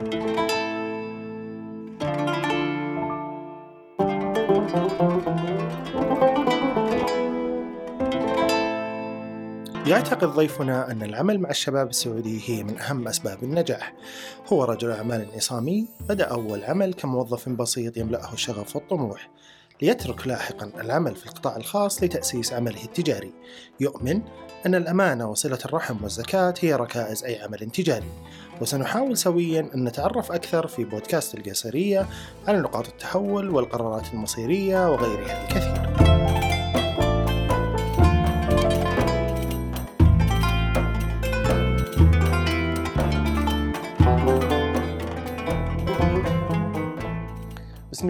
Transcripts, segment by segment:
يعتقد ضيفنا أن العمل مع الشباب السعودي هي من أهم أسباب النجاح. هو رجل أعمال عصامي بدأ أول عمل كموظف بسيط يملأه الشغف والطموح، ليترك لاحقا العمل في القطاع الخاص لتأسيس عمله التجاري. يؤمن أن الأمانة وصلة الرحم والزكاة هي ركائز أي عمل تجاري. وسنحاول سويا أن نتعرف أكثر في بودكاست القيصرية على نقاط التحول والقرارات المصيرية وغيرها الكثير.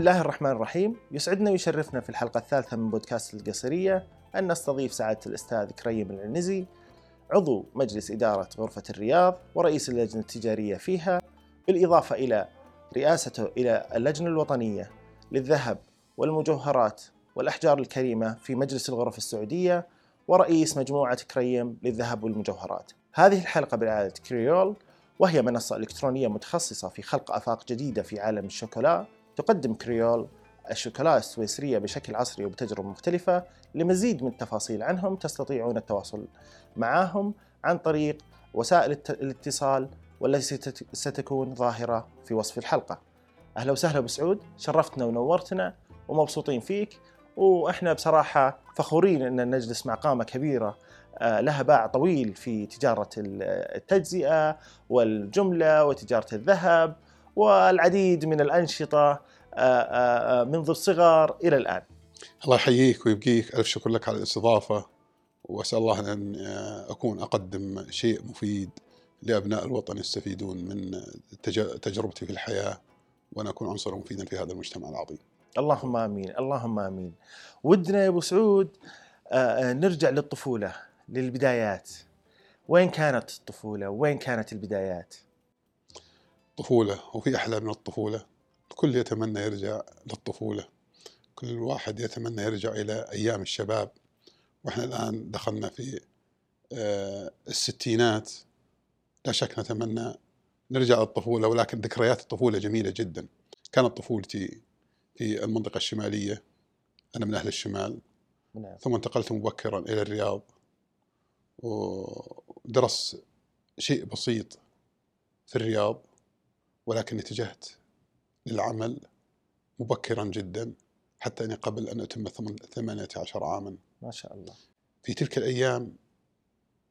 الله الرحمن الرحيم يسعدنا ويشرفنا في الحلقة الثالثة من بودكاست القصرية أن نستضيف سعادة الأستاذ كريم العنزي عضو مجلس إدارة غرفة الرياض ورئيس اللجنة التجارية فيها بالإضافة إلى رئاسته إلى اللجنة الوطنية للذهب والمجوهرات والأحجار الكريمة في مجلس الغرف السعودية ورئيس مجموعة كريم للذهب والمجوهرات. هذه الحلقة برعاية كريول وهي منصة إلكترونية متخصصة في خلق آفاق جديدة في عالم الشوكولا. تقدم كريول الشوكولا السويسرية بشكل عصري وبتجربة مختلفة لمزيد من التفاصيل عنهم تستطيعون التواصل معهم عن طريق وسائل الاتصال والتي ستكون ظاهرة في وصف الحلقة. أهلا وسهلا أبو سعود شرفتنا ونورتنا ومبسوطين فيك. وإحنا بصراحة فخورين أن نجلس مع قامة كبيرة آه، لها باع طويل في تجارة التجزئة والجملة وتجارة الذهب. والعديد من الأنشطة آه، آه، منذ الصغر إلى الآن. الله يحييك ويبقيك. ألف شكر لك على الاستضافة وأسأل الله أن أكون أقدم شيء مفيد لأبناء الوطن يستفيدون من تجربتي في الحياة وأنا أكون عنصرا مفيدا في هذا المجتمع العظيم. اللهم آمين اللهم آمين. ودنا يا أبو سعود آه، نرجع للطفولة للبدايات. وين كانت الطفولة؟ وين كانت البدايات؟ طفولة وفي أحلى من الطفولة. الكل يتمنى يرجع للطفولة. كل واحد يتمنى يرجع إلى أيام الشباب. وإحنا الآن دخلنا في آه، الستينات. لا شك نتمنى نرجع للطفولة ولكن ذكريات الطفولة جميلة جدا. كانت طفولتي في المنطقة الشمالية. أنا من أهل الشمال. نعم. ثم انتقلت مبكرا إلى الرياض. ودرست شيء بسيط في الرياض. ولكن اتجهت للعمل مبكرا جدا حتى أني قبل أن أتم 18 عاما. ما شاء الله. في تلك الأيام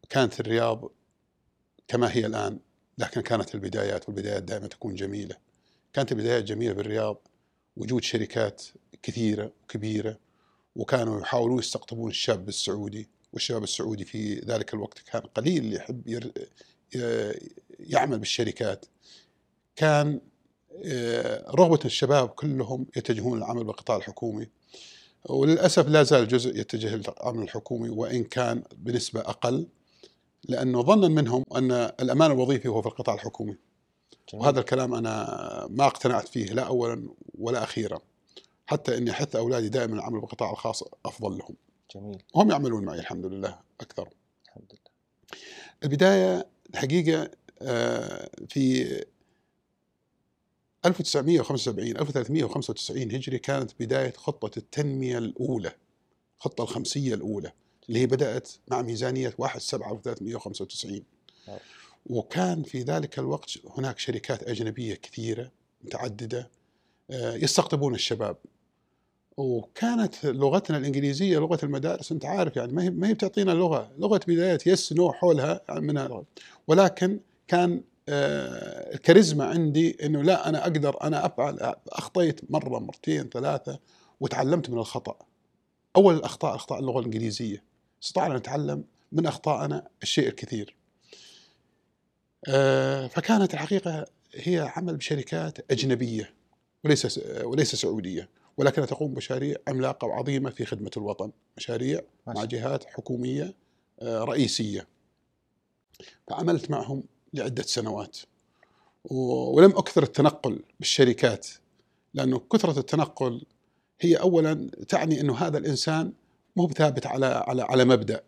كانت الرياض كما هي الآن لكن كانت البدايات والبدايات دائما تكون جميلة. كانت البدايات جميلة بالرياض وجود شركات كثيرة وكبيرة وكانوا يحاولون يستقطبون الشاب السعودي والشباب السعودي في ذلك الوقت كان قليل اللي يحب ير... يعمل بالشركات. كان آه، رغبة الشباب كلهم يتجهون للعمل بالقطاع الحكومي وللأسف لا زال جزء يتجه للعمل الحكومي وإن كان بنسبة أقل لأنه ظنا منهم أن الأمان الوظيفي هو في القطاع الحكومي. جميل. وهذا الكلام أنا ما اقتنعت فيه لا أولا ولا أخيرا حتى أني أحث أولادي دائما العمل بالقطاع الخاص أفضل لهم. جميل. وهم يعملون معي الحمد لله أكثر. الحمد لله. البداية الحقيقة آه، في 1975 1395 هجري كانت بداية خطة التنمية الأولى الخطة الخمسية الأولى اللي هي بدأت مع ميزانية 1 7 1395 وكان في ذلك الوقت هناك شركات أجنبية كثيرة متعددة آه، يستقطبون الشباب. وكانت لغتنا الإنجليزية لغة المدارس أنت عارف يعني ما هي ما هي بتعطينا لغة لغة بدايات يس نو حولها يعني من ولكن كان الكاريزما عندي إنه لا أنا أقدر أنا أفعل أخطيت مرة مرتين ثلاثة وتعلمت من الخطأ. أول الأخطاء أخطاء اللغة الإنجليزية. استطعنا نتعلم من اخطائنا الشيء الكثير. آه، فكانت الحقيقة هي عمل بشركات أجنبية وليس وليس سعودية ولكنها تقوم بمشاريع عملاقة وعظيمة في خدمة الوطن. مشاريع مع جهات حكومية آه، رئيسية. فعملت معهم لعدة سنوات ولم أكثر التنقل بالشركات لأنه كثرة التنقل هي أولا تعني أنه هذا الإنسان مو ثابت على على على مبدأ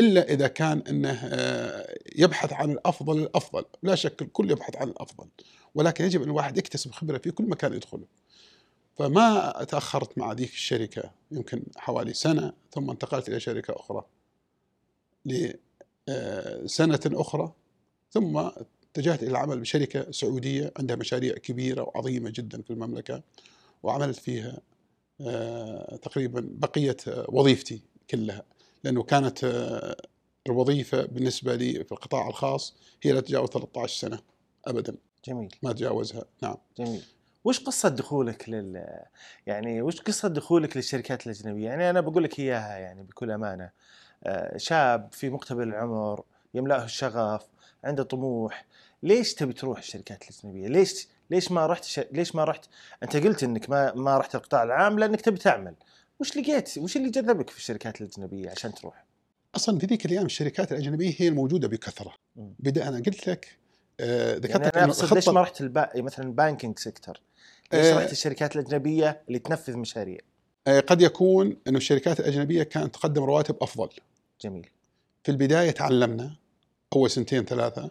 إلا إذا كان إنه آه، يبحث عن الأفضل الأفضل، لا شك الكل يبحث عن الأفضل، ولكن يجب إن الواحد يكتسب خبرة في كل مكان يدخله. فما تأخرت مع ذيك الشركة يمكن حوالي سنة ثم انتقلت إلى شركة أخرى. لسنه أخرى ثم اتجهت إلى العمل بشركة سعودية عندها مشاريع كبيرة وعظيمة جدا في المملكة وعملت فيها آه، تقريبا بقيه وظيفتي كلها لأنه كانت آه، الوظيفة بالنسبة لي في القطاع الخاص هي لا تتجاوز 13 سنة ابدا. جميل. ما تجاوزها. نعم. جميل. وش قصة دخولك لل يعني وش قصة دخولك للشركات الأجنبية؟ يعني أنا بقول لك إياها يعني بكل أمانة. آه، شاب في مقتبل العمر يملأه الشغف عنده طموح. ليش تبي تروح الشركات الأجنبية؟ ليش ليش ما رحت ش... ليش ما رحت؟ أنت قلت إنك ما ما رحت القطاع العام لأنك تبي تعمل. وش لقيت؟ وش اللي جذبك في الشركات الأجنبية عشان تروح؟ أصلا في ذيك الأيام الشركات الأجنبية هي الموجودة بكثرة. بدأ أنا قلت لك آه، ذكرت يعني أنا أقصد ليش ما رحت الب... مثلا banking sector ليش آه. رحت الشركات الأجنبية اللي تنفذ مشاريع؟ آه، قد يكون إنه الشركات الأجنبية كانت تقدم رواتب أفضل. جميل. في البداية تعلمنا اول سنتين ثلاثة.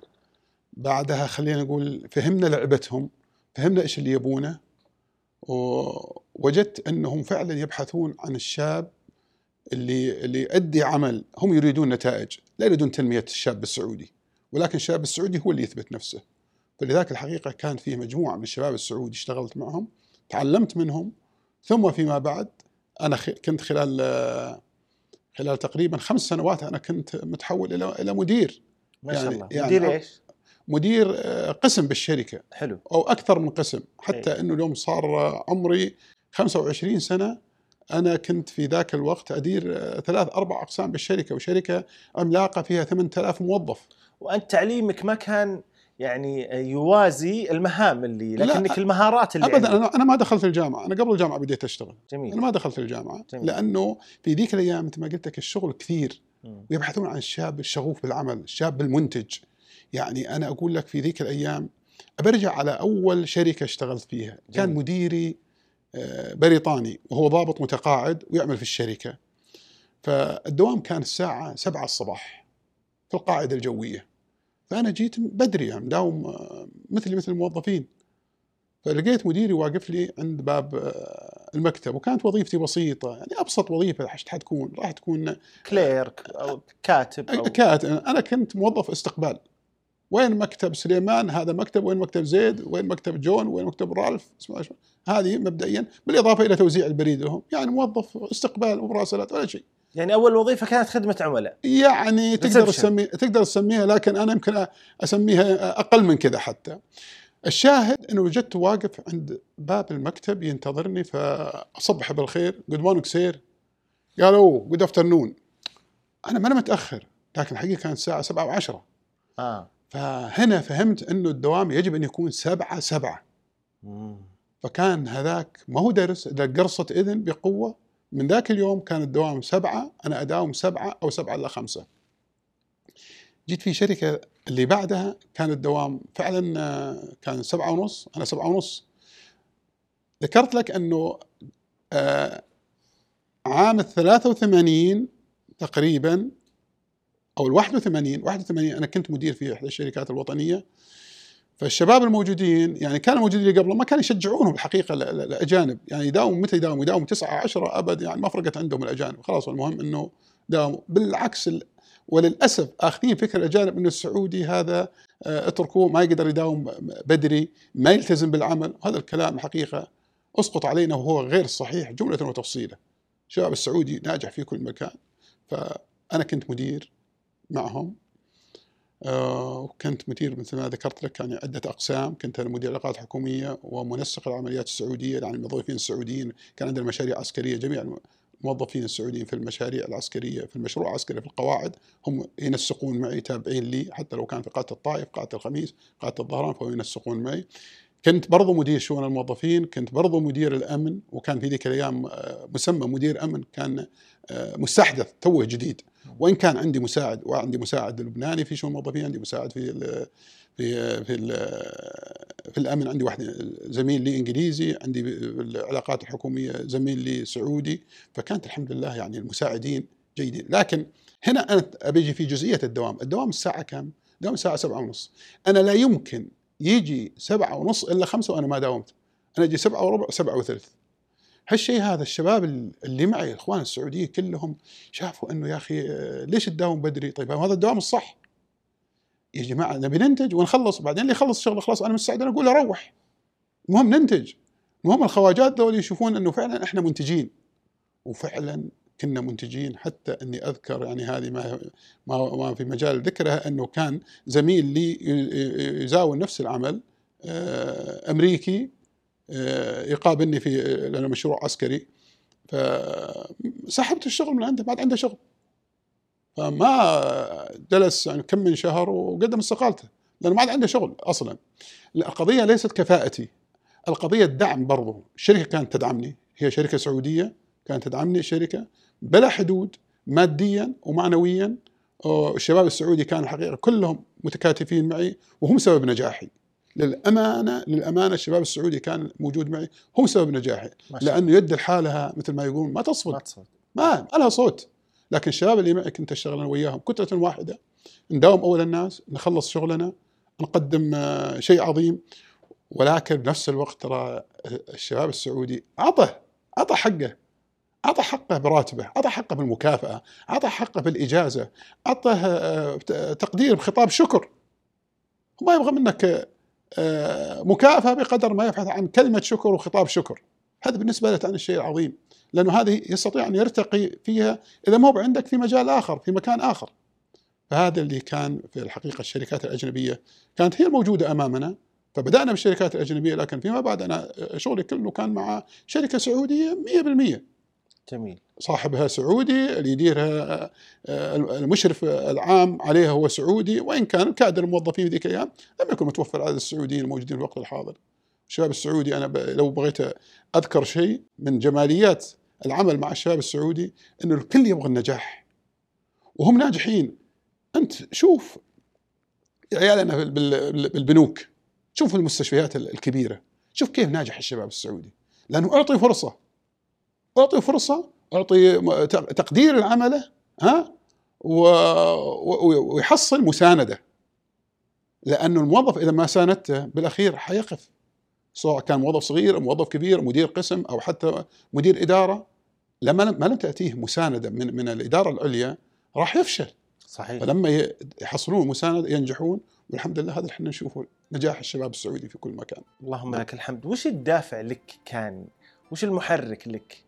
بعدها خلينا نقول فهمنا لعبتهم فهمنا إيش اللي يبونه ووجدت أنهم فعلا يبحثون عن الشاب اللي اللي يؤدي عمل هم يريدون نتائج لا يريدون تنمية الشاب السعودي ولكن الشاب السعودي هو اللي يثبت نفسه. فلذلك الحقيقة كان فيه مجموعة من الشباب السعودي اشتغلت معهم تعلمت منهم ثم فيما بعد أنا كنت خلال خلال تقريبا خمس سنوات أنا كنت متحول إلى إلى مدير. ما شاء يعني- الله. يعني مدير إيش؟ مدير آه، قسم بالشركة. حلو. أو أكثر من قسم. حتى أي. إنه اليوم صار عمري 25 سنة. أنا كنت في ذاك الوقت أدير آه، ثلاث أربع أقسام بالشركة وشركة عملاقة فيها 8000 موظف. وأنت تعليمك ما كان يعني يوازي المهام اللي لكنك المهارات اللي ابدا عندك. أنا أنا ما دخلت الجامعة. أنا قبل الجامعة بديت أشتغل. جميل. أنا ما دخلت الجامعة جميل. لأنه في ذيك الأيام مثل ما قلت لك الشغل كثير. ويبحثون عن الشاب الشغوف بالعمل الشاب المنتج. يعني أنا أقول لك في ذيك الأيام برجع على أول شركة اشتغلت فيها. كان جميل. مديري آه، بريطاني. وهو ضابط متقاعد ويعمل في الشركة. فالدوام كان الساعة سبعة الصباح في القاعدة الجوية. فأنا جيت بدري يعني داوم آه، مثلي مثل الموظفين. فلقيت مديري واقف لي عند باب آه، المكتب وكانت وظيفتي بسيطة. يعني أبسط وظيفة حتكون راح تكون كليرك أو كاتب أو كانت أنا كنت موظف استقبال. وين مكتب سليمان؟ هذا مكتب. وين مكتب زيد؟ وين مكتب جون؟ وين مكتب رالف؟ هذه مبدئيا بالإضافة إلى توزيع البريد لهم. يعني موظف استقبال ومراسلات ولا شيء. يعني أول وظيفة كانت خدمة عملاء. يعني تقدر Reception. تسمي تقدر تسميها لكن أنا يمكن أسميها أقل من كذا حتى. الشاهد إنه وجدت واقف عند باب المكتب ينتظرني فأصبح بالخير. good morning sir قالوا good afternoon أنا ما أنا متأخر لكن الحقيقة كانت الساعة 7 و10 آه. فهنا فهمت إنه الدوام يجب أن يكون سبعة سبعة. مم. فكان هذاك ما هو درس ده قرصة إذن بقوة من ذاك اليوم كان الدوام سبعة أنا أداوم سبعة أو سبعة الا خمسة. جيت في شركة اللي بعدها كان الدوام فعلا آه، كان سبعة ونص أنا سبعة ونص. ذكرت لك أنه آه، عام الثلاثة وثمانين تقريبا أو ال 81 81 أنا كنت مدير في إحدى الشركات الوطنية. فالشباب الموجودين يعني كانوا موجودين اللي قبل ما كانوا يشجعونهم الحقيقة ال- ال- الاجانب يعني يداوموا متى يداوموا يداوموا 9 10 أبد يعني ما فرقت عندهم الأجانب. خلاص المهم إنه داوموا. بالعكس ال- وللأسف اخذين فكره الأجانب إنه السعودي هذا آه، اتركوه ما يقدر يداوم بدري ما يلتزم بالعمل. وهذا الكلام حقيقة أسقط علينا وهو غير صحيح جملة وتفصيلا الشباب السعودي ناجح في كل مكان. فأنا كنت مدير معهم. وكنت مدير مثل ما ذكرت لك يعني عدة أقسام. كنت أنا مدير علاقات حكومية ومنسق العمليات السعودية يعني الموظفين السعوديين. كان عندنا مشاريع عسكرية جميع الموظفين السعوديين في المشاريع العسكرية في المشروع العسكري في القواعد هم ينسقون معي تابعين لي حتى لو كان في قاعة الطائف قاعة الخميس قاعة الظهران فهو ينسقون معي. كنت برضو مدير شؤون الموظفين كنت برضو مدير الأمن وكان في ذيك الأيام آه، مسمى مدير أمن كان آه، مستحدث توه جديد. وإن كان عندي مساعد وعندي مساعد لبناني في شؤون الموظفين عندي مساعد في ال في في ال في الأمن عندي واحد زميل لي إنجليزي عندي العلاقات الحكومية زميل لي سعودي فكانت الحمد لله يعني المساعدين جيدين. لكن هنا أنا ابي في جزئية الدوام. الدوام الساعة كم؟ دوام الساعة سبعة ونص. أنا لا يمكن يجي سبعة ونص إلا خمسة وأنا ما داومت. أنا أجي سبعة وربع سبعة وثلث. هالشيء هذا الشباب اللي معي الاخوان السعوديين كلهم شافوا إنه يا أخي آه، ليش تداوم بدري؟ طيب هذا الدوام الصح. يا جماعة نبي ننتج ونخلص. بعدين اللي يخلص الشغل خلاص أنا مستعد. أنا أقول أروح المهم ننتج. المهم الخواجات دول يشوفون إنه فعلا إحنا منتجين. وفعلا كنا منتجين. حتى إني أذكر يعني هذه ما ما, ما في مجال ذكرها إنه كان زميل لي يزاول نفس العمل آه، أمريكي. يقابلني في لأنه مشروع عسكري. فسحبت الشغل من عنده بعد عنده شغل. فما جلس يعني كم من شهر وقدم استقالته لأنه ما عاد عنده شغل أصلا. القضية ليست كفاءتي. القضية الدعم برضو. الشركة كانت تدعمني. هي شركة سعودية كانت تدعمني الشركة بلا حدود ماديا ومعنويا. الشباب السعودي كان الحقيقة كلهم متكاتفين معي وهم سبب نجاحي. للأمانة للأمانة الشباب السعودي كان موجود معي هم سبب نجاحي. لأنه يد الحالها مثل ما يقول ما تصفد. ما ما, ما لها صوت. لكن الشباب اللي معي كنت أشتغل أنا وياهم كتلة واحدة. نداوم أول الناس نخلص شغلنا نقدم آه، شيء عظيم. ولكن بنفس الوقت ترى الشباب السعودي أعطى أعطى حقه أعطى حقه براتبه، أعطى حقه بالمكافأة، أعطى حقه بالإجازة، اعطى آه، تقدير بخطاب شكر. ما يبغى منك آه، مكافأة بقدر ما يبحث عن كلمة شكر وخطاب شكر. هذا بالنسبة له كان الشيء العظيم، لأنه هذه يستطيع أن يرتقي فيها إذا ما هو عندك في مجال آخر، في مكان آخر. فهذا اللي كان في الحقيقة الشركات الأجنبية كانت هي الموجودة أمامنا فبدأنا بالشركات الأجنبية لكن فيما بعد أنا شغلي كله كان مع شركة سعودية 100% جميل صاحبها سعودي اللي يديرها آه، المشرف العام عليها هو سعودي وإن كان كادر الموظفين ذيك الأيام لم يكن متوفر عدد السعوديين الموجودين في الوقت الحاضر. الشباب السعودي أنا لو بغيت أذكر شيء من جماليات العمل مع الشباب السعودي انه الكل يبغى النجاح. وهم ناجحين. أنت شوف عيالنا بالبنوك شوف المستشفيات الكبيرة شوف كيف ناجح الشباب السعودي لأنه اعطي فرصة أعطي فرصة أعطي تقدير لعمله ها؟ ويحصل مساندة. لأنه الموظف إذا ما ساندته بالأخير حيقف. سواء كان موظف صغير موظف كبير مدير قسم أو حتى مدير إدارة. لما ما لم تأتيه مساندة من من الإدارة العليا راح يفشل. صحيح. فلما يحصلون مساندة ينجحون والحمد لله هذا إحنا نشوفه نجاح الشباب السعودي في كل مكان. اللهم لك الحمد. وش الدافع لك كان؟ وش المحرك لك؟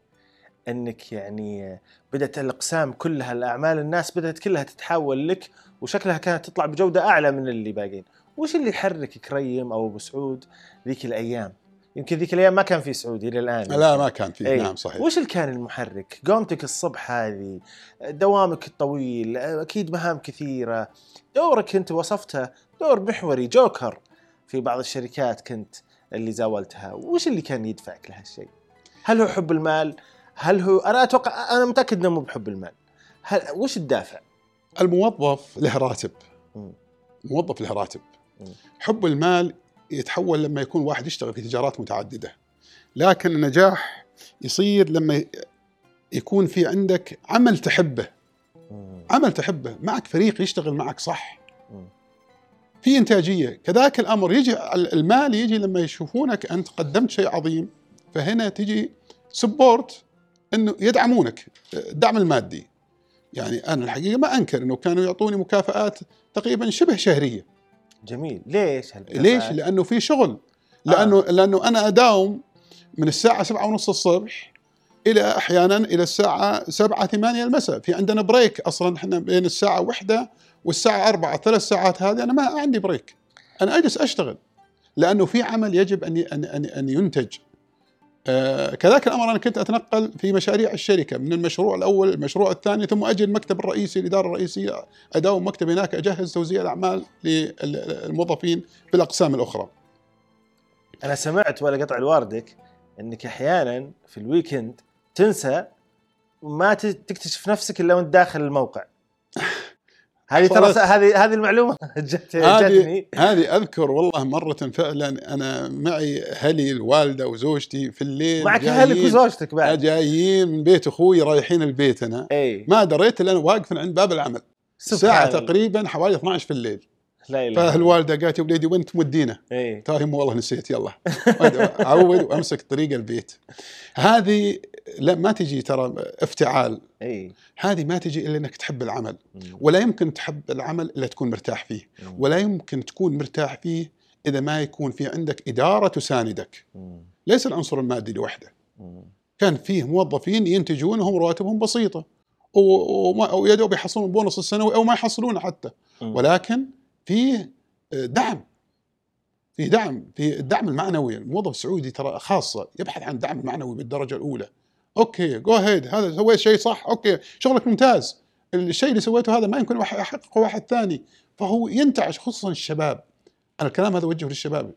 أنك يعني بدأت الأقسام كلها الأعمال الناس بدأت كلها تتحول لك وشكلها كانت تطلع بجودة أعلى من اللي باقين وش اللي يحرك كريم أو أبو سعود ذيك الأيام؟ يمكن ذيك الأيام ما كان في سعودي إلى الان لا ما كان في نعم صحيح. وش اللي كان المحرك؟ قومتك الصبح هذه دوامك الطويل أكيد مهام كثيرة. دورك أنت وصفته دور محوري جوكر. في بعض الشركات كنت اللي زاولتها. وش اللي كان يدفعك لهالشيء؟ هل هو حب المال؟ هل هو أنا أتوقع أنا متأكد إنه مو بحب المال. هل وش الدافع؟ الموظف له راتب. موظف له راتب. حب المال يتحول لما يكون واحد يشتغل في تجارات متعددة. لكن النجاح يصير لما يكون في عندك عمل تحبه. عمل تحبه. معك فريق يشتغل معك صح؟ في إنتاجية. كذاك الأمر. يجي المال يجي لما يشوفونك أنت قدمت شيء عظيم فهنا تجي سبورت إنه يدعمونك الدعم المادي. يعني أنا الحقيقة ما أنكر إنه كانوا يعطوني مكافآت تقريبا شبه شهرية. جميل. ليش ليش؟ لأنه في شغل. لأنه آه. لأنه أنا أداوم من الساعة سبعة ونص الصبح إلى أحيانا إلى الساعة سبعة ثمانية المساء. في عندنا break أصلا إحنا بين الساعة واحدة والساعة أربعة. ثلاث ساعات هذه أنا ما عندي break أنا أجلس أشتغل. لأنه في عمل يجب أن أن أن ينتج. آه كذلك الأمر أنا كنت أتنقل في مشاريع الشركة من المشروع الأول المشروع الثاني ثم أجي المكتب الرئيسي الإدارة الرئيسية أداوم مكتب هناك أجهز توزيع الأعمال للموظفين في الاقسام الأخرى. أنا سمعت ولا قطع الواردك إنك أحيانا في ال weekend تنسى ما تكتشف نفسك إلا وأنت داخل الموقع. هذه ترى هذه هذه المعلومة جت جتني. هذه أذكر والله مرة فعلا أنا معي أهلي الوالدة وزوجتي في الليل معك أهلك وزوجتك بعد. جايين من بيت أخوي رايحين البيت أنا. إي. ما دريت إلا أنا واقف عند باب العمل. ساعة. تقريبا حوالي 12 في الليل. لا إله. فالوالده قالت يا وليدي وين تودينا؟ إي. قلت والله نسيت يلا. عود وامسك طريق البيت. هذه لا ما تجي ترى افتعال. إي. هذه ما تجي إلا إنك تحب العمل. ولا يمكن تحب العمل إلا تكون مرتاح فيه. ولا يمكن تكون مرتاح فيه إذا ما يكون في عندك إدارة تساندك. ليس العنصر المادي لوحده. كان فيه موظفين ينتجون وهم رواتبهم بسيطة. ويا دوب يحصلون بونص السنوي أو ما يحصلونه حتى. ولكن فيه دعم. في دعم. في الدعم المعنوي. الموظف السعودي ترى خاصة يبحث عن دعم معنوي بالدرجة الأولى. okay go ahead هذا سويت شيء صح؟ okay شغلك ممتاز. الشيء اللي سويته هذا ما يمكن يحققه واحد ثاني. فهو ينتعش خصوصا الشباب. أنا الكلام هذا وجهه للشباب.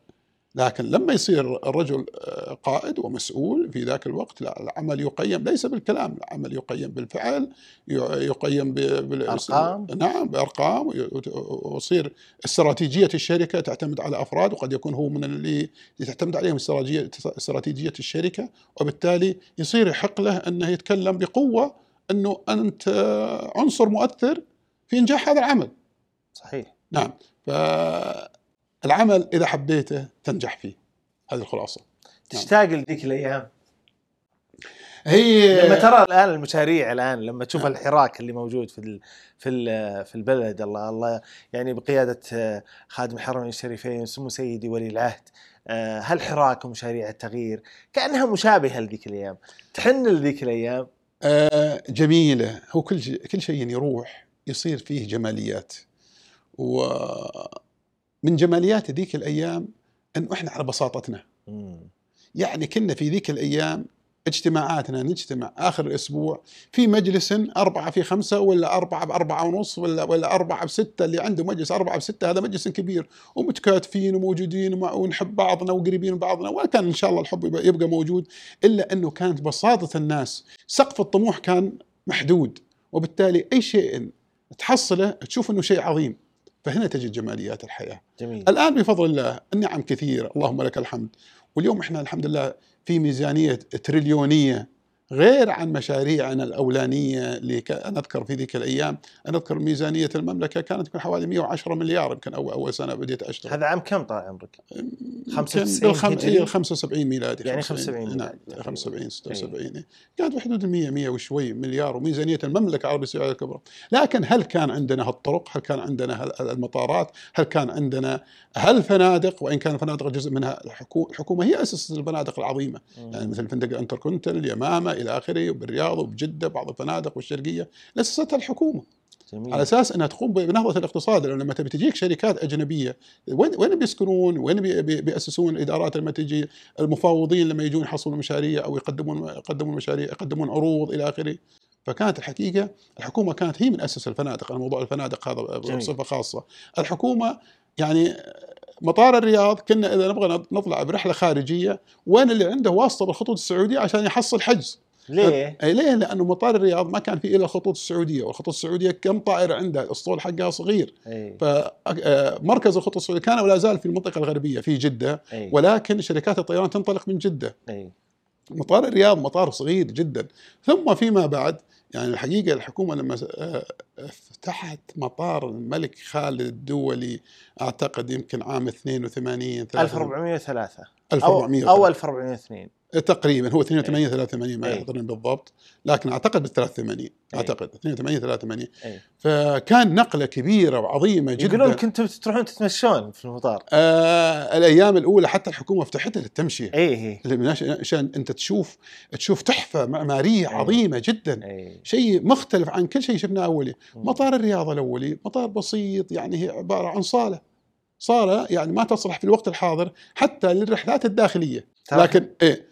لكن لما يصير الرجل آه، قائد ومسؤول في ذاك الوقت لا العمل يقيم ليس بالكلام العمل يقيم بالفعل يقيم ب- بال- أرقام. نعم بأرقام وي- ويصير استراتيجية الشركة تعتمد على أفراد وقد يكون هو من اللي تعتمد عليهم استراتيجيه استراتيجية الشركة وبالتالي يصير يحق له أنه يتكلم بقوة أنه أنت عنصر مؤثر في إنجاح هذا العمل. صحيح. نعم. فالعمل إذا حبيته تنجح فيه. هذه الخلاصة. تشتاق لذيك الأيام. هي لما ترى الآن المشاريع الآن لما تشوف الحراك اللي موجود في ال في ال في البلد الله الله يعني بقيادة آه، خادم الحرمين الشريفين سمو سيدي ولي العهد آه، هالحراك ومشاريع التغيير؟ كأنها مشابهة لذيك الأيام. تحن لذيك الأيام؟ آه، جميلة. هو كل كل شيء يروح يصير فيه جماليات. ومن جماليات ذيك الأيام انه إحنا على بساطتنا. يعني كنا في ذيك الأيام اجتماعاتنا نجتمع آخر الأسبوع في مجلس أربعة في خمسة ولا أربعة بأربعة ونص ولا ولا أربعة بستة اللي عنده مجلس أربعة بستة هذا مجلس كبير ومتكاتفين وموجودين ونحب بعضنا وقريبين من بعضنا وكان إن شاء الله الحب يبقى موجود إلا أنه كانت بساطة الناس سقف الطموح كان محدود وبالتالي أي شيء تحصله تشوف إنه شيء عظيم فهنا تجد جماليات الحياة. جميل. الآن بفضل الله النعم كثيره اللهم لك الحمد. واليوم إحنا الحمد لله في ميزانية تريليونية غير عن مشاريعنا الأولانية اللي أنا أذكر في ذيك الأيام أنا أذكر ميزانية المملكة كانت يمكن حوالي 110 مليار يمكن اول أول سنة بديت أشتغل. هذا عام كم طال عمرك؟ يمكن 95 بالخم... هجري؟ إيه 75 ميلادي يعني 75 75 نعم ميلادي تقريباً. 75 76 إيه. كانت بحدود ال 100 100 وشوي مليار وميزانية المملكة العربيه السعوديه الكبرى. لكن هل كان عندنا هالطرق؟ هل كان عندنا هال- المطارات؟ هل كان عندنا هالفنادق وإن كان الفنادق جزء منها الحكو- الحكومة هي اسست الفنادق العظيمة. يعني مثل فندق الانتركونتيننتال اليمامة إلى آخره وبالرياض وبجدة بعض الفنادق والشرقية اسستها الحكومة. جميل. على أساس إنها تقوم بنهضة الاقتصاد لأن لما تبي تجيك شركات أجنبية وين وين بيسكنون؟ وين بي- بي- بيأسسون الإدارات لما تجي؟ المفاوضين لما يجون يحصلون مشاريع أو يقدمون يقدمون مشاريع يقدمون عروض إلى آخره. فكانت الحقيقة الحكومة كانت هي من أسس الفنادق أنا موضوع الفنادق هذا جميل. بصفة خاصة. الحكومة يعني مطار الرياض كنا إذا نبغى نطلع برحلة خارجية وين اللي عنده واسطة بالخطوط السعودية عشان يحصل حجز؟ ليه؟ ليه؟ لأنه مطار الرياض ما كان فيه إلا الخطوط السعودية، والخطوط السعودية كم طائره عندها؟ الأسطول حقها صغير، أي. فمركز الخطوط السعودية كان ولا زال في المنطقة الغربية في جدة، أي. ولكن شركات الطيران تنطلق من جدة، أي. مطار الرياض مطار صغير جدا، ثم فيما بعد يعني الحقيقة الحكومة لما آه، فتحت مطار الملك خالد الدولي أعتقد يمكن عام 82 1403 1400 أو أو 1402 تقريبا هو 82 83 ما. يحضرني بالضبط. لكن أعتقد بال 83 أعتقد 82 83 اي فكان نقلة كبيرة وعظيمة جدا. يقولون كنتوا تروحون تتمشون في المطار. آه الأيام الأولى حتى الحكومة فتحتها للتمشية. اي عش- عشان أنت تشوف تشوف تحفة معماريه أي. عظيمة جدا. اي شيء مختلف عن كل شيء شفناه أولي. مطار الرياض الأولي مطار بسيط يعني هي عبارة عن صالة. صاله يعني ما تصلح في الوقت الحاضر حتى للرحلات الداخلية. لكن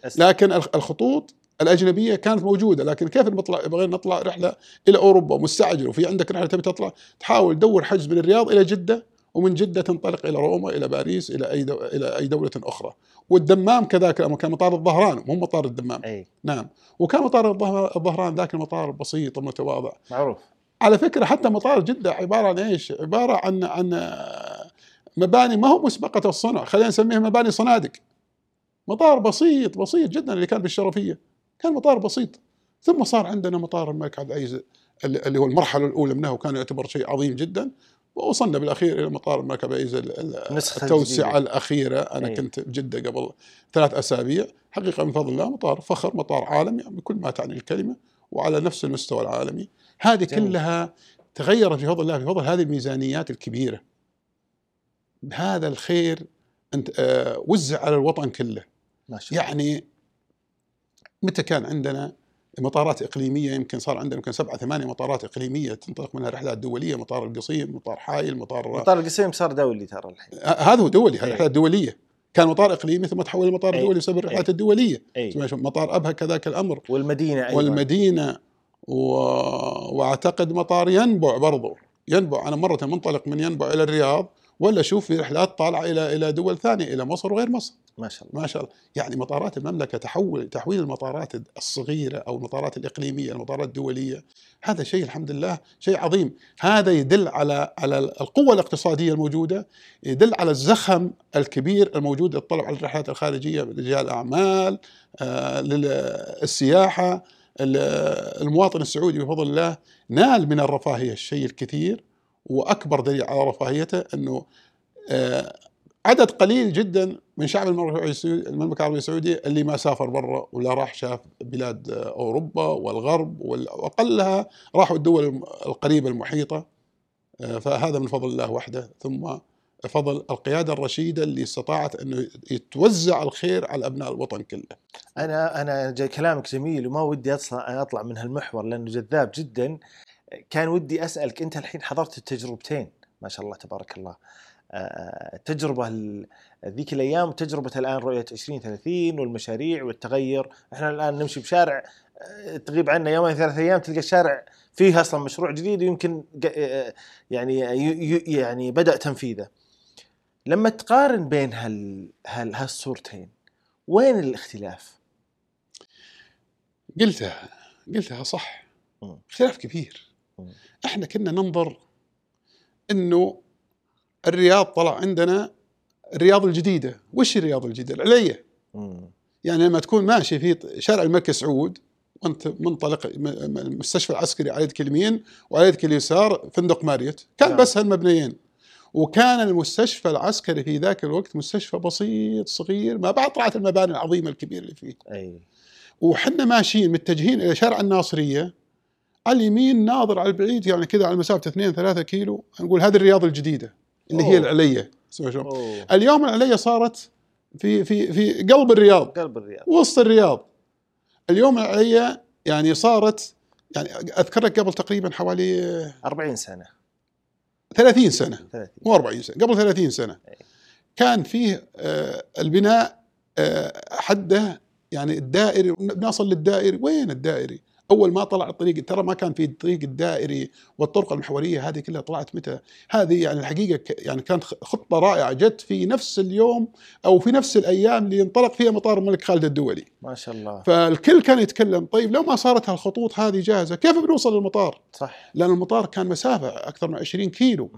أس- لكن الخ- الخطوط الأجنبية كانت موجودة لكن كيف نطلع بغينا نطلع رحلة إلى أوروبا مستعجل وفي عندك رحلة تبي تطلع تحاول تدور حجز من الرياض إلى جدة ومن جدة تنطلق إلى روما إلى باريس إلى أي دو... إلى أي دولة أخرى. والدمام كذاك لما كان مطار الظهران مو مطار الدمام. أي. نعم. وكان مطار الظه- الظهران ذاك المطار البسيط المتواضع معروف. على فكرة حتى مطار جدة عبارة عن إيش؟ عبارة عن عن مباني ما هو مسبقة الصنع خلينا نسميها مباني صنادق. مطار بسيط بسيط جدا اللي كان بالشرفية. كان مطار بسيط. ثم صار عندنا مطار الملك عبد العزيز اللي هو المرحلة الأولى منه وكان يعتبر شيء عظيم جدا. ووصلنا بالأخير إلى مطار الملك عبد العزيز التوسعة الأخيرة. أنا أي. كنت بجده قبل ثلاث أسابيع. حقيقة من فضل الله مطار فخر مطار عالمي بكل ما تعني الكلمة وعلى نفس المستوى العالمي. هذه جميل. كلها تغيرت في فضل الله في فضل هذه الميزانيات الكبيرة. هذا الخير أنت آه وزع على الوطن كله. ما شاء. يعني متى كان عندنا مطارات إقليمية؟ يمكن صار عندنا يمكن سبعة ثمانية مطارات إقليمية تنطلق منها رحلات دولية مطار القصيم مطار حايل مطار مطار القصيم صار دولي ترى الحين. هذا هو دولي هذه رحلات دولية. كان مطار إقليمي ثم تحول لمطار أي. دولي بسبب الرحلات الدولية. أي. مطار أبها كذاك الأمر. والمدينة أيضا. والمدينة و... وأعتقد مطار ينبع برضو. ينبع أنا مرة منطلق من ينبع إلى الرياض. ولا أشوف في رحلات طالعة إلى إلى دول ثانية إلى مصر وغير مصر. ما شاء الله. ما شاء الله. يعني مطارات المملكة تحول تحويل المطارات الصغيرة أو المطارات الإقليمية المطارات الدولية هذا شيء الحمد لله شيء عظيم. هذا يدل على على القوة الاقتصادية الموجودة يدل على الزخم الكبير الموجود للطلب على الرحلات الخارجية رجال اعمال آه للسياحه المواطن السعودي بفضل الله نال من الرفاهية الشيء الكثير. وأكبر دليل على رفاهيته أنه آه، عدد قليل جدا من شعب المملكة العربية السعودية اللي ما سافر برا ولا راح شاف بلاد أوروبا والغرب وأقلها راحوا الدول القريبة المحيطة آه، فهذا من فضل الله وحده ثم فضل القيادة الرشيدة اللي استطاعت أنه يتوزع الخير على أبناء الوطن كله. أنا أنا كلامك جميل وما ودي أطلع من هالمحور لأنه جذاب جدا كان ودي أسألك أنت الحين حضرت التجربتين ما شاء الله تبارك الله. التجربة ذيك الأيام وتجربه الآن رؤية 2030 والمشاريع والتغير. إحنا الآن نمشي بشارع تغيب عنا يومين ثلاث أيام تلقى الشارع فيه أصلا مشروع جديد ويمكن يعني يعني بدأ تنفيذه. لما تقارن بين هال هال هالصورتين وين الاختلاف؟ قلتها قلتها صح. اختلاف كبير. إحنا كنا ننظر انه الرياض طلع عندنا الرياض الجديدة. وش الرياض الجديدة؟ العليه يعني لما تكون ماشي في شارع الملك سعود وانت منطلق المستشفى العسكري على يدك اليمين وعلى يدك اليسار فندق ماريوت. كان نعم. بس هالمبنيين. وكان المستشفى العسكري في ذاك الوقت مستشفى بسيط صغير ما بعد طلعت المباني العظيمة الكبيرة اللي فيه. أي. وحنا ماشيين متجهين إلى شارع الناصرية. على اليمين ناظر على البعيد يعني كذا على مسافة 2 3 كيلو نقول هذه الرياض الجديدة اللي أوه. هي العليه اليوم العليه صارت في في في قلب الرياض. قلب الرياض. وسط الرياض. اليوم العليه يعني صارت يعني اذكر لك قبل تقريبا حوالي 40 سنة. 30 سنة. 30 مو 40 سنة قبل 30 سنة. أي. كان فيه آه البناء آه حده يعني الدائري نصل للدائري. وين الدائري؟ أول ما طلع الطريق ترى ما كان في الطريق الدائري والطرق المحورية هذه كلها طلعت متى؟ هذه يعني الحقيقة يعني كانت خطة رائعة جت في نفس اليوم أو في نفس الأيام اللي انطلق فيها مطار الملك خالد الدولي. ما شاء الله. فالكل كان يتكلم طيب لو ما صارت هالخطوط هذه جاهزة كيف بنوصل للمطار؟ صح. لأن المطار كان مسافة أكثر من 20 كيلو.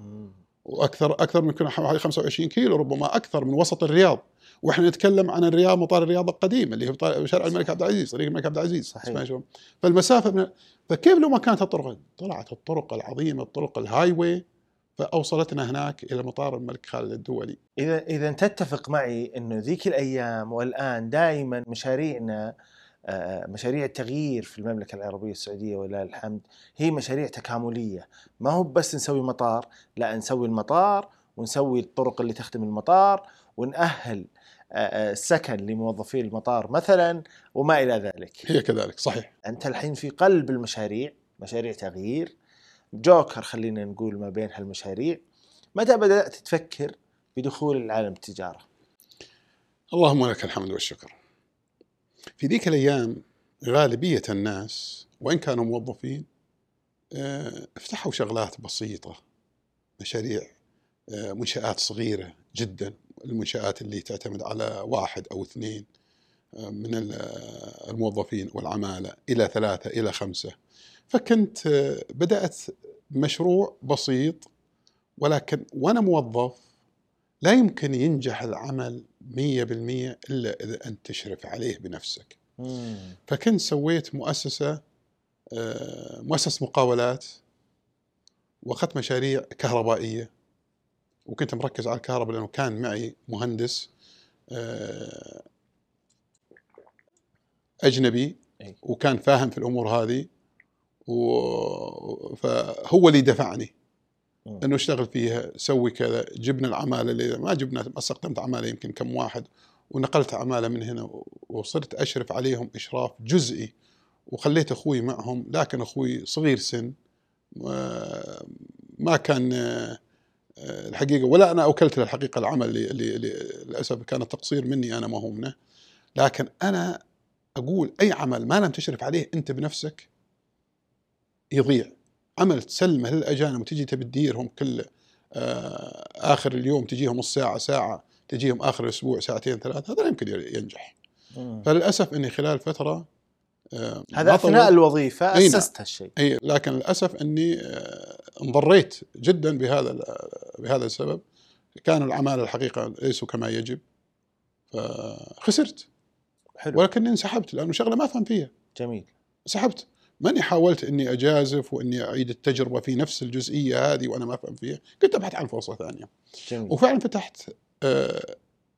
وأكثر أكثر من حوالي 25 كيلو ربما أكثر من وسط الرياض. وإحنا نتكلم عن الرياض مطار الرياض القديم اللي هو شارع الملك عبد العزيز طريق الملك عبد العزيز صحيح. فالمسافة من فكيف لو ما كانت الطرق طلعت الطرق العظيمة الطرق ال highway فأوصلتنا هناك إلى مطار الملك خالد الدولي. إذا إذا تتفق معي إنه ذيك الأيام والآن دائما مشاريعنا آه، مشاريع التغيير في المملكة العربية السعودية ولله الحمد هي مشاريع تكاملية. ما هو بس نسوي مطار لا نسوي المطار ونسوي الطرق اللي تخدم المطار ونأهل سكن لموظفي المطار مثلا وما إلى ذلك. هي كذلك صحيح. أنت الحين في قلب المشاريع، مشاريع تغيير جوكر خلينا نقول ما بين هالمشاريع. متى بدأت تفكر بدخول عالم التجارة؟ اللهم لك الحمد والشكر. في ذيك الأيام غالبية الناس وإن كانوا موظفين آه، افتحوا شغلات بسيطة مشاريع آه، منشآت صغيرة جدا المنشآت اللي تعتمد على واحد أو اثنين آه، من الموظفين والعمالة إلى ثلاثة إلى خمسة فكنت آه، بدأت مشروع بسيط ولكن وأنا موظف لا يمكن ينجح العمل 100% إلا إذا أنت تشرف عليه بنفسك. مم. فكنت سويت مؤسسة آه، مؤسسه مقاولات وأخذت مشاريع كهربائية وكنت مركز على الكهرباء لأنه كان معي مهندس آه، أجنبي أي. وكان فاهم في الأمور هذه و- فهو اللي دفعني. إنه اشتغل فيها سوي كذا جبنا العمالة اللي ما جبنا ما استخدمت عمالة يمكن كم واحد ونقلت عمالة من هنا وصرت أشرف عليهم إشراف جزئي وخليت أخوي معهم لكن أخوي صغير سن آه، ما كان آه، الحقيقة ولا أنا أوكلت الحقيقة العمل اللي, للأسف كان تقصير مني أنا ما هو منه. لكن أنا أقول أي عمل ما لم تشرف عليه أنت بنفسك يضيع. عمل تسلمه للأجانب وتجي تبي تديرهم كل آه، آخر اليوم تجيهم نص ساعة ساعة تجيهم آخر الأسبوع ساعتين ثلاث هذا لا يمكن ينجح. فللأسف إني خلال فترة هذا ما أثناء. الوظيفة نعم. أسست هالشيء. إي لكن للأسف إني آه، انضريت جدا بهذا ال- بهذا السبب. كان العماله الحقيقة ليسوا كما يجب فخسرت. حلو. ولكني انسحبت لأنه شغلة ما أفهم فيها. جميل. سحبت ماني حاولت إني أجازف وإني أعيد التجربة في نفس الجزئية هذه وأنا ما أفهم فيها. كنت أبحث عن فرصة ثانية. جميل. وفعلا فتحت آه،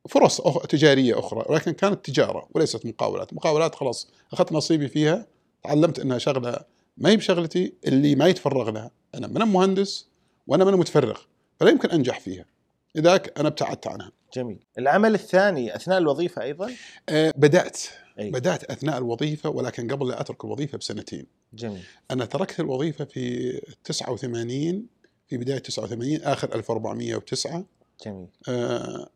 فرص أخ- تجارية أخرى ولكن كانت تجارة وليست مقاولات. مقاولات خلاص أخذت نصيبي فيها تعلمت أنها شغلة ما هي بشغلتي اللي ما يتفرغ لها أنا من مهندس وأنا من متفرغ فلا يمكن أنجح فيها. لذلك أنا ابتعدت عنها. جميل. العمل الثاني أثناء الوظيفة أيضا؟ آه، بدأت. أي. بدأت أثناء الوظيفة ولكن قبل لا أترك الوظيفة بسنتين. جميل. أنا تركت الوظيفة في 89 في بداية 89 آخر 1409 جميل. آه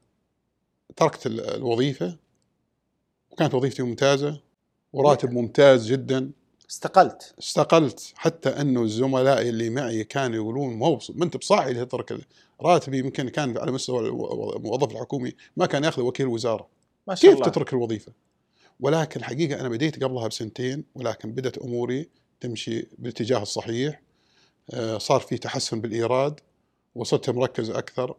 تركت ال- الوظيفة وكانت وظيفتي ممتازة وراتب ممتاز جدا. استقلت. استقلت حتى أنه زملائي اللي معي كانوا يقولون مو ما أنت بصاحي اللي تترك راتبي يمكن كان على مستوى الموظف الحكومي ما كان ياخذ وكيل وزارة. ما شاء كيف الله. تترك الوظيفة؟ ولكن الحقيقة أنا بديت قبلها بسنتين ولكن بدأت أموري تمشي بالاتجاه الصحيح. آه، صار في تحسن بالإيراد وصرت مركز أكثر.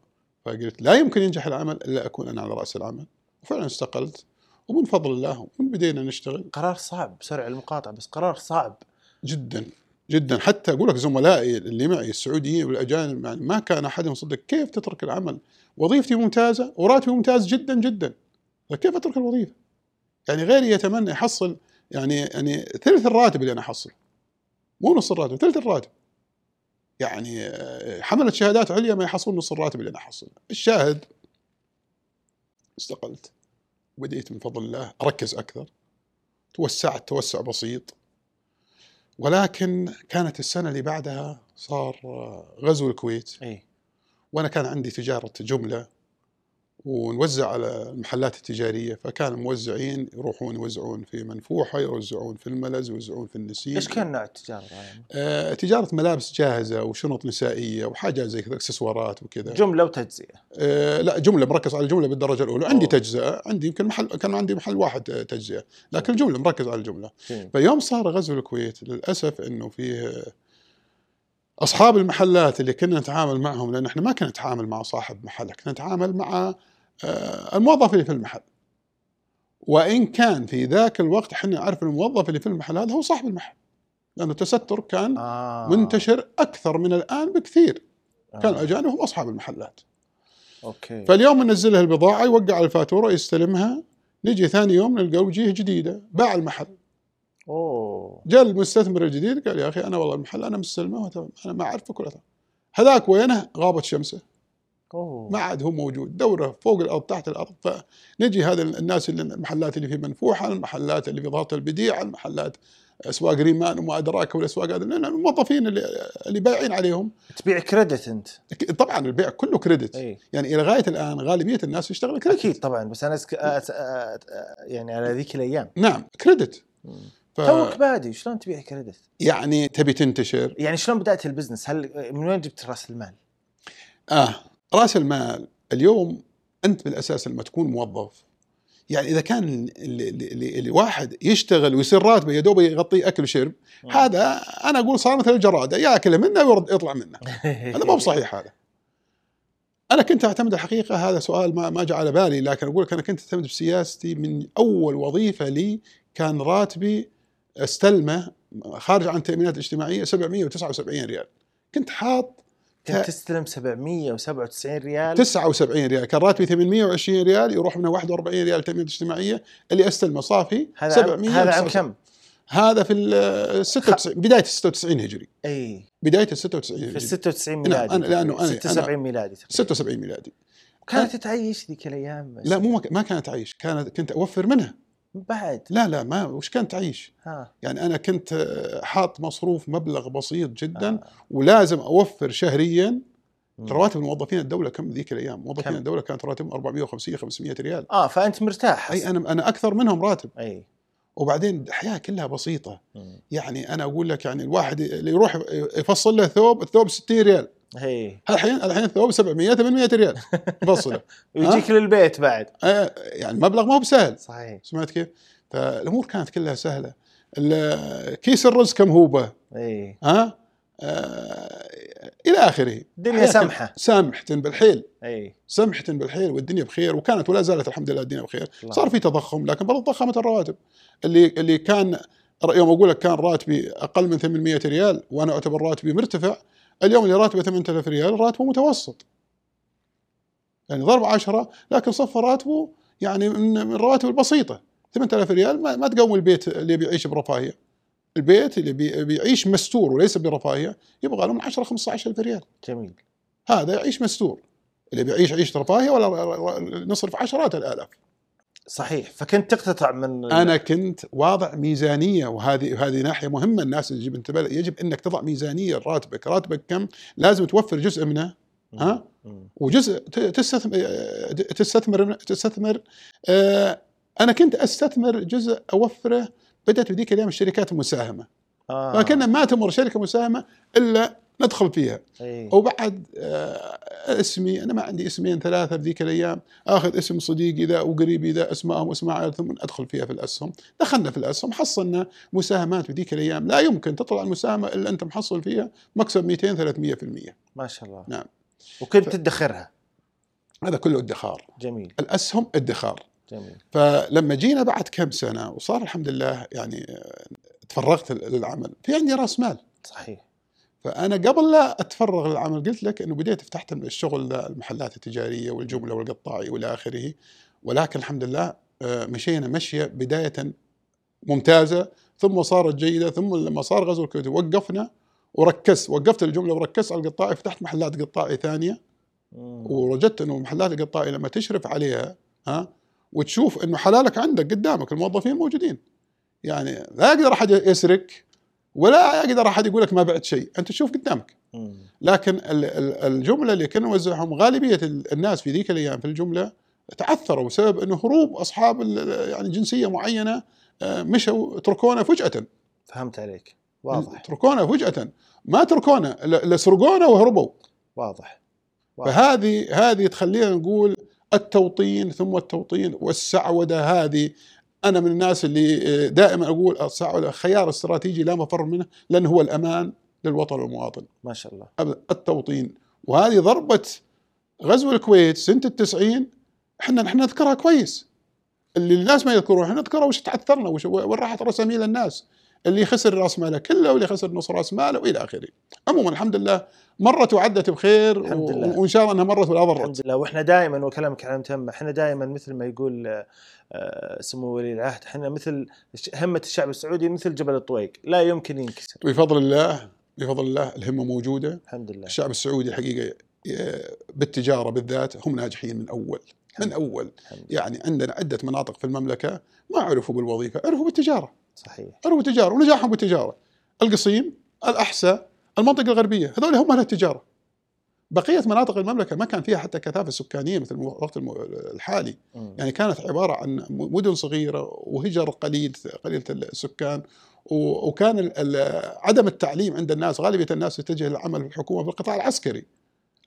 فقلت لا يمكن ينجح العمل إلا أكون أنا على رأس العمل. وفعلا استقلت. ومن فضل الله ومن بدينا نشتغل. قرار صعب سرع المقاطعة بس قرار صعب. جدا جدا. حتى أقول لك زملائي اللي معي السعوديين والأجانب يعني ما كان أحدهم يصدق كيف تترك العمل؟ وظيفتي ممتازة وراتبي ممتاز جدا جدا. فكيف أترك الوظيفة؟ يعني غيري يتمنى يحصل يعني يعني ثلث الراتب اللي أنا أحصل. مو نص الراتب ثلث الراتب. يعني آه، حملت شهادات عليا ما يحصلون نص الراتب اللي أنا أحصله. الشاهد استقلت وبديت من فضل الله أركز أكثر توسعت توسع بسيط ولكن كانت السنة اللي بعدها صار آه، غزو الكويت. اي وأنا كان عندي تجارة جملة ونوزع على المحلات التجارية فكان الموزعين يروحون يوزعون في منفوحة يوزعون في الملز يوزعون في النسيم إيش كان نوع التجارة يعني؟ آه، تجارة ملابس جاهزة وشنط نسائية وحاجات زي كذا إكسسوارات وكذا. جملة وتجزئة. آه لا جملة مركز على الجملة بالدرجة الأولى. عندي أوه. تجزئة عندي يمكن محل كان عندي محل واحد آه، تجزئة. لكن الجملة مركز على الجملة. جميل. فيوم صار غزو الكويت للأسف أنه فيه أصحاب المحلات اللي كنا نتعامل معهم لأن إحنا ما كنا نتعامل مع صاحب محل كنا نتعامل مع الموظف اللي في المحل. وإن كان في ذاك الوقت إحنا نعرف الموظف اللي في المحل هذا هو صاحب المحل. لأنه التستر كان آه. منتشر أكثر من الآن بكثير. كان آه. الاجانب هم أصحاب المحلات. أوكي. فاليوم ننزل له البضاعة يوقع الفاتورة يستلمها. نجي ثاني يوم نلقى وجيه جديدة باع المحل. أوه. جاء المستثمر الجديد قال يا أخي أنا والله المحل أنا مستلمه أنا ما اعرفك ولا. هذاك وينه؟ غابت شمسه. أوه. ما عاد هو موجود. دورة فوق الأرض تحت الأرض. فنجي هذا الناس اللي المحلات اللي في منفوحة المحلات اللي في ضغط البديعه المحلات أسواق ريمان وما أدراك والاسواق هذه لأن الموظفين اللي اللي بايعين عليهم. تبيع credit أنت. طبعا البيع كله credit. إي. يعني إلى غاية الآن غالبية الناس يشتغل credit. أكيد طبعا بس أنا أسك... أت... أت... يعني على ذيك الأيام. نعم credit. ف... توك بادي شلون تبيع credit؟ يعني تبي تنتشر. يعني شلون بدأت ال business؟ هل من وين جبت رأس المال؟ آه. رأس المال اليوم أنت بالأساس لما تكون موظف يعني إذا كان اللي, اللي, اللي واحد يشتغل ويصير راتبه يا دوب يغطيه أكل وشرب هذا أنا أقول صار مثل الجرادة يأكل منه ويرد يطلع منه. هذا مو بصحيح هذا. أنا كنت أعتمد الحقيقة هذا سؤال ما ما جاء على بالي لكن أقول لك أنا كنت أعتمد بسياستي من أول وظيفة لي كان راتبي استلمه خارج عن التأمينات الاجتماعية 779 ريال. كنت حاط كنت تستلم 797 ريال. 79 ريال. كان راتبي 820 ريال يروح منها 41 ريال تأمينات اجتماعية. اللي استلمه صافي هذا عام هذا عام كم؟ هذا في ال 96 بداية ال 96 هجري. إي. بداية ال 96 في هجري. ال 76 ميلادي. أنا لأنه أنا 76 ميلادي تقريباً. 76 ميلادي. كانت تعيش ذيك الأيام لا مو ما كانت تعيش. كانت كنت أوفر منها. بعد. لا لا ما وش كانت تعيش؟ ها. يعني أنا كنت آه، حاط مصروف مبلغ بسيط جدا آه. ولازم أوفر شهريا. رواتب موظفين الدولة. كم ذيك الأيام؟ موظفين كم؟ الدولة كانت رواتبهم 450 500 ريال. آه فأنت مرتاح. أي أنا أنا أكثر منهم راتب. أي. وبعدين الحياة كلها بسيطة. مم. يعني أنا أقول لك يعني الواحد اللي يروح يفصل له ثوب الثوب 60 ريال. هي. الحين الحين الثوب 700 800 ريال. يفصله ويجيك للبيت بعد. آه، يعني المبلغ ما هو بسهل. صحيح. سمعت كيف؟ فالأمور كانت كلها سهلة. كيس الرز كم هوبه اي ها؟ آه إلى آخره. الدنيا سمحة. سامحه بالحيل. اي سمحه بالحيل والدنيا بخير. وكانت ولا زالت الحمد لله الدنيا بخير. الله. صار في تضخم لكن برضه تضخمت الرواتب. اللي اللي كان يوم أقول لك كان راتبي أقل من 800 ريال وأنا أعتبر راتبي مرتفع اليوم اللي راتبه 8000 ريال راتبه متوسط. يعني ضرب عشرة لكن صفى راتبه يعني من الرواتب البسيطة. 8000 ريال ما, ما تقوم البيت اللي بيعيش برفاهية. البيت اللي بي- بيعيش مستور وليس برفاهية يبغى له من 10 15000 ريال. جميل. هذا يعيش مستور. اللي بيعيش عيشة رفاهية ولا نصرف عشرات الآلاف. صحيح. فكنت تقتطع من أنا كنت واضع ميزانية وهذه هذه ناحية مهمة الناس تجيب انتباه. لها. يجب إنك تضع ميزانية راتبك راتبك كم؟ لازم توفر جزء منه ها؟ وجزء تستثمر تستثمر تستثمر. آه، أنا كنت أستثمر جزء أوفره بدأت بذيك الأيام الشركات المساهمة. آه. لكن ما تمر شركة مساهمة إلا ندخل فيها. إي. وبعد آه، اسمي أنا ما عندي اسمين ثلاثة بذيك الأيام. آخذ اسم صديقي ذا وقريبي ذا اسمائهم وأسماء عائلتهم ادخل فيها في الأسهم. دخلنا في الأسهم حصلنا مساهمات بذيك الأيام. لا يمكن تطلع المساهمة إلا أنت محصل فيها مكسب 200 300% ما شاء الله. نعم. وكنت تدخرها؟ هذا كله ادخار. جميل. الأسهم ادخار. جميل. فلما جينا بعد كم سنة وصار الحمد لله يعني آه، تفرغت للعمل في عندي رأس مال. صحيح. فأنا قبل لا أتفرغ للعمل قلت لك إنه بديت فتحت الشغل المحلات التجارية والجمله والقطاعي والى آخره ولكن الحمد لله آه، مشينا مشية بداية ممتازة ثم صارت جيدة ثم لما صار غزو الكويت وقفنا وركزت وقفت الجملة وركزت على القطاعي فتحت محلات قطاعي ثانية. ووجدت إنه محلات القطاعي لما تشرف عليها ها وتشوف إنه حلالك عندك قدامك الموظفين موجودين يعني لا يقدر أحد يسرق ولا يقدر أحد يقول لك ما بعت شيء. أنت تشوف قدامك. لكن ال- ال- الجملة اللي كنا نوزعهم غالبية ال- الناس في ذيك الأيام في الجملة تعثروا بسبب إنه هروب أصحاب يعني جنسية معينة آه، مشوا تركونا فجأة. فهمت عليك. واضح. تركونا فجأة. ما تركونا ل- سرقونا وهربوا. واضح. واضح. فهذه هذه تخلينا نقول التوطين ثم التوطين والسعودة هذه أنا من الناس اللي آه، دائما أقول خيار استراتيجي لا مفر منه لأنه هو الأمان للوطن والمواطن. ما شاء الله. التوطين. وهذه ضربة غزو الكويت سنة التسعين إحنا إحنا نذكرها كويس. اللي الناس ما يذكرون إحنا نذكرها وش تعثرنا وش وين راحت رساميل الناس. اللي خسر راس ماله كله واللي خسر نص راس ماله وإلى آخره. عموما الحمد لله مرت وعدت بخير الحمد لله. وإن شاء الله إنها مرت ولا ضرت. الحمد لله. وإحنا دائما وكلامك كلام تم إحنا دائما مثل ما يقول آه، آه، سمو ولي العهد إحنا مثل همة الشعب السعودي مثل جبل الطويق. لا يمكن ينكسر. بفضل الله بفضل الله الهمة موجودة. الحمد لله. الشعب السعودي حقيقة آه، بالتجارة بالذات هم ناجحين من أول من أول. يعني عندنا عدة مناطق في المملكة ما عرفوا بالوظيفة عرفوا بالتجارة. صحيح. عرفوا التجاره ونجاحهم بالتجاره القصيم الأحساء المنطقة الغربية هذول هم أهل التجارة. بقية مناطق المملكة ما كان فيها حتى كثافة سكانية مثل الوقت الحالي. مم. يعني كانت عبارة عن مدن صغيرة وهجر قليل قليلة السكان وكان عدم التعليم عند الناس غالبية الناس تتجه للعمل في الحكومة في القطاع العسكري.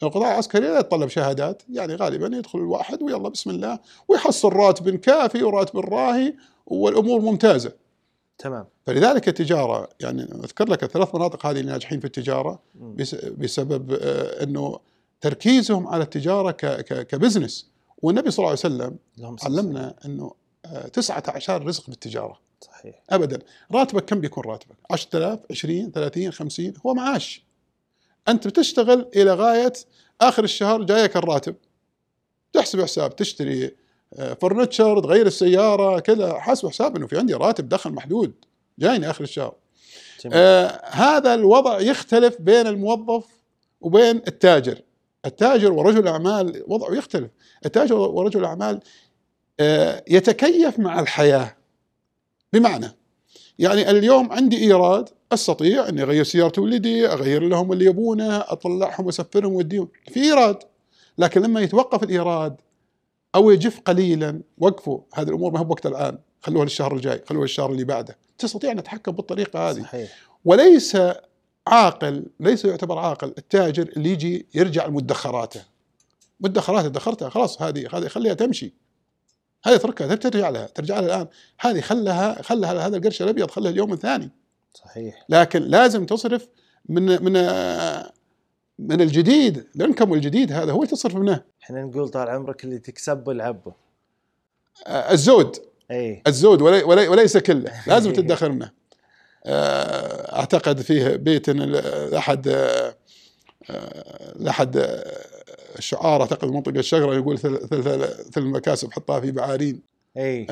القطاع العسكري لا يتطلب شهادات يعني غالبا يدخل الواحد ويلا بسم الله ويحصل راتب كافي وراتب راهي والأمور ممتازة. تمام. فلذلك التجارة يعني أذكر لك الثلاث مناطق هذه الناجحين في التجارة بسبب آه، إنه تركيزهم على التجارة كبزنس. والنبي صلى الله عليه وسلم. علمنا إنه آه، 19 رزق بالتجاره صحيح. ابدا. راتبك كم بيكون راتبك؟ 10000 20 30 50 هو معاش. أنت بتشتغل إلى غاية آخر الشهر جايك الراتب. تحسب حساب تشتري فرنتشر تغير السيارة كذا. حاسب حساب إنه في عندي راتب دخل محدود جايني آخر الشهر. جميل. آه هذا الوضع يختلف بين الموظف وبين التاجر. التاجر ورجل الاعمال وضعه يختلف. التاجر ورجل الاعمال آه يتكيف مع الحياة. بمعنى يعني اليوم عندي إيراد أستطيع إني أغير سيارة ولدي أغير لهم اللي يبونه أطلعهم وأسفرهم واديهم في إيراد لكن لما يتوقف الإيراد أو يجف قليلا. وقفوا. هذه الأمور ما هو وقت الآن. خلوها للشهر الجاي. خلوها للشهر اللي بعده. تستطيع أن تتحكم بالطريقة هذه. صحيح. وليس عاقل ليس يعتبر عاقل التاجر اللي يجي يرجع لمدخراته مدخراته دخرتها خلاص هذه هذه خليها تمشي. هذه اتركها ترجع لها ترجع لها الآن. هذه خلها خلها هذا القرش الأبيض خلها اليوم الثاني صحيح. لكن لازم تصرف من من من الجديد الانكم الجديد هذا هو اللي تصرف منه. إحنا نقول طال عمرك اللي تكسبه العبه آه، الزود. إي. الزود ولي ولي وليس كله لازم تدخر منه. آه، أعتقد فيه بيت إن ال- لاحد آه، لاحد الشعار أعتقد منطقة الشجرة يقول ثل ثل ثل, ثل المكاسب حطها في بعارين إي.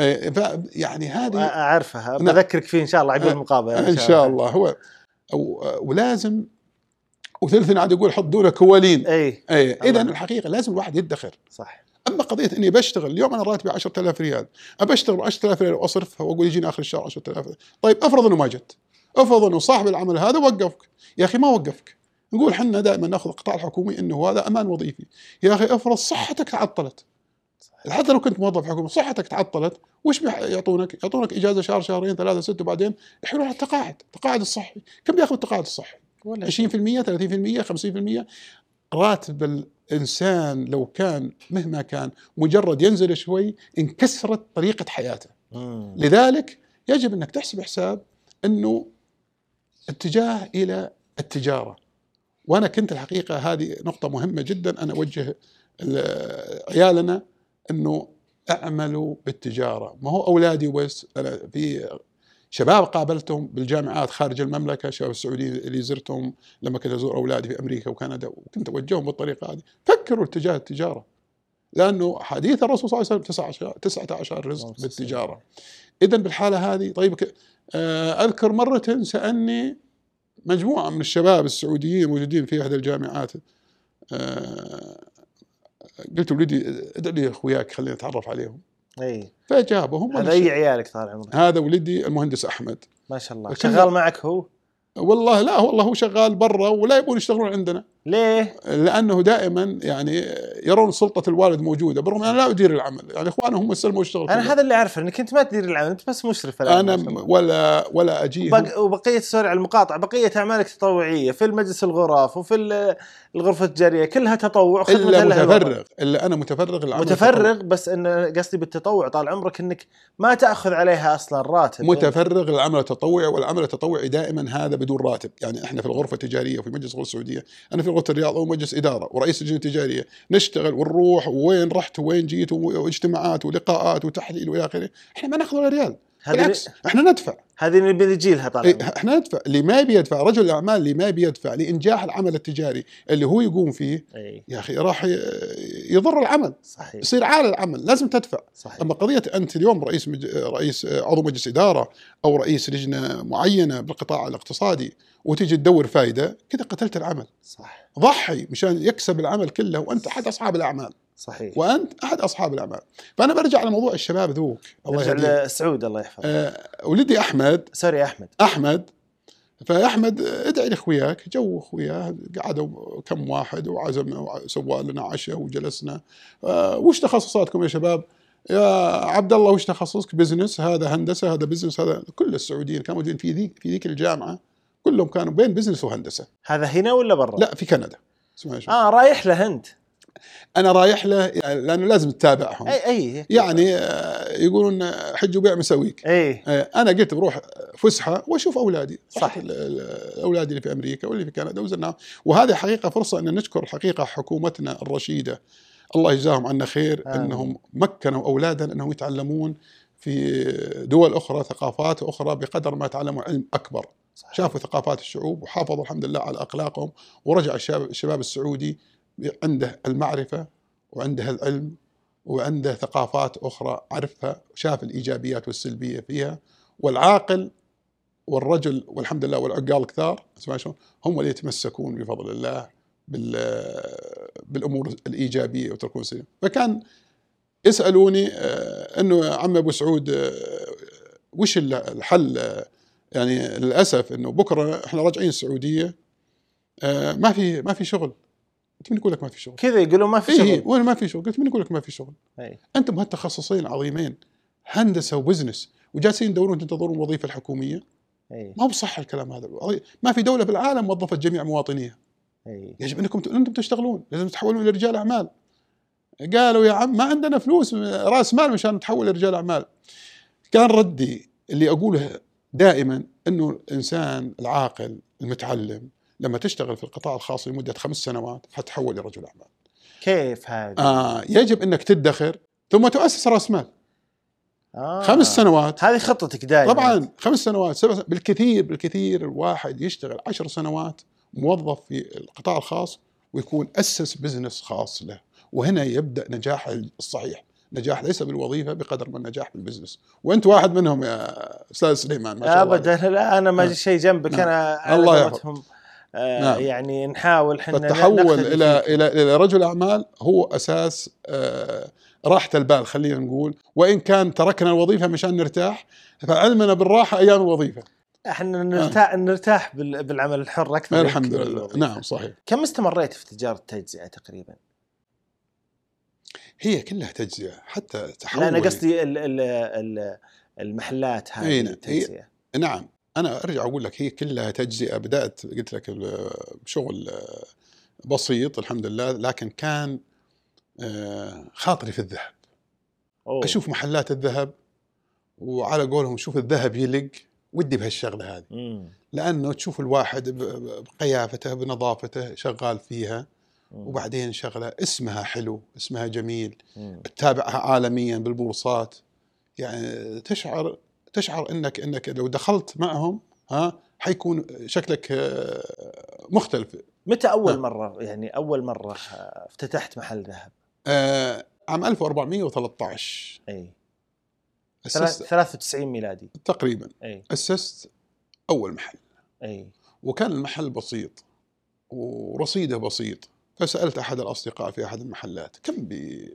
يعني هذه أعرفها نعم. بذكرك فيه إن شاء الله عقب المقابلة. إن شاء الله. هو ولازم وثلث عاد يقول حط دونه كوالين. إي. إي. اذا. الحقيقة لازم الواحد يدخر. صح. أما قضية إني بشتغل اليوم أنا راتبي 10000 ريال. ابى اشتغل 10000 ريال وأصرفها وأقول يجيني آخر الشهر 10000 طيب أفرض إنه ما جت. أفرض إنه صاحب العمل هذا وقفك. يا أخي ما وقفك. نقول حنا دائما نأخذ القطاع الحكومي إنه هذا أمان وظيفي. يا أخي أفرض صحتك تعطلت حتى لو كنت موظف حكومي صحتك تعطلت. وش يعطونك؟ يعطونك إجازة شهر شهرين ثلاثة ست وبعدين يحلون على التقاعد، التقاعد الصحي، كم بيأخذ التقاعد الصحي؟ ولا 20% 30% 50% راتب الإنسان لو كان مهما كان مجرد ينزل شوي انكسرت طريقة حياته. مم. لذلك يجب أنك تحسب حساب إنه اتجاه إلى التجارة. وأنا كنت الحقيقة هذه نقطة مهمة جدا. أنا أوجه ال- عيالنا إنه أعملوا بالتجارة. ما هو أولادي وبس أنا في شباب قابلتهم بالجامعات خارج المملكة شباب السعوديين اللي زرتهم لما كنت أزور أولادي في أمريكا وكندا وكنت أوجههم بالطريقة هذه. فكروا اتجاه التجارة لأنه حديث الرسول صلى الله عليه وسلم 19 19 رزق بالتجارة. اذا بالحالة هذه طيب آه، أذكر مرة سألني مجموعة من الشباب السعوديين موجودين في احدى الجامعات آه، قلت لولدي ادع لي أخوياك خليني أتعرف عليهم. إي. فجابهم هذا أي عيالك طال عمرك هذا ولدي المهندس أحمد. ما شاء الله. شغال معك هو؟ والله لا والله هو شغال برا ولا يبون يشتغلون عندنا. ليه؟ لأنه دائما يعني يرون سلطة الوالد موجودة برغم ان أنا لا أدير العمل يعني اخوانه هم استلموا الشغل أنا. هذا اللي أعرفه إنك أنت ما تدير العمل أنت بس مشرف الآن أنا. ولا ولا اجيه بق- وبقيه سوري على المقاطعة بقية أعمالك تطوعية في المجلس الغرف وفي ال- الغرفة التجارية كلها تطوع إلا. متفرغ إلا أنا متفرغ العمل متفرغ بس إن قصدي بالتطوع طال عمرك إنك ما تأخذ عليها أصلا راتب متفرغ للعمل التطوعي والعمل التطوعي دائما هذا بدون راتب يعني إحنا في الغرفة التجارية وفي مجلس الغرفة السعودية أنا في غرفه الرياض أو مجلس إدارة ورئيس اللجنه التجاريه نشتغل ونروح وين رحت وين جيت واجتماعات ولقاءات وتحليل وإلى آخره. إحنا ما نأخذ ولا ريال. بالعكس. إحنا ندفع. هذه اللي بنجي لها طال إيه، إحنا ندفع. اللي ما يبي يدفع رجل الأعمال اللي ما يبي يدفع لإنجاح العمل التجاري اللي هو يقوم فيه إي. يا أخي راح يضر العمل. صحيح. يصير عالة العمل لازم تدفع. صحيح. أما قضية أنت اليوم رئيس مج... رئيس عضو مجلس إدارة أو رئيس لجنة معينة بالقطاع الاقتصادي وتجي تدور فائده كذا قتلت العمل. صح. ضحي مشان يكسب العمل كله وأنت أحد أصحاب الأعمال. صحيح. وأنت أحد أصحاب الأعمال. فأنا برجع لموضوع الشباب ذوك الله يهديهم لسعود الله يحفظه آه ولدي أحمد. سوري أحمد. أحمد. فأحمد ادعي لأخوياك. جو اخوياه قعدوا كم واحد وعزمنا وسوى لنا عشاء وجلسنا. آه وش تخصصاتكم يا شباب؟ يا عبد الله وش تخصصك؟ business هذا هندسة هذا business هذا كل السعوديين كانوا موجودين في ذيك في ذيك الجامعة. كلهم كانوا بين business وهندسة. هذا هنا ولا برا؟ لا في كندا. آه رايح له أنت. أنا رايح له لأنه لازم تتابعهم. اي أي يعني آه، يقولون حج وبيع مساويك. أي. آه، أنا قلت بروح فسحة وأشوف أولادي. صح. اولادي اللي في أمريكا واللي في كندا وزرناهم. وهذه حقيقة فرصة إن نشكر حقيقة حكومتنا الرشيدة. الله يجزاهم عنا خير آمين. إنهم مكنوا اولادنا إنهم يتعلمون في دول أخرى ثقافات أخرى بقدر ما تعلموا علم أكبر. صحيح. شافوا ثقافات الشعوب وحافظوا الحمد لله على أخلاقهم. ورجع الشباب السعودي عنده المعرفة وعنده العلم وعنده ثقافات أخرى عرفها شاف الإيجابيات والسلبية فيها والعاقل والرجل والحمد لله والعقال كثار هم اللي يتمسكون بفضل الله بال بالأمور الإيجابية ويتركون السلبيه فكان يسألوني آه، إنه عم أبو سعود آه، وش ال- الحل؟ يعني للأسف إنه بكرة إحنا راجعين السعودية آه، ما في ما في شغل. انت من يقول لك ما في شغل؟ كذا يقولون ما في اي شغل وين ما في شغل؟ قلت من يقول لك ما في شغل؟ أي. أنتم هالتخصصين عظيمين هندسة وبزنس وجالسين تدورون تنتظرون الوظيفة الحكومية اي ما هو بصح الكلام هذا ما في دولة في العالم وظفت جميع مواطنيها اي يجب أنكم أنتم تشتغلون لازم تتحولون إلى رجال أعمال قالوا يا عم ما عندنا فلوس رأس مال مشان نتحول لرجال أعمال كان ردي اللي أقوله دائما إنه الإنسان العاقل المتعلم لما تشتغل في القطاع الخاص لمدة خمس سنوات حتحول لرجل أعمال. كيف هذا؟ آه يجب إنك تدخر ثم تؤسس رأس مال. آه. خمس سنوات. هذه خطتك دائما. طبعا خمس سنوات. سبع سنوات. بالكثير بالكثير الواحد يشتغل عشر سنوات موظف في القطاع الخاص ويكون أسس business خاص له. وهنا يبدأ نجاح الصحيح. نجاح ليس بالوظيفة بقدر ما النجاح بال business وأنت واحد منهم يا أستاذ سليمان ما شاء الله ابدا. لا أنا ما نعم. شيء جنبك. نعم. أنا الله يحفظ. قولتهم، آه نعم. يعني نحاول إحنا فالتحول إلى. إلى إلى رجل أعمال هو أساس آه، راحة البال خلينا نقول وإن كان تركنا الوظيفة مشان نرتاح فعلمنا بالراحة أيام الوظيفة إحنا نرتاح نرتاح بال- بالعمل الحر أكثر الحمد لله. نعم صحيح كم استمريت في تجارة التجزئة تقريبا؟ هي كلها تجزئة حتى تحول لا أنا قصدي ال ال ال المحلات هذه نعم. التجزئة نعم أنا أرجع أقول لك هي كلها تجزئة بدأت قلت لك بشغل بسيط الحمد لله لكن كان آه، خاطري في الذهب أوه. أشوف محلات الذهب وعلى قولهم شوف الذهب يلق ودي بهالشغلة هذه مم. لأنه تشوف الواحد بقيافته بنظافته شغال فيها مم. وبعدين شغلة اسمها حلو اسمها جميل مم. تتابعها عالميا بالبورصات يعني تشعر تشعر إنك إنك لو دخلت معهم ها حيكون شكلك آه، مختلف. متى أول نعم. مرة؟ يعني أول مرة آه، افتتحت محل ذهب؟ آه، عام 1413 أي. أسست. 93 ميلادي. تقريبا. أي. أسست أول محل. أي. وكان المحل بسيط ورصيده بسيط. فسألت أحد الأصدقاء في أحد المحلات كم بي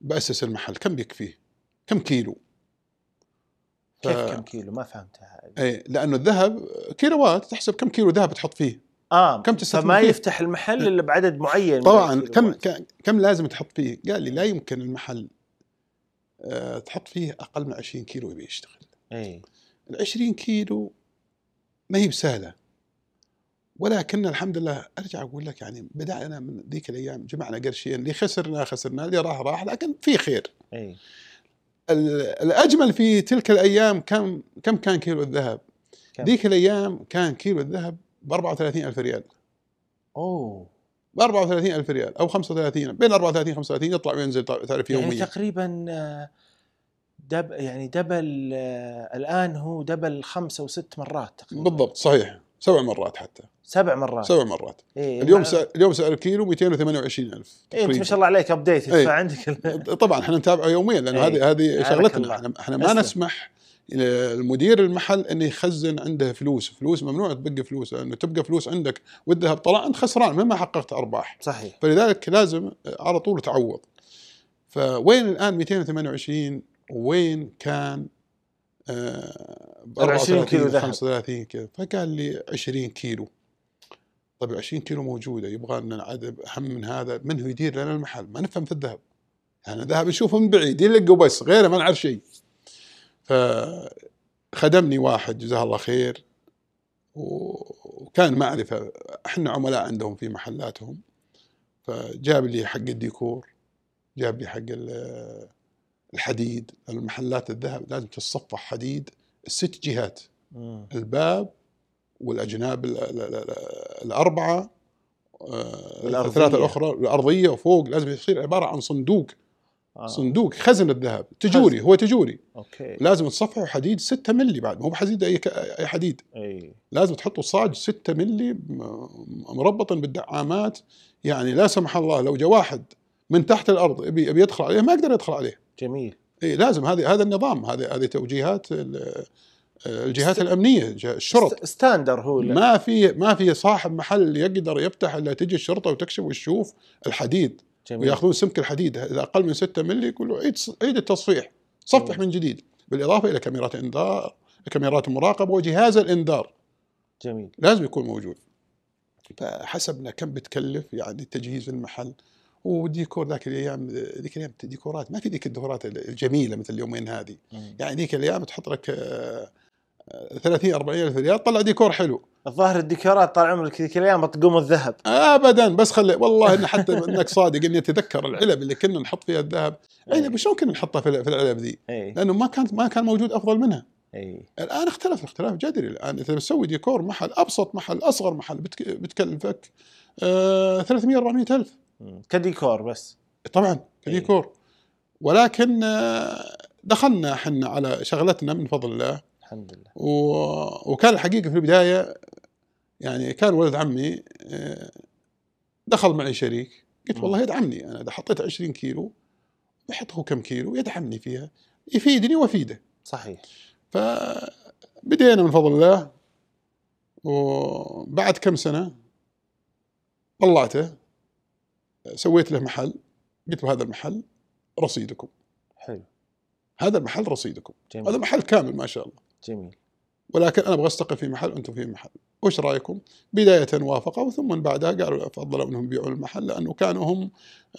بأسس المحل؟ كم بيكفيه؟ كم كيلو؟ كيف ف- كم كيلو؟ ما فهمتها اي لأنه الذهب كيلوات تحسب كم كيلو ذهب تحط فيه. آه كم تستثمر فما فيه؟ يفتح المحل إلا بعدد معين طبعا كم كم لازم تحط فيه؟ قال لي لا يمكن المحل آه، تحط فيه أقل من 20 كيلو يبي يشتغل. اي ال 20 كيلو ما هي بسهلة. ولكن الحمد لله أرجع أقول لك يعني بدأنا من ذيك الأيام جمعنا قرشين اللي خسرنا خسرنا اللي راح راح لكن في خير. اي الأجمل في تلك الأيام كم كم كان كيلو الذهب؟ كم؟ ذيك الأيام كان كيلو الذهب ب 34 ألف ريال. أوه. ب 34 ألف ريال أو 35 بين 34 35 يطلع وينزل تعرف يعني يوميا. تقريبا آه، دب يعني double آه، الآن هو double خمسة وست مرات تقريبا. بالضبط صحيح. سبع مرات حتى سبع مرات سبع مرات إيه اليوم مع- سعر اليوم سعر الكيلو 228 ألف إيه أنت ما شاء الله عليك ابديت إيه. فعندك ال- طبعا إحنا نتابعه يوميا لأنه إيه. هذه هذه يعانك شغلتنا. إحنا إحنا ما. نسمح المدير المحل انه يخزن عنده فلوس، فلوس ممنوع تبقى فلوس لأنه تبقى فلوس عندك والذهب طلع انت خسران مهما حققت أرباح، صحيح فلذلك لازم على طول تعوض. فوين الآن 228 وين كان آه 20 كيلو 34 ذهب. 35 كذا فقال لي 20 كيلو. طيب 20 كيلو موجودة يبغى لنا نعذب أهم من هذا. من هو يدير لنا المحل؟ ما نفهم في الذهب. يعني الذهب نشوفه من بعيد يلق وبس غيره ما نعرف شيء. فخدمني واحد جزاه الله خير. وكان معرفة إحنا عملاء عندهم في محلاتهم. فجاب لي حق الديكور جاب لي حق ال- الحديد. المحلات الذهب لازم تتصفح حديد. الست جهات. مم. الباب والأجناب ال- ال- ال- ال- الأربعة آه،. الثلاثة الأخرى الأرضية وفوق لازم يصير عبارة عن صندوق. آه. صندوق خزن الذهب. تجوري خزن. هو تجوري. okay. لازم تصفحه حديد 6 ملي بعد. مو بحديد أي أي حديد. أي. لازم تحطوا صاج 6 ملي مربطا بالدعامات. يعني لا سمح الله لو جاء واحد من تحت الأرض يبي يدخل عليه ما يقدر يدخل عليه جميل. إي لازم. هذه هذا النظام هذه هذه توجيهات ال- الجهات الأمنية الشرط. ست- standard هو. ما في ما في صاحب محل يقدر يفتح إلا تجي الشرطة وتكشف وتشوف الحديد جميل. ويأخذون سمك الحديد. إذا أقل من 6 ملي يقول له عيد عيد التصفيح. صفح مم. من جديد. بالإضافة إلى كاميرات إنذار كاميرات المراقبه وجهاز الإنذار. جميل. لازم يكون موجود. فحسبنا كم بتكلف يعني تجهيز المحل. والديكور ذاك الأيام ذيك الأيام ديكورات ما في ذيك الديكورات الجميلة مثل اليومين هذه. يعني ذيك الأيام تحط لك آه، آه، 30 40 الف ريال طلع ديكور حلو. الظاهر الديكورات طال عمرك ذيك الأيام طقوم الذهب. ابدا بس خلي والله إن حتى إنك صادق إني أتذكر العلب اللي كنا نحط فيها الذهب. علب شلون كنا نحطها في في العلب ذي؟ اي لأنه ما كانت ما كان موجود أفضل منها. اي الآن اختلف اختلاف جذري الآن إذا بتسوي ديكور محل أبسط محل أصغر محل بتك- بتكلفك آه 300 400 ألف. كديكور بس. طبعا كديكور. ولكن آه دخلنا إحنا على شغلتنا من فضل الله. الحمد لله. و... وكان الحقيقة في البداية يعني كان ولد عمي آه، دخل معي شريك. قلت. والله يدعمني. أنا إذا حطيت 20 كيلو بحط هو كم كيلو يدعمني فيها. يفيدني وأفيده. صحيح. فبدينا من فضل الله. وبعد كم سنة طلعته. سويت له محل قلت له هذا المحل رصيدكم حلو هذا المحل رصيدكم هذا جميل محل كامل ما شاء الله جميل ولكن أنا أبغى استقل في محل وأنتم في محل وش رايكم بدايه وافقوا ثم من بعدها قالوا فضلوا انهم يبيعوا المحل لأنه كانوا هم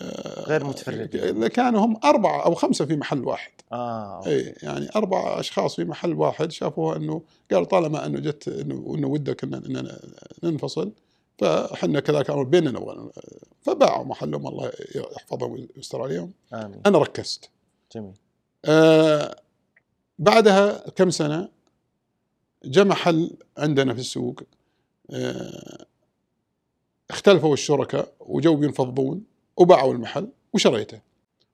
آه، غير متفرقين. كانوا هم اربعه أو خمسه في محل واحد آه أوكي. اي يعني أربع اشخاص في محل واحد شافوها انه قالوا طالما انه جت انه انه ودك ان ننفصل فاحنا كذلك أمر بيننا نبغى فباعوا محلهم الله يحفظهم ويستر عليهم. آمين. أنا ركزت. جميل. آه بعدها كم سنة جاء محل عندنا في السوق آه اختلفوا الشركاء وجو بينفضون وباعوا المحل وشريته.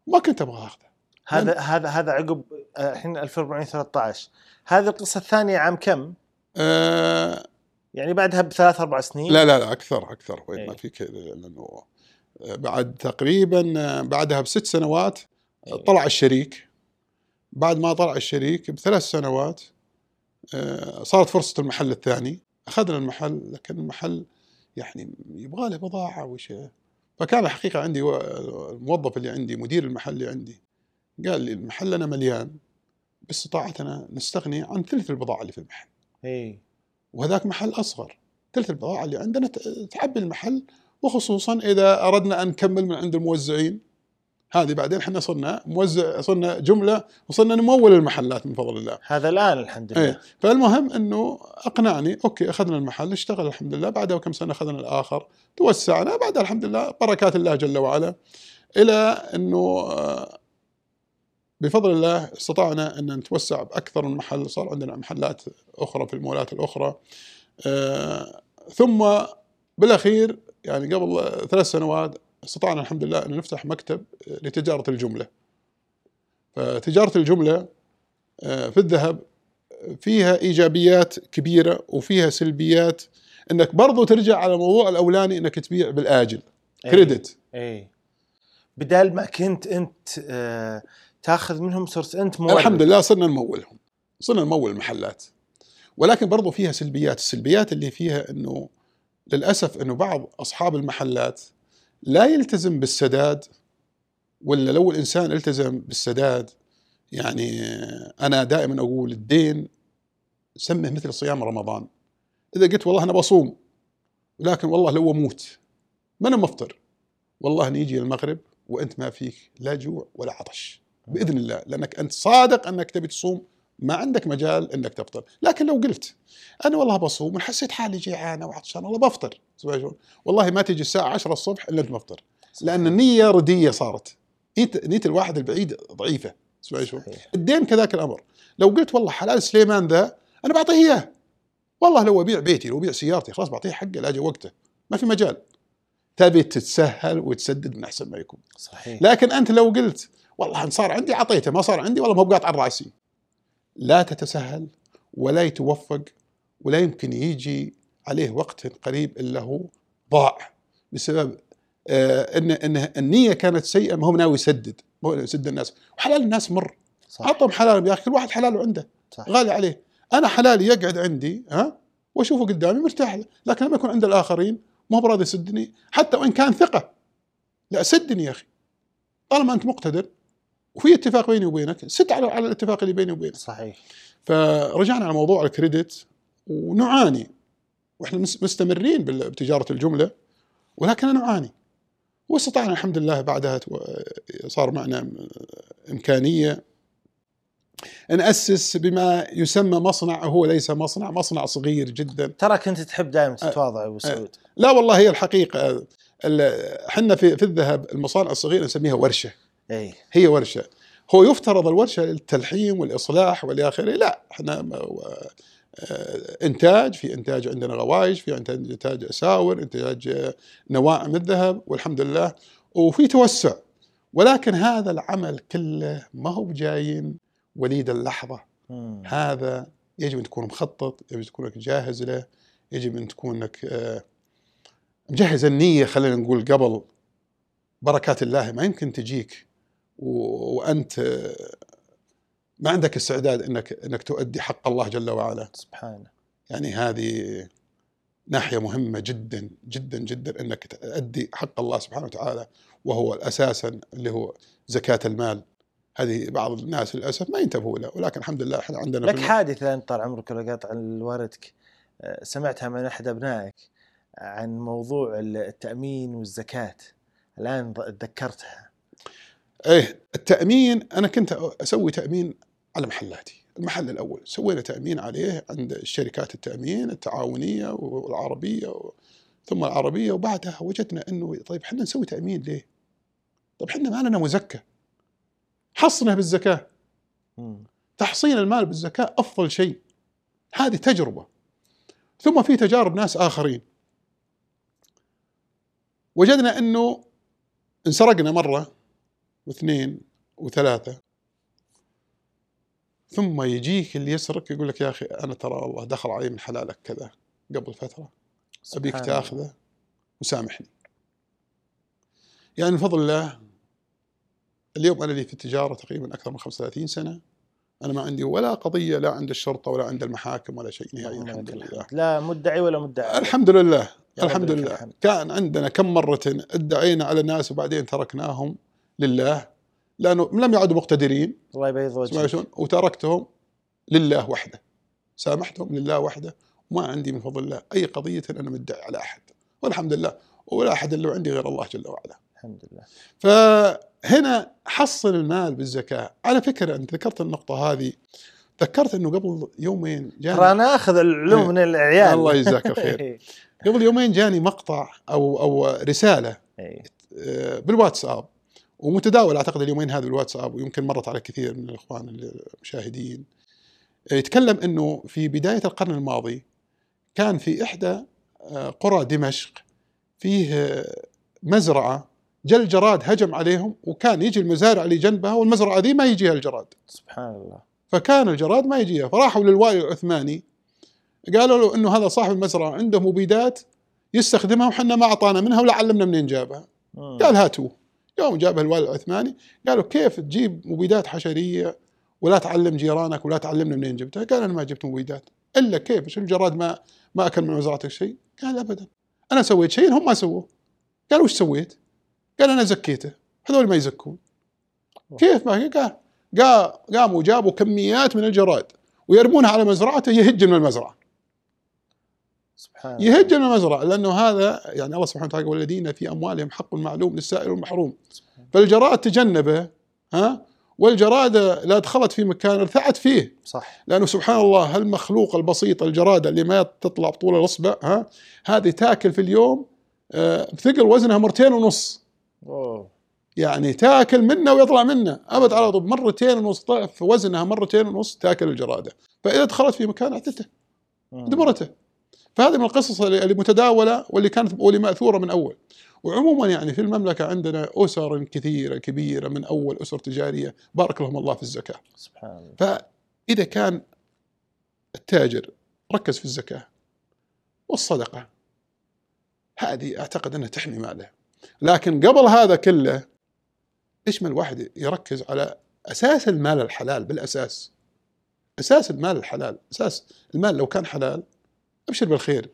ما كنت أبغى أخذه. هذا هذا هذا عقب آه، الحين 1413 هذه القصة الثانية عام كم؟ آه يعني بعدها بثلاث أربع سنين؟ لا لا لا أكثر أكثر وين ما إيه. في كذا لأنه آه، بعد تقريبا آه، بعدها بست سنوات إيه. طلع الشريك. بعد ما طلع الشريك بثلاث سنوات آه، صارت فرصة المحل الثاني. أخذنا المحل لكن المحل يعني يبغى له بضاعة وش. فكان الحقيقة عندي الموظف اللي عندي مدير المحل اللي عندي قال لي المحل أنا مليان باستطاعتنا نستغني عن ثلث البضاعة اللي في المحل. اي وهذاك محل أصغر. ثلث البضاعة اللي عندنا تعبي المحل وخصوصا إذا أردنا أن نكمل من عند الموزعين. هذه بعدين إحنا صرنا موزع صرنا جملة وصرنا نمول المحلات من فضل الله. هذا الآن الحمد لله. إيه. فالمهم إنه أقنعني أوكي أخذنا المحل اشتغل الحمد لله. بعدها كم سنة أخذنا الآخر. توسعنا بعدها الحمد لله بركات الله جل وعلا. إلى إنه آه، بفضل الله استطعنا أن نتوسع بأكثر من محل صار عندنا محلات أخرى في المولات الأخرى. آه، ثم بالأخير يعني قبل ثلاث سنوات استطعنا الحمد لله أن نفتح مكتب لتجارة الجملة. فتجارة الجملة آه، في الذهب فيها إيجابيات كبيرة وفيها سلبيات. إنك برضو ترجع على الموضوع الأولاني إنك تبيع بالآجل إيه. كريدت. اي بدال ما كنت أنت آه تاخذ منهم صرت انت مورد الحمد لله صرنا نمولهم. صرنا نمول المحلات. ولكن برضو فيها سلبيات. السلبيات اللي فيها إنه للأسف إنه بعض أصحاب المحلات لا يلتزم بالسداد ولا لو الإنسان التزم بالسداد يعني أنا دائما أقول الدين سمه مثل صيام رمضان. إذا قلت والله أنا بصوم لكن والله لو أموت ما أنا مفطر والله نيجي المغرب وأنت ما فيك لا جوع ولا عطش. بإذن الله لأنك أنت صادق أنك تبي تصوم ما عندك مجال إنك تفطر. لكن لو قلت أنا والله بصوم وحسيت حالي جيعانه وعطشان والله بفطر؟ والله ما تجي الساعة 10 الصبح إلا أنت مفطر. لأن النية ردية صارت. نيه الواحد البعيد ضعيفة. شلون؟ الدين كذاك الأمر. لو قلت والله حلال سليمان ذا أنا بعطيه إياه. والله لو أبيع بيتي لو أبيع سيارتي خلاص بعطيه حقه لا أجي وقته. ما في مجال. تبي تتسهل وتسدد من أحسن ما يكون. صحيح. لكن أنت لو قلت والله ان صار عندي اعطيته ما صار عندي والله ما بقاطع راسي لا تتسهل ولا يتوفق ولا يمكن يجي عليه وقت قريب إلا هو ضاع بسبب آه إن إن النية كانت سيئة ما هو ناوي يسدد ما هو يسد الناس. وحلال الناس مر. صح. عطهم حلال يا أخي كل واحد حلاله عنده صح. غالي عليه. أنا حلالي يقعد عندي ها وأشوفه قدامي مرتاح له لكن لما يكون عند الآخرين ما هو براضي يسدني حتى وإن كان ثقة. لا سدني يا أخي. طالما أنت مقتدر وفي اتفاق بيني وبينك سد على على الاتفاق اللي بيني وبينك. صحيح. فرجعنا على موضوع الكريدت ونعاني. وإحنا مس- مستمرين بتجارة الجملة ولكن نعاني واستطعنا الحمد لله بعدها صار معنا إمكانية ناسس بما يسمى مصنع هو ليس مصنع مصنع صغير جدا. ترى كنت تحب دائما تتواضع أبو سعود. لا والله هي الحقيقة. ال- إحنا في في الذهب المصانع الصغيرة نسميها ورشة. اي هي ورشة. هو يفترض الورشة للتلحيم والإصلاح والى اخره لا إحنا آه، إنتاج في إنتاج عندنا غوايش في انتاج إنتاج اساور إنتاج آه، نواعم الذهب والحمد لله. وفي توسع. ولكن هذا العمل كله ما هو بجايين وليد اللحظة. مم. هذا يجب أن تكون مخطط يجب أن تكون جاهز له يجب أن تكون إنك آه، مجهز النية خلينا نقول قبل بركات الله ما يمكن تجيك. وأنت ما عندك استعداد إنك إنك تؤدي حق الله جل وعلا. سبحانه يعني هذه ناحية مهمة جدا جدا جدا إنك تؤدي حق الله سبحانه وتعالى وهو أساسا اللي هو زكاة المال. هذه بعض الناس للأسف ما ينتبهوا له ولكن الحمد لله إحنا عندنا لك حادثة أنت طال عمرك ولا قاطع والدك آه، سمعتها من أحد أبنائك عن موضوع التأمين والزكاة. الآن تذكرتها إيه التأمين أنا كنت أسوي تأمين على محلاتي. المحل الأول سوينا تأمين عليه عند الشركات التأمين التعاونية والعربية و... ثم العربية وبعدها وجدنا إنه طيب إحنا نسوي تأمين ليه؟ طيب إحنا ما لنا مزكى حصنه بالزكاه. تحصين المال بالزكاة أفضل شيء. هذه تجربة. ثم في تجارب ناس آخرين. وجدنا إنه انسرقنا مرة. واثنين وثلاثة ثم يجيك اللي يسرق يقول لك يا أخي أنا ترى والله دخل علي من حلالك كذا قبل سبحان الله. تاخذه وسامحني. يعني من فضل الله اليوم أنا لي في التجارة تقريبا أكثر من 35 سنة أنا ما عندي ولا قضية لا عند الشرطة ولا عند المحاكم ولا شيء نهائيا اللهم الحمد لله. لا مدعي ولا مدعي الحمد لله الحمد لله الحمد. كان عندنا كم مرة ادعينا على الناس وبعدين تركناهم لله. لأنه لم يعدوا مقتدرين. الله يبيض وجهك. وتركتهم لله وحده. سامحتهم لله وحده. وما عندي من فضل الله أي قضية أنا مدعي على أحد. والحمد لله. ولا أحد اللي عندي غير الله جل وعلا. الحمد لله. فهنا حصل المال بالزكاة. على فكرة أنت ذكرت النقطة هذه. ذكرت أنه قبل يومين ترى جاني أنا آخذ العلوم إيه. من العيال. الله يجزاك الخير. قبل يومين جاني مقطع أو أو رسالة إيه. آه، بالواتساب. ومتداول أعتقد اليومين هذا بالواتساب ويمكن مرت على كثير من الإخوان المشاهدين يتكلم إنه في بداية القرن الماضي كان في إحدى آه، قرى دمشق فيه آه، مزرعة جا الجراد هجم عليهم وكان يجي المزارع اللي جنبها والمزرعة ذي ما يجيها الجراد. سبحان الله. فكان الجراد ما يجيها. فراحوا للوالي العثماني قالوا له إنه هذا صاحب المزرعة عنده مبيدات يستخدمها وحنا ما أعطانا منها ولا علمنا منين جابها. قال هاتوه. يوم جابها الوالي العثماني قالوا كيف تجيب مبيدات حشرية ولا تعلم جيرانك ولا تعلمنا منين جبتها؟ قال أنا ما جبت مبيدات. إلا كيف؟ شو الجراد ما ما أكل من مزرعتك شيء قال ابدا. أنا سويت شيء هم ما سووه. قال وش سويت؟ قال أنا زكيته. هذول ما يزكون. كيف ما قال قاموا جابوا كميات من الجراد ويرمونها على مزرعته يهج من المزرعة. سبحان الله. يهج من المزرعه لأنه هذا يعني الله سبحانه وتعالى والذين في أموالهم حق معلوم للسائل والمحروم فالجراد تجنبه ها؟ والجراده لا دخلت في مكان ارتعت فيه. صح. لأنه سبحان الله هالمخلوق البسيط الجراده اللي ما تطلع بطول الأصبع ها؟ هذه تاكل في اليوم آه، بثقل وزنها مرتين ونص. اوه يعني تاكل منه ويطلع منه. أبد على طول مرتين ونص ضعف وزنها مرتين ونص تاكل الجرادة. فإذا دخلت في مكان اعتته. دمرته. فهذه من القصص متداولة واللي كانت واللي مأثورة من أول. وعموما يعني في المملكة عندنا أسر كثيرة كبيرة من أول أسر تجارية. بارك لهم الله في الزكاة. سبحان الله. فإذا كان التاجر ركز في الزكاة والصدقة هذه أعتقد أنها تحمي ماله. لكن قبل هذا كله ليش ما الواحد يركز على أساس المال الحلال؟ بالأساس. أساس المال الحلال. أساس المال لو كان حلال أبشر بالخير.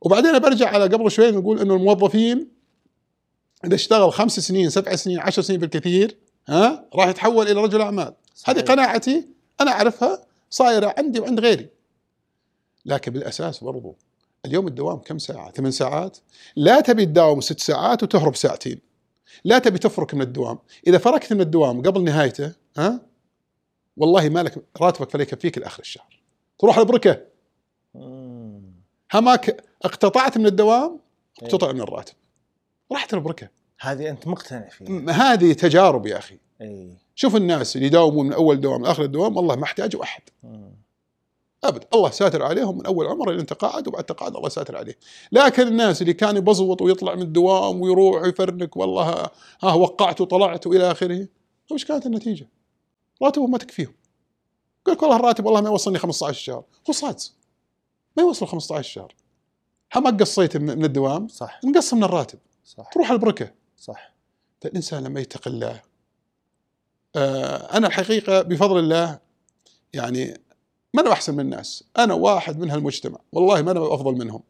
وبعدين برجع على قبل شوي نقول إنه الموظفين إذا اشتغل خمس سنين سبع سنين عشر سنين بالكثير ها راح يتحول إلى رجل أعمال. صحيح. هذه قناعتي أنا أعرفها صايرة عندي وعند غيري. لكن بالأساس برضو اليوم الدوام كم ساعة؟ ثمان ساعات. لا تبي تداوم ست ساعات وتهرب ساعتين. لا تبي تفرك من الدوام. إذا فركت من الدوام قبل نهايته ها والله مالك راتبك فلا يكفيك لآخر الشهر. تروح البركة. هماك اقتطعت من الدوام إيه. اقتطع من الراتب. راحت البركة. هذه أنت مقتنع فيها. هذه تجارب يا أخي. اي شوف الناس اللي يداومون من أول دوام لآخر الدوام والله ما احتاجوا أحد. مم. أبد الله ساتر عليهم من أول عمره إلى انت قاعد وبعد تقاعد الله ساتر عليه. لكن الناس اللي كان يبزوط ويطلع من الدوام ويروح ويفرنك والله ها, ها وقعت وطلعت والى آخره. وش كانت النتيجة؟ راتبهم ما تكفيهم. يقول لك والله الراتب والله ما يوصلني 15 شهر. صاد ما يوصل 15 شهر. ما قصيت من الدوام صح. نقص من الراتب. صح. تروح البركة. صح. فالإنسان لما يتقي الله آه، أنا الحقيقة بفضل الله يعني ما أنا أحسن من الناس؟ أنا واحد من هالمجتمع. والله ما أنا أفضل منهم.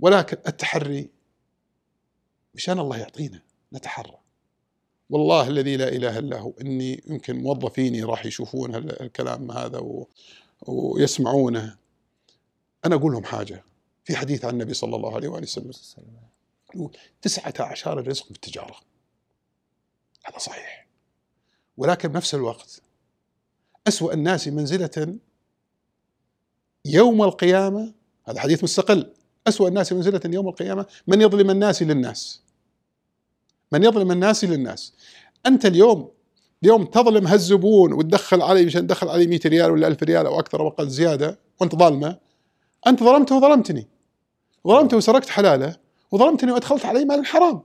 ولكن التحري مشان الله يعطينا نتحرى. والله الذي لا إله إلا هو إني يمكن موظفيني راح يشوفون هال- الكلام هذا و... ويسمعونه. أنا أقول لهم حاجة. في حديث عن النبي صلى الله عليه وآله وسلم. تسعة أعشار الرزق بالتجارة. هذا صحيح. ولكن بنفس الوقت أسوأ الناس منزلة يوم القيامة. هذا حديث مستقل. أسوأ الناس منزلة يوم القيامة. من يظلم الناس للناس؟ من يظلم الناس للناس؟ أنت اليوم اليوم تظلم هالزبون وتدخل علي مشان تدخل علي 100 ريال ولا 1000 ريال أو أكثر أو أقل زيادة وأنت ظالمة؟ أنت ظلمته وظلمتني. ظلمته وسرقت حلاله وظلمتني وأدخلت علي مال حرام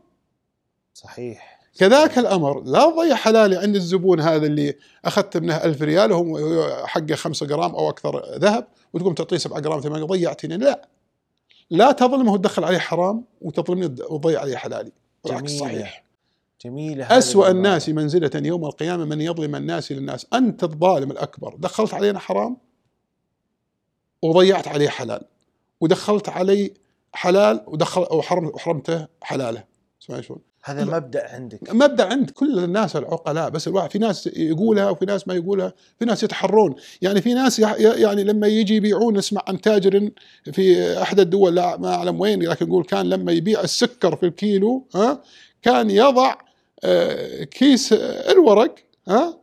صحيح. كذاك الأمر. لا تضيع حلالي عند الزبون هذا اللي أخذت منه ألف ريال وهو حقه خمسة جرام أو أكثر ذهب وتقوم تعطيه 7 جرام ثمانية ضيعتني. لا. لا تظلمه وتدخل عليه حرام وتظلمني وتضيع عليه حلالي. جميلة. صحيح. جميلة هذه أسوأ. الناس منزلة يوم القيامة من يظلم الناس للناس. أنت الظالم الأكبر. دخلت علينا حرام وضيعت عليه حلال. ودخلت علي حلال ودخل وحرمته حلاله. اسمعي شلون؟ هذا مبدأ عندك. مبدأ عند كل الناس العقلاء بس الواحد في ناس يقولها وفي ناس ما يقولها في ناس يتحرون. يعني في ناس يعني لما يجي يبيعون نسمع عن تاجر في إحدى الدول لا ما أعلم وين لكن يقول كان لما يبيع السكر في الكيلو ها كان يضع آه، كيس الورق ها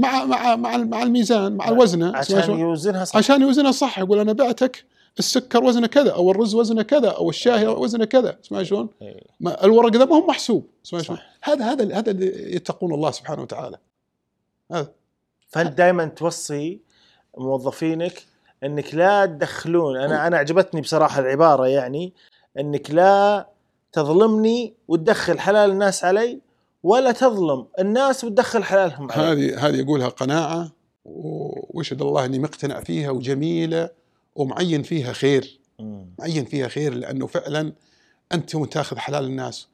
مع مع مع مع الميزان مع الوزنه عشان؟ يوزنها صح. عشان يوزنها صح يقول أنا بعتك السكر وزنه كذا أو الرز وزنه كذا أو الشاي وزنه كذا. اسمع شلون؟ إيه. الورق ده ما هو محسوب. اسمع شلون؟ هذا هذا هذا اللي يتقون الله سبحانه وتعالى. هذا. فهل دائما توصي موظفينك إنك لا تدخلون؟ أنا أنا عجبتني بصراحة العبارة يعني إنك لا تظلمني وتدخل حلال الناس علي ولا تظلم. الناس وتدخل حلالهم هذه هذه يقولها قناعة و- ويشهد الله أني مقتنع فيها وجميلة ومعين فيها خير. معين فيها خير لأنه فعلا أنت يوم تأخذ حلال الناس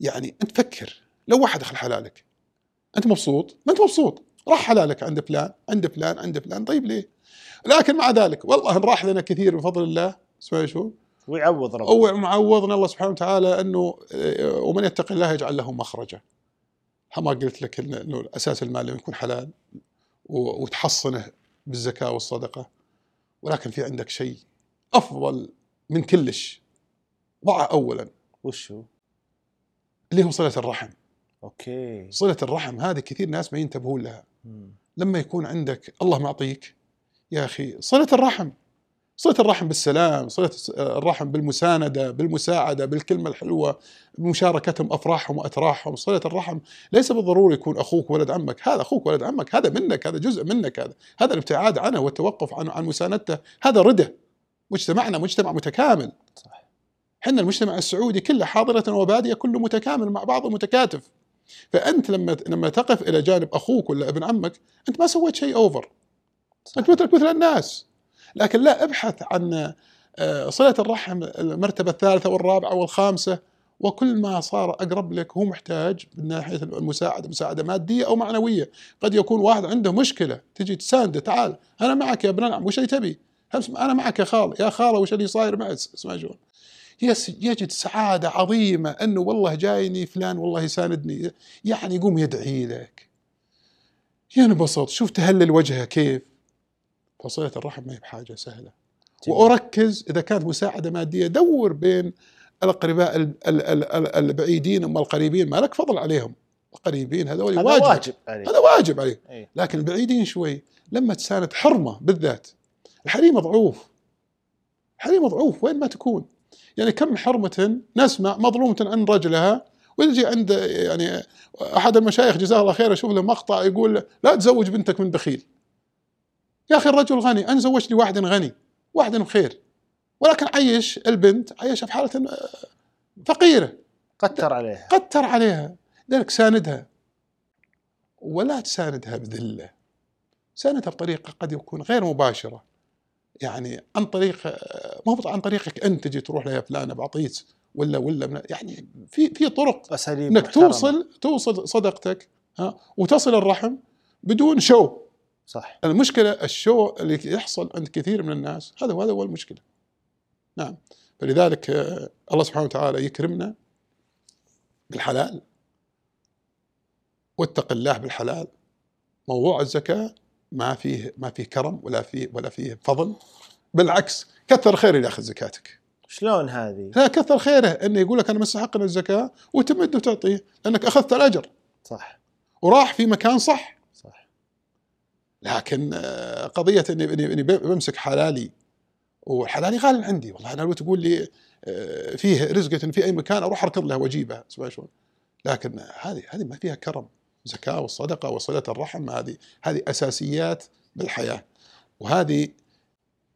يعني أنت فكر. لو واحد دخل حلالك أنت مبسوط؟ ما أنت مبسوط. راح حلالك عند فلان عند فلان عند فلان. طيب ليه؟ لكن مع ذلك والله إن راح لنا كثير بفضل الله. اسمعي شو؟ ويعوض ربك أو معوضنا الله سبحانه وتعالى أنه آه، ومن يتق الله يجعل له مخرجا. ما قلت لك إنه أساس المال لما يكون حلال وتحصنه بالزكاة والصدقة. ولكن في عندك شيء أفضل من كلش. ضعه اولا. وش هو؟ اللي هو صلة الرحم. أوكي. صلة الرحم هذه كثير ناس ما ينتبهون لها. مم. لما يكون عندك الله معطيك يا أخي صلة الرحم. صلة الرحم بالسلام صلة الرحم بالمساندة بالمساعدة بالكلمة الحلوة بمشاركتهم أفراحهم وأتراحهم. صلة الرحم ليس بالضروري يكون أخوك ولد عمك. هذا أخوك ولد عمك هذا منك هذا جزء منك هذا هذا الابتعاد عنه والتوقف عن عن مساندته هذا رده. مجتمعنا مجتمع متكامل. صح إحنا المجتمع السعودي كله حاضرة وبادية كله متكامل مع بعضه متكاتف. فأنت لما لما تقف إلى جانب أخوك ولا ابن عمك أنت ما سويت شيء أوفر صح. أنت مثلك مثل الناس. لكن لا ابحث عن آه، صلة الرحم المرتبة الثالثة والرابعة والخامسة وكل ما صار أقرب لك هو محتاج من ناحية المساعدة مساعدة مادية أو معنوية. قد يكون واحد عنده مشكلة تجي تسانده تعال أنا معك يا ابن العم وش اللي تبي؟ أنا معك يا خال يا خالة وش اللي صاير معك؟ اسمع يس يجد سعادة عظيمة أنه والله جايني فلان والله يساندني يعني يقوم يدعي لك. ينبسط شوف تهلل وجهه كيف. فصلة الرحم ما هي بحاجة سهلة. جميل. وأركز إذا كانت مساعدة مادية دور بين الأقرباء ال- ال- ال- ال- البعيدين أما القريبين ما لك فضل عليهم. القريبين هذول هذا واجب. واجب عليك. هذا واجب عليه إيه. لكن البعيدين شوي لما تساند حرمة بالذات. الحريمة ضعوف. حريمة ضعوف وين ما تكون. يعني كم حرمة نسمع مظلومة عن رجلها ويجي عند يعني أحد المشايخ جزاه الله خير أشوف له مقطع يقول لا تزوج بنتك من بخيل. يا أخي الرجل غني أنا زوجت لي واحد غني واحد بخير ولكن عيش البنت عيشها في حالة آه، فقيرة. قتر عليها. قتر عليها. لذلك ساندها. ولا تساندها بذلة. ساندها بطريقة قد يكون غير مباشرة. يعني عن طريق ما هو عن طريقك أنت تجي تروح لها فلانة بعطيك ولا ولا يعني في في طرق أساليب إنك محترمة. توصل توصل صدقتك ها وتصل الرحم بدون شو. صح. المشكلة الشو اللي يحصل عند كثير من الناس هذا هذا هو المشكلة. نعم. فلذلك آه، الله سبحانه وتعالى يكرمنا بالحلال واتق الله بالحلال. موضوع الزكاة ما فيه ما فيه كرم ولا فيه ولا فيه فضل بالعكس كثر خير اللي ياخذ زكاتك. شلون هذه؟ لا كثر خيره إنه يقول لك أنا مستحق من الزكاة وتمد وتعطيه لأنك أخذت الأجر. صح. وراح في مكان صح لكن آه، قضية إني إني بمسك حلالي وحلالي غالي عندي والله أنا لو تقول لي آه، فيه رزقة في أي مكان أروح أركض لها واجيبها اسمع شلون. لكن هذه هذه ما فيها كرم. زكاة والصدقة وصلة الرحم هذه هذه أساسيات بالحياة. وهذه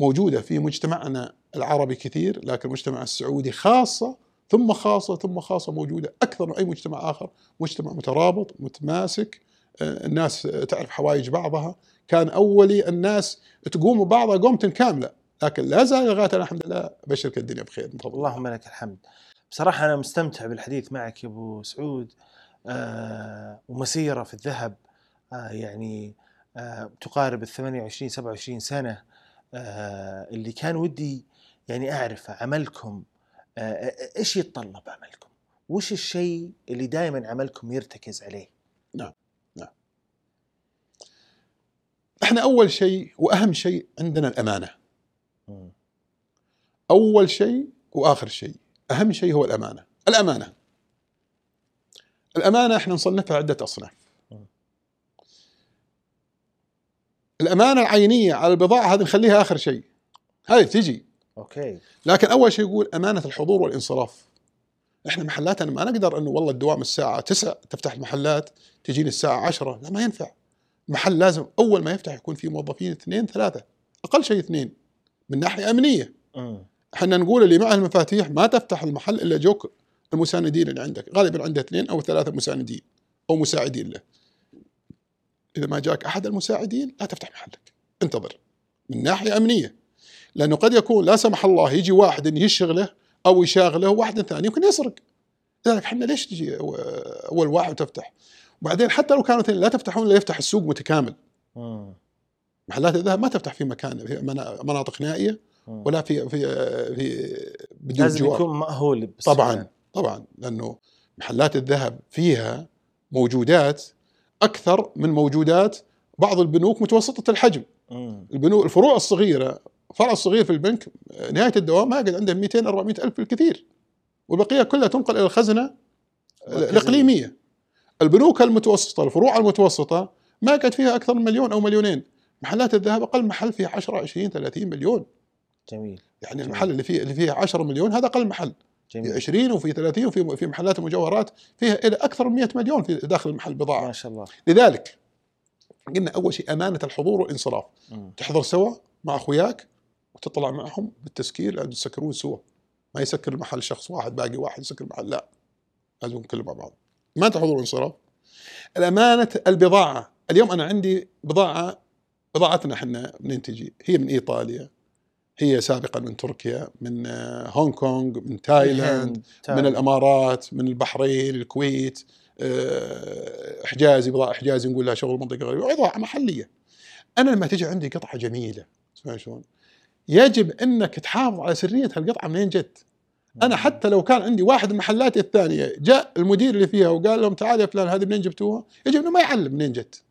موجودة في مجتمعنا العربي كثير لكن المجتمع السعودي خاصة ثم خاصة ثم خاصة موجودة أكثر من أي مجتمع آخر. مجتمع مترابط متماسك آه، الناس تعرف حوائج بعضها. كان أولي الناس تقوم بعضها قومة كاملة. لكن لا زال لغاية الحمد لله أبشرك الدنيا بخير. الله. اللهم لك الحمد. بصراحة أنا مستمتع بالحديث معك يا أبو سعود. آه ومسيرة في الذهب. آه يعني آه تقارب ال 28 27 سنة. آه اللي كان ودي يعني أعرف عملكم. آه إيش يتطلب عملكم؟ وش الشيء اللي دائما عملكم يرتكز عليه؟ إحنا أول شيء وأهم شيء عندنا الأمانة. أول شيء وآخر شيء. أهم شيء هو الأمانة. الأمانة. الأمانة إحنا نصنفها عدة أصناف. الأمانة العينية على البضاعة هذه نخليها آخر شيء. هذه تجي. أوكي. لكن أول شيء يقول أمانة الحضور والانصراف. إحنا محلاتنا ما نقدر إنه والله الدوام الساعة 9 تفتح المحلات تجيني الساعة 10 لا ما ينفع. المحل لازم أول ما يفتح يكون في موظفين اثنين ثلاثة. أقل شيء اثنين من ناحية أمنية. مم. إحنا نقول اللي معه المفاتيح ما تفتح المحل إلا جوك المساندين اللي عندك. غالبا عنده اثنين أو ثلاثة مساندين أو مساعدين له. إذا ما جاك أحد المساعدين لا تفتح محلك. انتظر. من ناحية أمنية. لأنه قد يكون لا سمح الله يجي واحد يشغله أو يشاغله وواحد ثاني يمكن يسرق. لذلك إحنا ليش تجي أول واحد وتفتح وبعدين حتى لو كانوا لا تفتحون الا يفتح السوق متكامل مم. محلات الذهب ما تفتح في مكان في منا- مناطق نائية مم. ولا في في في بدون لازم جوار يكون مأهول. طبعا طبعا لأنه محلات الذهب فيها موجودات أكثر من موجودات بعض البنوك متوسطة الحجم مم. البنوك الفروع الصغيرة فرع الصغير في البنك نهاية الدوام ما يقعد عنده 200 400 ألف بالكثير والبقية كلها تنقل إلى الخزنة. الإقليمية البنوك المتوسطة الفروع المتوسطة ما كانت فيها أكثر من مليون أو مليونين. محلات الذهب أقل محل فيه 10 20 30 مليون. جميل. يعني جميل. المحل اللي فيه اللي فيه 10 مليون هذا أقل محل. في جميل. 20 وفي 30 وفي في محلات المجوهرات فيها إلى أكثر من 100 مليون في داخل المحل بضاعة. ما شاء الله. لذلك قلنا أول شيء أمانة الحضور والإنصراف. تحضر سوا مع أخوياك وتطلع معهم بالتسكير لازم تسكرون سوا. ما يسكر المحل شخص واحد باقي واحد يسكر المحل لا. لازم كلهم مع بعض. ما حضور وانصراف الأمانة البضاعة. اليوم أنا عندي بضاعة بضاعتنا إحنا بننتج هي من إيطاليا هي سابقا من تركيا من آه، هونغ كونغ من تايلاند من. الإمارات من البحرين الكويت آه، حجازي بضاعة حجازي نقول لها شغل منطقة غربيه بضاعه محلية. أنا لما تجي عندي قطعة جميلة شلون؟ يجب إنك تحافظ على سرية هالقطعة منين جت؟ أنا حتى لو كان عندي واحد المحلات الثانية جاء المدير اللي فيها وقال لهم تعال يا فلان هذه منين جبتوها؟ يجب إنه ما يعلم منين جت.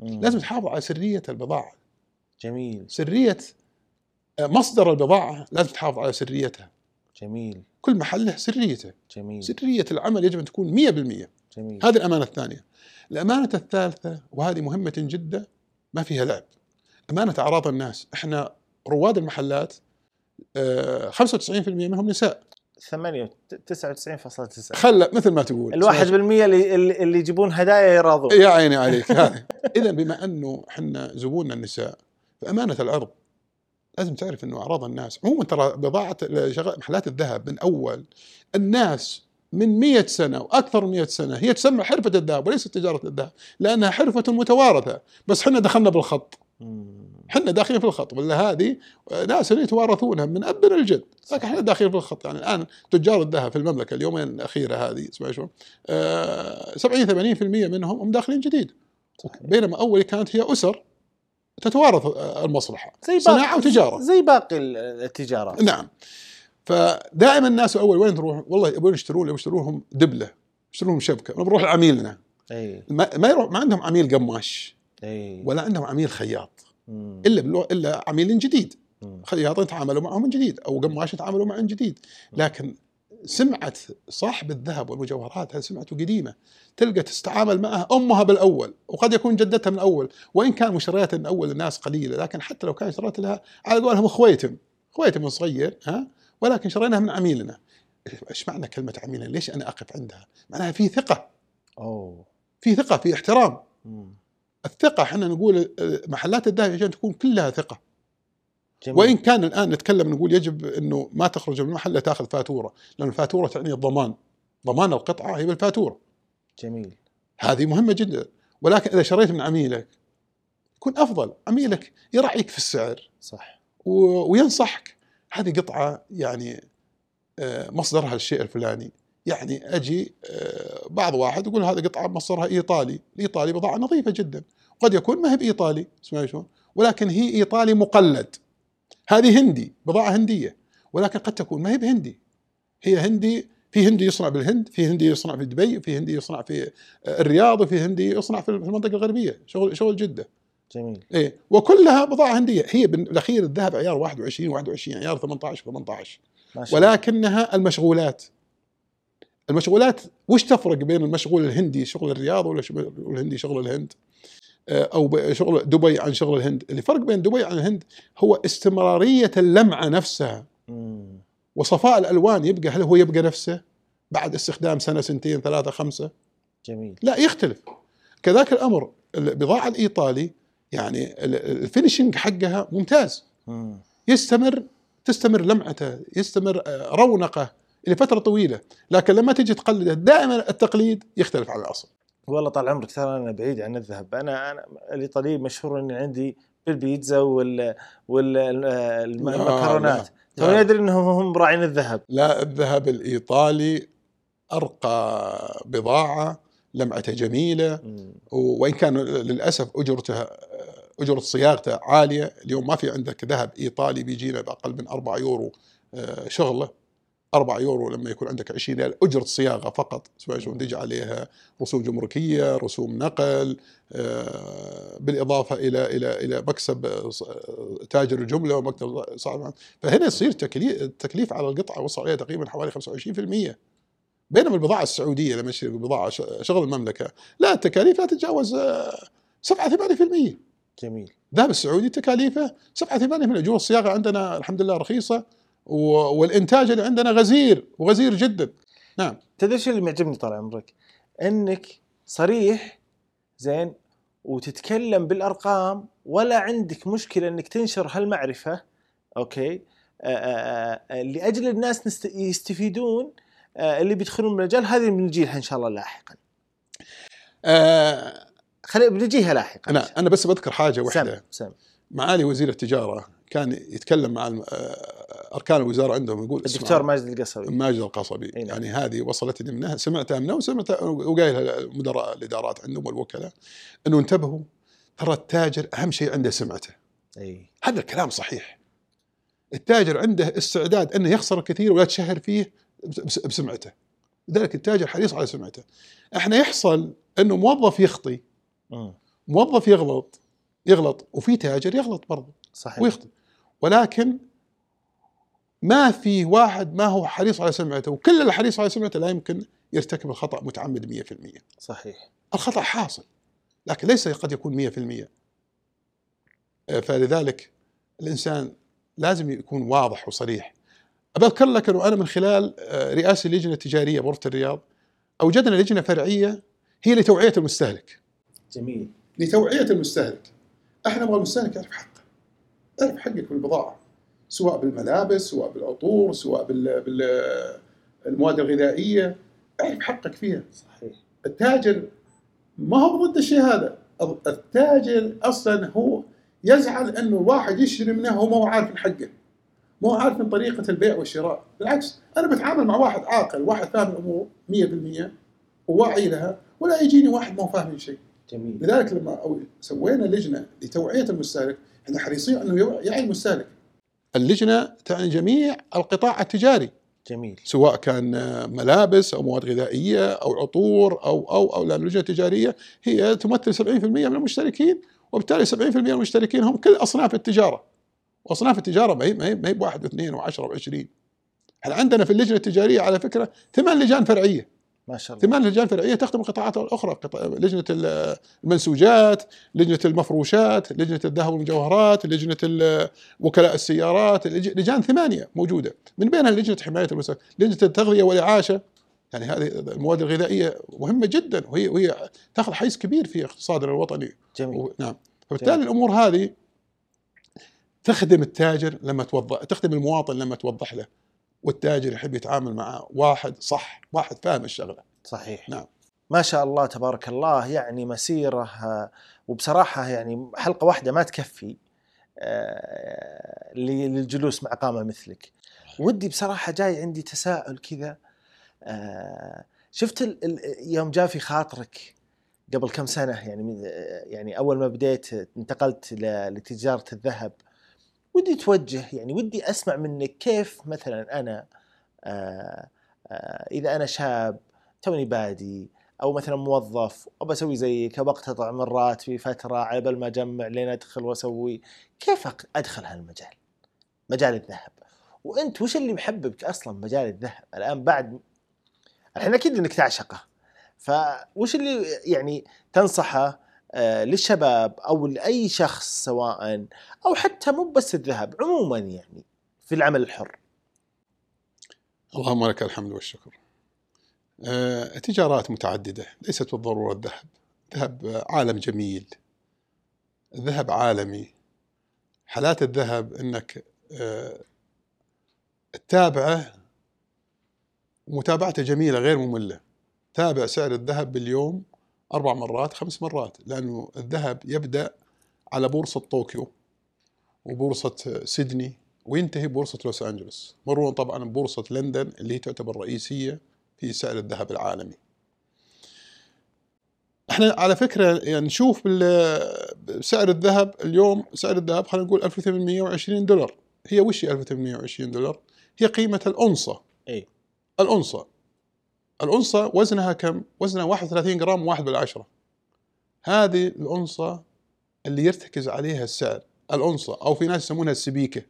لازم تحافظ على سرية البضاعة. جميل. سرية آه، مصدر البضاعة لازم تحافظ على سريتها. جميل. كل محل له سريته. جميل. سرية العمل يجب أن تكون 100% جميل. هذه الأمانة الثانية. الأمانة الثالثة وهذه مهمة جدا ما فيها لعب. أمانة أعراض الناس. إحنا رواد المحلات آه، 95% منهم نساء. 8 99.9 خلى مثل ما تقول. الواحد بالمية اللي اللي يجيبون هدايا يراضون. يا عيني عليك. اذا بما أنه إحنا زبوننا النساء فأمانة العرض لازم تعرف إنه أعراض الناس عموما ترى بضاعة محلات الذهب من أول الناس من 100 سنة وأكثر من 100 سنة هي تسمى حرفة الذهب وليست تجارة الذهب لأنها حرفة متوارثة بس إحنا دخلنا بالخط. إحنا داخلين في الخط ولا هذه ناس يتوارثونها من اب الجد. لكن إحنا داخلين في الخط. يعني الآن تجار الذهب في المملكة اليومين الأخيرة هذه اسمع شو آه 70 80% منهم هم داخلين جديد. صحيح. بينما أول كانت هي أسر تتوارث آه، المصلحة زي صناعة وتجارة. زي باقي ال- التجارات. نعم. فدائما الناس أول وين تروح؟ والله يبون يشترون يشترون لهم دبلة يشترون شبكة. نروح لعميلنا. اي ما ما يروح ما عندهم عميل قماش اي ولا عندهم عميل خياط. إلا باللغة إلا عميل جديد. خياطين تعاملوا معهم من جديد أو قماش تعاملوا معه من جديد لكن سمعة صاحب الذهب والمجوهرات هذه سمعته قديمة تلقى تستعامل معها أمها بالأول وقد يكون جدتها من الأول وإن كان مشتريات من أول الناس قليلة لكن حتى لو كان اشتريت لها على قولهم خويتم خويتم صغير ها ولكن شريناها من عميلنا إيش معنى كلمة عميلنا؟ ليش أنا أقف عندها؟ معناها في ثقة أوه في ثقة في احترام مم. الثقة إحنا نقول آه، محلات الذهب يجب ان تكون كلها ثقة. جميل. وإن كان الآن نتكلم نقول يجب إنه ما تخرج من المحل تأخذ فاتورة، لأن الفاتورة تعني الضمان. ضمان القطعة هي بالفاتورة. جميل. هذه مهمة جدا، ولكن إذا شريت من عميلك يكون أفضل، عميلك يراعيك في السعر. صح. و- وينصحك. هذه قطعة يعني آه، مصدرها الشيء الفلاني، يعني أجي آه، بعض واحد يقول هذه قطعة مصدرها إيطالي، الإيطالي بضاعة نظيفة جدا، قد يكون ما هي بإيطالي، شلون؟ ولكن هي إيطالي مقلد. هذه هندي بضاعة هندية. ولكن قد تكون ما هي بهندي. هي هندي في هندي يصنع بالهند في هندي يصنع في دبي في هندي يصنع في الرياض وفي هندي يصنع في المنطقة الغربية. شغل شغل جدة. جميل. إيه وكلها بضاعة هندية. هي بالاخير الذهب عيار 21 21 عيار 18 18 ما شاء الله. ولكنها المشغولات. المشغولات وش تفرق بين المشغول الهندي شغل الرياض ولا شغل الهندي شغل الهند؟ آه، أو شغل دبي عن شغل الهند. اللي فرق بين دبي عن الهند هو استمرارية اللمعة نفسها. وصفاء الألوان يبقى هل هو يبقى نفسه؟ بعد استخدام سنة سنتين ثلاثة خمسة؟ جميل. لا يختلف. كذاك الأمر البضاعه الإيطالي يعني ال- ال- الفينشنج حقها ممتاز. مم. يستمر تستمر لمعته يستمر آه، رونقه. لفتره طويلة. لكن لما تجي تقلده دائما التقليد يختلف عن الأصل. والله طال عمرك ترى أنا بعيد عن الذهب. أنا أنا الايطالي مشهور إني عندي بالبيتزا وال والمكرونات لا. توني ادري إنهم هم راعين الذهب. لا الذهب الإيطالي أرقى بضاعة لمعته جميلة. وإن كان للأسف أجرته أجرة صياغته عالية. اليوم ما في عندك ذهب إيطالي بيجينا بأقل من 4 يورو آه، شغلة. 4 يورو لما يكون عندك 20 ريال. أجرة صياغة فقط سواء تجي عليها رسوم جمركية رسوم نقل آه، بالإضافة إلى إلى إلى مكسب آه، آه، تاجر الجمله ومكتب صاحب فهنا يصير تكليف التكليف على القطعة وصل إلى تقريبا حوالي 25% بينما البضاعة السعودية لما اشتري بضاعه ش- شغل المملكة لا التكاليف لا تتجاوز آه، 7 8% جميل. الذهب السعودي تكاليفه 7 8% اجور الصياغة عندنا الحمد لله رخيصة. و- والإنتاج اللي عندنا غزير وغزير جدا. نعم. تدري شو اللي معجبني طال عمرك؟ إنك صريح زين وتتكلم بالأرقام ولا عندك مشكلة إنك تنشر هالمعرفة أوكي؟ آآ آآ آآ لأجل الناس نست... يستفيدون اللي بيدخلون المجال هذه بنجيها إن شاء الله لاحقا. آه خلي بنجيها لاحقا. أنا أنا بس بذكر حاجة واحدة. سم. سم معالي وزير التجارة كان يتكلم مع أركان الوزارة عندهم يقول الدكتور ماجد القصبي. ماجد القصبي. أي نعم. يعني هذه وصلتني منها سمعتها منه وسمعتها وقايلها مدراء الإدارات عندهم والوكلاء إنه انتبهوا ترى التاجر أهم شيء عنده سمعته. إي. هذا الكلام صحيح. التاجر عنده استعداد إنه يخسر الكثير ولا تشهر فيه بس- بسمعته. لذلك التاجر حريص على سمعته. إحنا يحصل إنه موظف يخطي. موظف يغلط يغلط وفي تاجر يغلط برضه صحيح. ويخطئ. ولكن ما في واحد ما هو حريص على سمعته وكل اللي حريص على سمعته لا يمكن يرتكب الخطأ متعمد 100% صحيح. الخطأ حاصل لكن ليس قد يكون 100% آه، فلذلك الإنسان لازم يكون واضح وصريح. أذكر لك أنه أنا من خلال آه، رئاسة اللجنة التجارية بغرفة الرياض أوجدنا لجنة فرعية هي لتوعية المستهلك. جميل. لتوعية المستهلك. إحنا نبغى المستهلك يعرف حقه يعرف حقك بالبضاعة سواء بالملابس سواء بالعطور سواء بال... بال... المواد الغذائية. اعرف حقك فيها. صحيح. التاجر ما هو ضد الشيء هذا. التاجر أصلا هو يزعل أنه الواحد يشتري منه هو ما هو عارف حقه. ما هو عارف من طريقة البيع والشراء. بالعكس أنا بتعامل مع واحد عاقل واحد فاهم الأمور 100% وواعي لها ولا يجيني واحد ما هو فاهم شيء. جميل. لذلك لما سوينا لجنة لتوعية المستهلك إحنا حريصين أنه يعي المستهلك. اللجنة تعني جميع القطاع التجاري جميل. سواء كان ملابس أو مواد غذائية أو عطور أو أو أو لأن اللجنه التجاريه هي تمثل 70% من المشتركين وبالتالي 70% من المشتركين هم كل أصناف التجارة. وأصناف التجارة ما هي ما هي ما هي بواحد واثنين وعشرة وعشرين. إحنا عندنا في اللجنة التجارية على فكرة ثمان لجان فرعية. ما شاء الله. ثمان لجان فرعيه تخدم القطاعات الأخرى قطاع- لجنة ال- المنسوجات لجنة المفروشات لجنة الذهب والمجوهرات لجنة وكلاء السيارات لج- لجان ثمانية موجودة. من بينها لجنة حماية المستهلك لجنة التغذية والإعاشة. يعني هذه المواد الغذائية مهمة جدا وهي وهي تأخذ حيز كبير في اقتصادنا الوطني. جميل. و- نعم. فبالتالي جميل. الأمور هذه تخدم التاجر لما توضح تخدم المواطن لما توضح له. والتاجر يحب يتعامل مع واحد صح واحد فاهم الشغلة. صحيح. نعم. ما شاء الله تبارك الله يعني مسيرة آه، وبصراحة يعني حلقة واحدة ما تكفي آه، للجلوس مع قامة مثلك. ودي بصراحة جاي عندي تساؤل كذا آه، شفت يوم جاء في خاطرك قبل كم سنة؟ يعني يعني أول ما بديت انتقلت ل- لتجارة الذهب ودي توجه يعني ودي أسمع منك كيف مثلا أنا آه، آه، إذا أنا شاب توني بادي أو مثلا موظف أبى أسوي زيك أبى أقتطع من راتبي فترة على بال ما أجمع لين أدخل وأسوي كيف أدخل هالمجال؟ مجال الذهب. وأنت وش اللي محببك أصلا مجال الذهب؟ الآن بعد الحين أكيد إنك تعشقه. فوش اللي يعني تنصحه للشباب أو لأي شخص سواء أو حتى مو بس الذهب عموما يعني في العمل الحر اللهم لك الحمد والشكر. آه، التجارات متعددة ليست بالضرورة الذهب. الذهب عالم جميل. الذهب عالمي. حالات الذهب إنك آه، تتابعه ومتابعته جميلة غير مملة. تابع سعر الذهب باليوم أربع مرات خمس مرات لأنه الذهب يبدأ على بورصة طوكيو وبورصة سيدني وينتهي بورصة لوس أنجلوس. مرورا طبعا بورصة لندن اللي هي تعتبر رئيسية في سعر الذهب العالمي. إحنا على فكرة يعني نشوف سعر الذهب اليوم سعر الذهب خلينا نقول 1820 دولار. هي وش هي 1820 دولار؟ هي قيمة الأنصة. اي الأنصة. الأنصة وزنها كم؟ وزنها 31 جرام واحد بالعشرة. هذه الأنصة اللي يرتكز عليها السعر الأنصة أو في ناس يسمونها السبيكة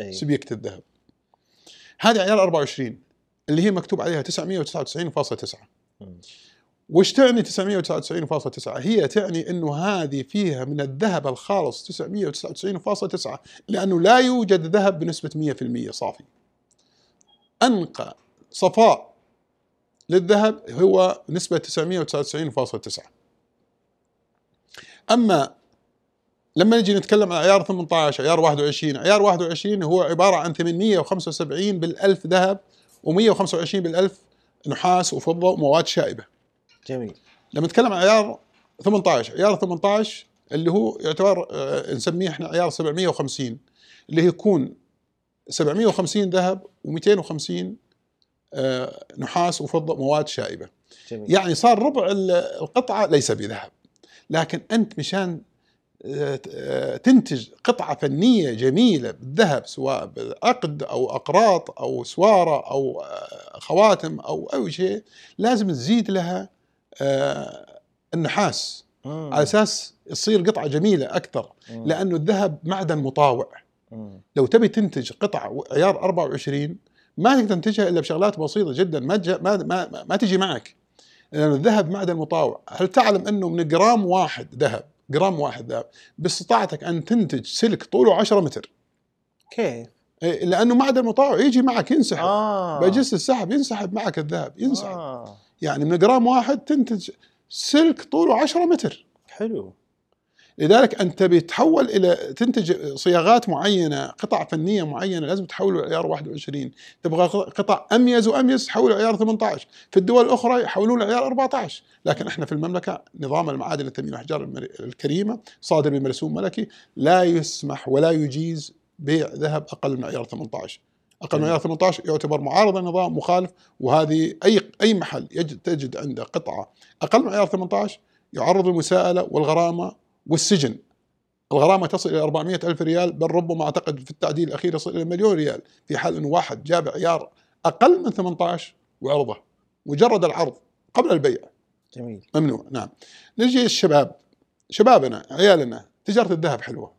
اي سبيكة الذهب. هذه عيار 24 اللي هي مكتوب عليها 999.9 مم. وش تعني 999.9 هي تعني إنه هذه فيها من الذهب الخالص 999.9 لأنه لا يوجد ذهب بنسبة 100% صافي. أنقى صفاء للذهب هو نسبة 999.9 أما لما نجي نتكلم عن عيار 18 عيار 21 عيار 21 هو عبارة عن 875 بالألف ذهب و125 بالألف نحاس وفضة ومواد شائبة. جميل. لما نتكلم عن عيار 18 عيار 18 اللي هو يعتبر آه، نسميه إحنا عيار 750 اللي يكون 750 ذهب و250 آه، نحاس وفضة مواد شائبة جميل يعني صار ربع ال- القطعة ليس بذهب لكن أنت مشان آه، آه، تنتج قطعة فنية جميلة بالذهب سواء بعقد أو أقراط أو سوارة أو آه، خواتم أو أي شيء لازم تزيد لها آه، النحاس مم. على أساس تصير قطعة جميلة أكثر. لأنه الذهب معدن مطاوع مم. لو تبي تنتج قطعة عيار 24 ما تقدر تنتجها إلا بشغلات بسيطة جدا ما تج- ما ما, ما, تجي معك. لأن الذهب معدن مطاوع هل تعلم إنه من جرام واحد ذهب جرام واحد ذهب باستطاعتك أن تنتج سلك طوله 10 متر؟ كيف؟ إيه، لأنه معدن مطاوع يجي معك ينسحب. آه. بجلس السحب ينسحب معك الذهب ينسحب. آه. يعني من جرام واحد تنتج سلك طوله 10 متر. حلو. لذلك أنت بتحول إلى تنتج صياغات معينة قطع فنية معينة لازم تحوله لعيار 21 تبغى قطع أميز وأميز تحوله لعيار 18 في الدول الأخرى يحولون لعيار 14 لكن إحنا في المملكة نظام المعادن الثمين والاحجار المر- الكريمة صادر بمرسوم ملكي لا يسمح ولا يجيز بيع ذهب أقل من عيار 18 أقل من عيار 18 يعتبر معارض النظام مخالف وهذه أي أي محل يجد تجد عنده قطعة أقل من عيار 18 يعرض للمساءله والغرامة والسجن. الغرامة تصل إلى 400 ألف ريال بل ربما أعتقد في التعديل الأخير يصل إلى مليون ريال في حال أنه واحد جاب عيار أقل من 18 وعرضه. مجرد العرض قبل البيع. جميل. ممنوع. نعم. نجي الشباب. شبابنا عيالنا تجارة الذهب حلوة.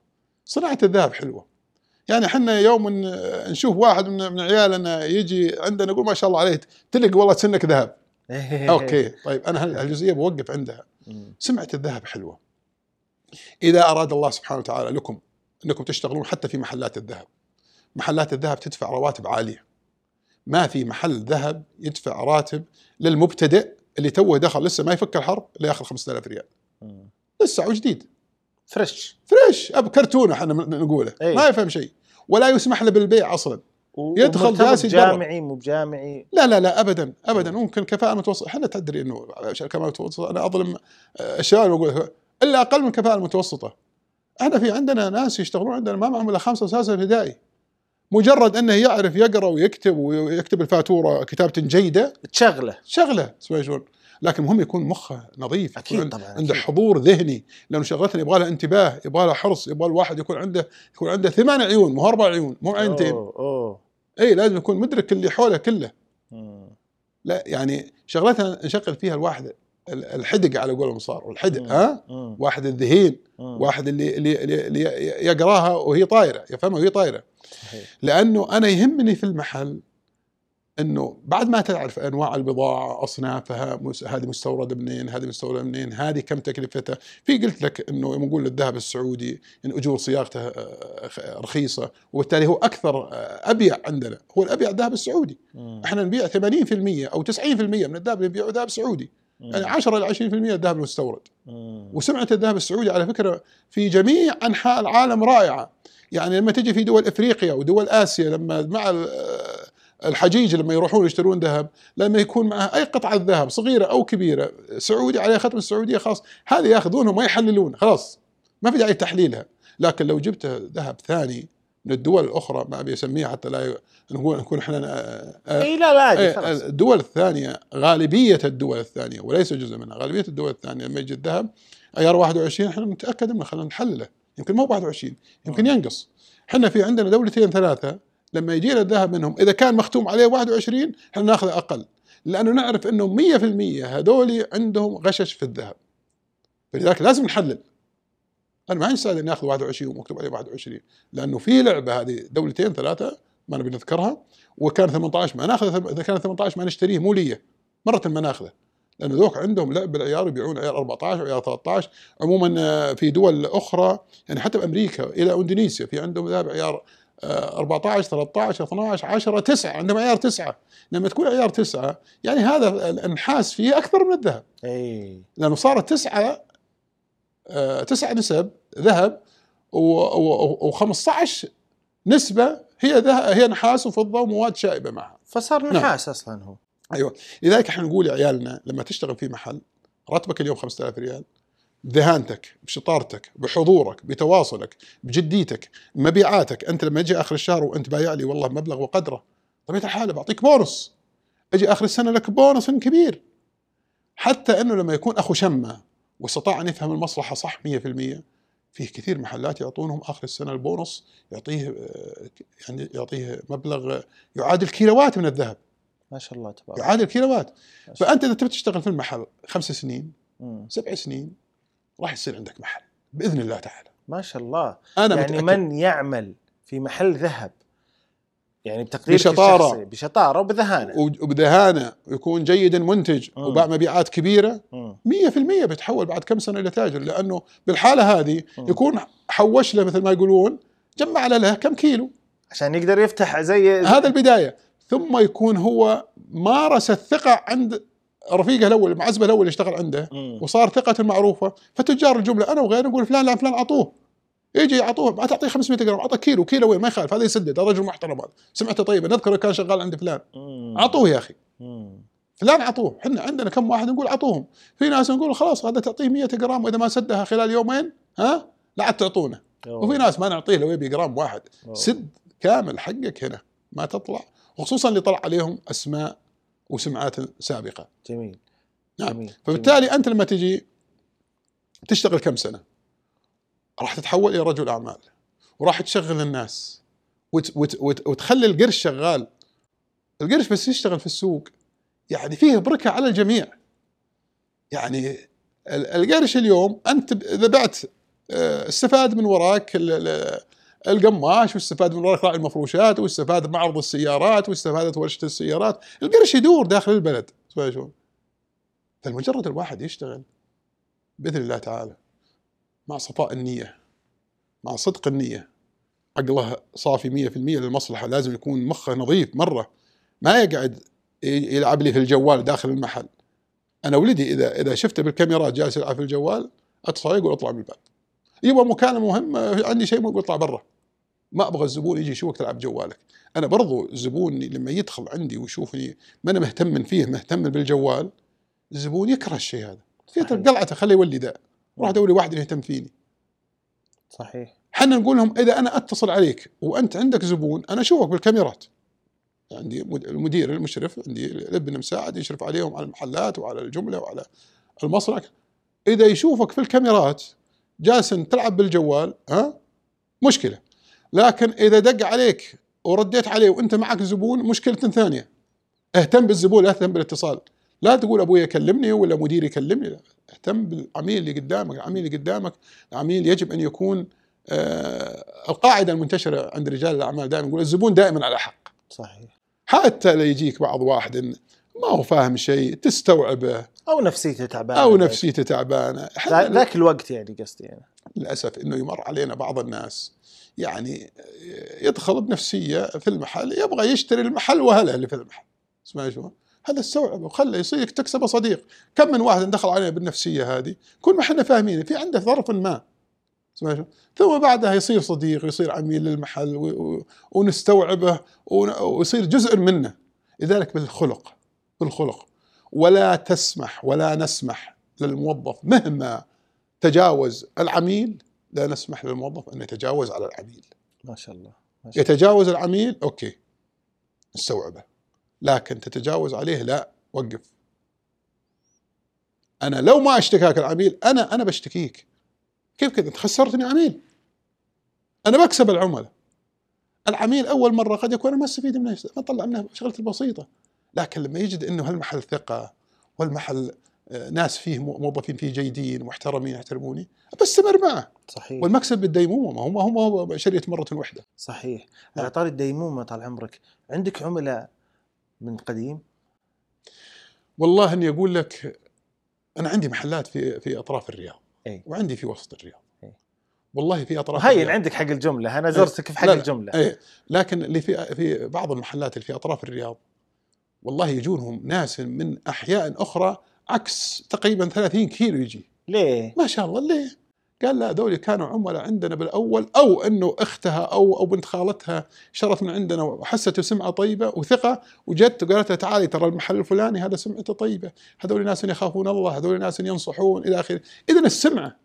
صناعة الذهب حلوة. يعني إحنا يوم نشوف واحد من عيالنا يجي عندنا نقول ما شاء الله عليه تلق والله سنك ذهب. أوكي. طيب أنا هال- هالجزئيه بوقف عندها؟ مم. سمعة الذهب حلوة. إذا أراد الله سبحانه وتعالى لكم أنكم تشتغلون حتى في محلات الذهب. محلات الذهب تدفع رواتب عالية. ما في محل ذهب يدفع راتب للمبتدئ اللي توه دخل لسه ما يفك الحرب اللي ياخذ 5000 ريال. لسه وجديد fresh. fresh. أبو كرتونة إحنا نقوله. أي. ما يفهم شيء. ولا يسمح له بالبيع أصلا. يدخل جالس. جامعي مو بجامعي. لا لا لا ابدا ابدا. ممكن كفاءة متوسطة. إحنا تدري إنه كفاءة متوسطة. أنا أظلم آه، الشباب أقول؟ إلا أقل من كفاءة المتوسطة. إحنا في عندنا ناس يشتغلون عندنا ما معهم إلا خمسة وسادسه ابتدائي. مجرد إنه يعرف يقرأ ويكتب ويكتب الفاتورة كتابة جيدة تشغله. شغلة اسمه شلون لكن المهم يكون مخه نظيف عند- طبعاً، عنده أكيد. حضور ذهني. لأنه شغلتنا يبغى لها انتباه يبغى لها حرص يبغى الواحد يكون عنده يكون عنده ثمان عيون مو أربع عيون مو عينتين. أوه أوه. اي لازم يكون مدرك اللي حوله كله. لا يعني شغلتها نشغل فيها الواحد. ال- الحدق على قولهم صار والحدق مم. ها. واحد الذهين. واحد اللي اللي, اللي, اللي يقراها وهي طايرة يفهمها وهي طايرة. لأنه أنا يهمني في المحل إنه بعد ما تعرف أنواع البضاعة أصنافها هذه مستورده منين هذه مستورده منين هذه كم تكلفتها في قلت لك إنه يوم نقول الذهب السعودي إن أجور صياغته آه، خ- رخيصة وبالتالي هو أكثر آه، أبيع عندنا هو الأبيع الذهب السعودي. إحنا نبيع 80% أو 90% من الذهب اللي نبيعه ذهب سعودي. يعني 10 إلى 20% الذهب المستورد. وسمعة الذهب السعودي على فكرة في جميع أنحاء العالم رائعة. يعني لما تجي في دول إفريقيا ودول آسيا لما مع ال- الحجيج لما يروحون يشترون ذهب لما يكون معها أي قطعة ذهب صغيرة أو كبيرة سعودي عليها ختم السعودية خاص هذه ياخذونها وما يحللون خلاص ما في داعي تحليلها لكن لو جبت ذهب ثاني من الدول الأخرى ما أبي أسميها حتى لا نقول نكون إحنا آه، آه، إي لا لا خلاص. الدول الثانية غالبية الدول الثانية وليس جزء منها غالبية الدول الثانية لما يجي الذهب عيار 21 إحنا نتأكد منه خلينا نحلله. يمكن مو 21 يمكن ينقص. إحنا في عندنا دولتين ثلاثة لما يجينا الذهب منهم إذا كان مختوم عليه 21 إحنا ناخذ أقل. لأنه نعرف أنه 100% هذول عندهم غشش في الذهب. فلذلك لازم نحلل. أنا ما عندي استعداد إني آخذ 21 ومكتوب عليه 21 لأنه في لعبة هذه دولتين ثلاثة ما نبي نذكرها وكان 18 ما ناخذه إذا كان 18 ما نشتريه مو ليه مرة ما نأخذه لأن ذوك عندهم لعب بالعيار يبيعون عيار 14 وعيار 13 عموما آه، في دول أخرى يعني حتى بأمريكا إلى إندونيسيا في عندهم ذهب عيار آه، 14 13 12 10 9 عندهم عيار 9 لما تكون عيار 9 يعني هذا الأنحاس فيه أكثر من الذهب. اي لأنه صارت تسعة آه، تسع نسب ذهب و15 نسبة هي ذهب هي نحاس وفضة ومواد شائبة معها. فصار نعم. نحاس أصلا هو. أيوه. لذلك إحنا نقول لعيالنا لما تشتغل في محل راتبك اليوم 5000 ريال بذهانتك بشطارتك بحضورك بتواصلك بجديتك مبيعاتك أنت لما يجي آخر الشهر وأنت بايع لي والله مبلغ وقدره طبيعه الحال بعطيك بونص. أجي آخر السنة لك بونص كبير. حتى إنه لما يكون أخو شمة واستطاع أن يفهم المصلحة صح 100% فيه كثير محلات يعطونهم آخر السنة البونص يعطيه آه، يعني يعطيه مبلغ يعادل كيلوات من الذهب. ما شاء الله تبارك. يعادل كيلوات. فأنت إذا تبي تشتغل في المحل خمس سنين مم. سبع سنين راح يصير عندك محل بإذن الله تعالى. ما شاء الله. أنا يعني متأكد. من يعمل في محل ذهب يعني بتقدير بشطارة. بشطارة وبذهانة وبذهانة ويكون جيدا منتج. وباع مبيعات كبيرة مم. 100% بيتحول بعد كم سنة إلى تاجر لأنه بالحالة هذه. يكون حوش له مثل ما يقولون جمع له كم كيلو عشان يقدر يفتح زي هذا البداية ثم يكون هو مارس الثقة عند رفيقه الأول المعزبه الأول اللي اشتغل عنده. وصار ثقة معروفة فتجار الجملة أنا وغيري نقول فلان لا فلان أعطوه يجي يعطوه ما تعطيه 500 جرام اعطى كيلو كيلو وين؟ ما يخالف هذا يسدد هذا رجل محترم هذا. سمعته؟ طيبه نذكر كان شغال عند فلان. أعطوه يا أخي. فلان أعطوه. إحنا عندنا كم واحد نقول أعطوهم. في ناس نقول خلاص هذا تعطيه 100 جرام وإذا ما سدها خلال يومين ها؟ لا عاد تعطونه. وفي ناس ما نعطيه لو يبي جرام واحد. أوه. سد كامل حقك هنا. ما تطلع. وخصوصا اللي طلع عليهم أسماء وسمعات سابقة. جميل. نعم. جميل. فبالتالي أنت لما تجي تشتغل كم سنة؟ راح تتحول إلى رجل أعمال. وراح تشغل الناس. وت وت وت وتخلي القرش شغال. القرش بس يشتغل في السوق. يعني فيه بركة على الجميع. يعني ال- القرش اليوم أنت إذا بعت آه، استفاد من وراك ال- ال- القماش واستفاد من وراك راعي المفروشات واستفاد معرض السيارات واستفادت ورشة السيارات. القرش يدور داخل البلد. فالمجرد الواحد يشتغل بإذن الله تعالى. مع صفاء النية مع صدق النية. عقله صافي 100% للمصلحة لازم يكون مخه نظيف مرة. ما يقعد يلعب لي في الجوال داخل المحل. أنا ولدي إذا إذا شفته بالكاميرات جالس يلعب في الجوال اتصل يقول اطلع من الباب. يبغى مكالمه مهمه عندي شيء يقول اطلع برا. ما أبغى الزبون يجي يشوفك تلعب جوالك. أنا برضو زبوني لما يدخل عندي ويشوفني ما أنا مهتم فيه مهتم بالجوال الزبون يكره الشيء هذا. قلعته خليه يولي ذا روح دوري واحد اللي يهتم فيني. صحيح. حنا نقول لهم إذا أنا أتصل عليك وأنت عندك زبون أنا أشوفك بالكاميرات. عندي مد- المدير المشرف عندي الابن مساعد يشرف عليهم على المحلات وعلى الجملة وعلى المصنع إذا يشوفك في الكاميرات جالس تلعب بالجوال ها؟ مشكلة. لكن إذا دق عليك ورديت عليه وأنت معك زبون مشكلة ثانية. اهتم بالزبون لا تهتم بالاتصال. لا تقول أبوي يكلمني ولا مديري يكلمني لا. اهتم بالعميل اللي قدامك العميل اللي قدامك العميل يجب أن يكون آه القاعدة المنتشرة عند رجال الأعمال دائما يقول الزبون دائما على حق. صحيح. حتى لا يجيك بعض واحد ما هو فاهم شيء تستوعبه. أو نفسيته تعبانة. أو نفسيته تعبانة. ذاك الوقت يعني قصدي يعني. للأسف إنه يمر علينا بعض الناس يعني يدخل بنفسية في المحل يبغى يشتري المحل واهله اللي في المحل. اسمع شو هذا استوعب وخله يصير تكسبه صديق. كم من واحد دخل علينا بالنفسية هذه؟ كل ما إحنا فاهمين في عنده ظرف ما. ثم بعدها يصير صديق ويصير عميل للمحل ونستوعبه ون- ويصير جزء منه. لذلك بالخلق بالخلق. ولا تسمح ولا نسمح للموظف مهما تجاوز العميل لا نسمح للموظف أن يتجاوز على العميل. ما شاء الله ما شاء الله. يتجاوز العميل أوكي. استوعبه لكن تتجاوز عليه لا وقف. أنا لو ما أشتكاك العميل أنا أنا بشتكيك. كيف كذا أنت خسرتني عميل. أنا بكسب العملاء. العميل أول مرة قد يكون أنا ما استفيد منه ما طلع منه شغلتي البسيطة. لكن لما يجد إنه هالمحل ثقة والمحل آه، ناس فيه مو- موظفين فيه جيدين محترمين يحترموني بستمر معه. صحيح. والمكسب بالديمومة ما هو ما هو شريت مرة واحدة. صحيح. على طاري الديمومة طال عمرك عندك عملاء من قديم والله إني أقول لك أنا عندي محلات في في أطراف الرياض أي. وعندي في وسط الرياض أي. والله في أطراف هين الرياض عندك حق الجملة أنا زرتك في حق لا، لا. الجملة إي لكن اللي في في بعض المحلات اللي في أطراف الرياض والله يجونهم ناس من أحياء أخرى عكس تقريبا 30 كيلو يجي ليه؟ ما شاء الله ليه؟ قال لا ذولي كانوا عملاء عندنا بالأول أو إنه أختها أو أو بنت خالتها شرت من عندنا وحست سمعه طيبة وثقة وجت وقالت لها تعالي ترى المحل الفلاني هذا سمعته طيبة، هذول ناس يخافون الله، هذول ناس ينصحون إلى آخره، اذا السمعة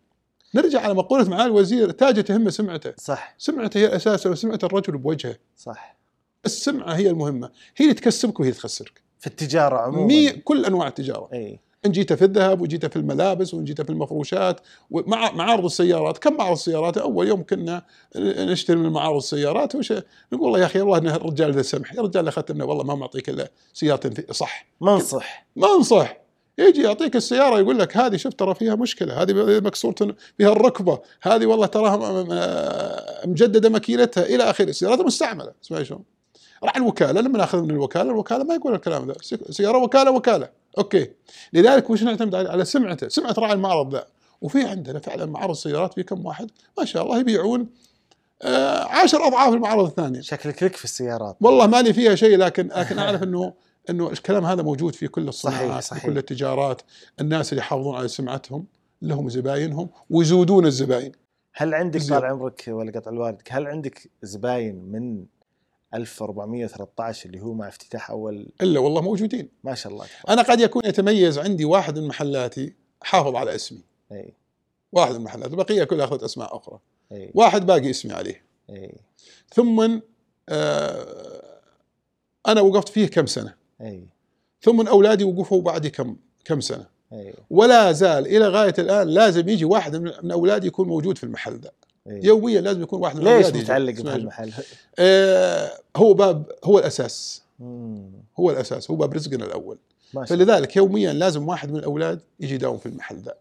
نرجع على مقولة معالي الوزير تاج تهم سمعته، صح. سمعته هي الأساس وسمعة الرجل بوجهه، صح. السمعة هي المهمة، هي اللي تكسبك وهي اللي تخسرك. في التجارة عموما. مي كل أنواع التجارة. اي إن جيت في الذهب وجيت في الملابس وإن جيت في المفروشات ومع معارض السيارات. كم معرض السيارات؟ أول يوم كنا نشتري من معارض السيارات. وش نقول والله يا أخي والله إن الرجال ذا سمح. يا رجال اخذتنا والله ما معطيك إلا سيارة صح. منصح ما انصح يجي يعطيك السيارة يقول لك هذه شوف ترى فيها مشكلة. هذه مكسورة فيها الركبة. هذه والله تراها مجددة ماكينتها إلى آخره. سيارات مستعملة. اسمعي شلون. راح الوكالة. لما نأخذ من الوكالة الوكالة ما يقول الكلام ذا. سي- سيارة وكالة وكالة. okay. لذلك وش نعتمد على سمعته؟ سمعة راعي المعرض ذا. وفي عندنا فعلا معارض السيارات في كم واحد؟ ما شاء الله يبيعون آه عشر أضعاف المعارض الثانية شكلك لك في السيارات. والله مالي فيها شيء لكن لكن أعرف انه إنه الكلام هذا موجود في كل الصناعات صحيح، في صحيح. كل التجارات. الناس اللي يحافظون على سمعتهم لهم زباينهم ويزودون الزباين. هل عندك. طال عمرك ولا قطع الوالدك هل عندك زباين من 1413 اللي هو مع افتتاح أول إلا والله موجودين. ما شاء الله أنا قد يكون يتميز عندي واحد من محلاتي حافظ على اسمي. إي. واحد من المحلات البقيه كلها اخذت أسماء أخرى. إي. واحد باقي اسمي عليه. إي. ثم آه أنا وقفت فيه كم سنة؟ إي. ثم أولادي وقفوا بعدي كم كم سنة؟ إي. ولا زال إلى غاية الآن لازم يجي واحد من من أولادي يكون موجود في المحل ذا اي يوميا لازم يكون واحد من ليش. متعلق بهالمحل؟ آه هو باب هو الأساس مم. هو الأساس هو باب رزقنا الأول ما شاء الله فلذلك يوميا لازم واحد من الأولاد يجي يداوم في المحل ذا.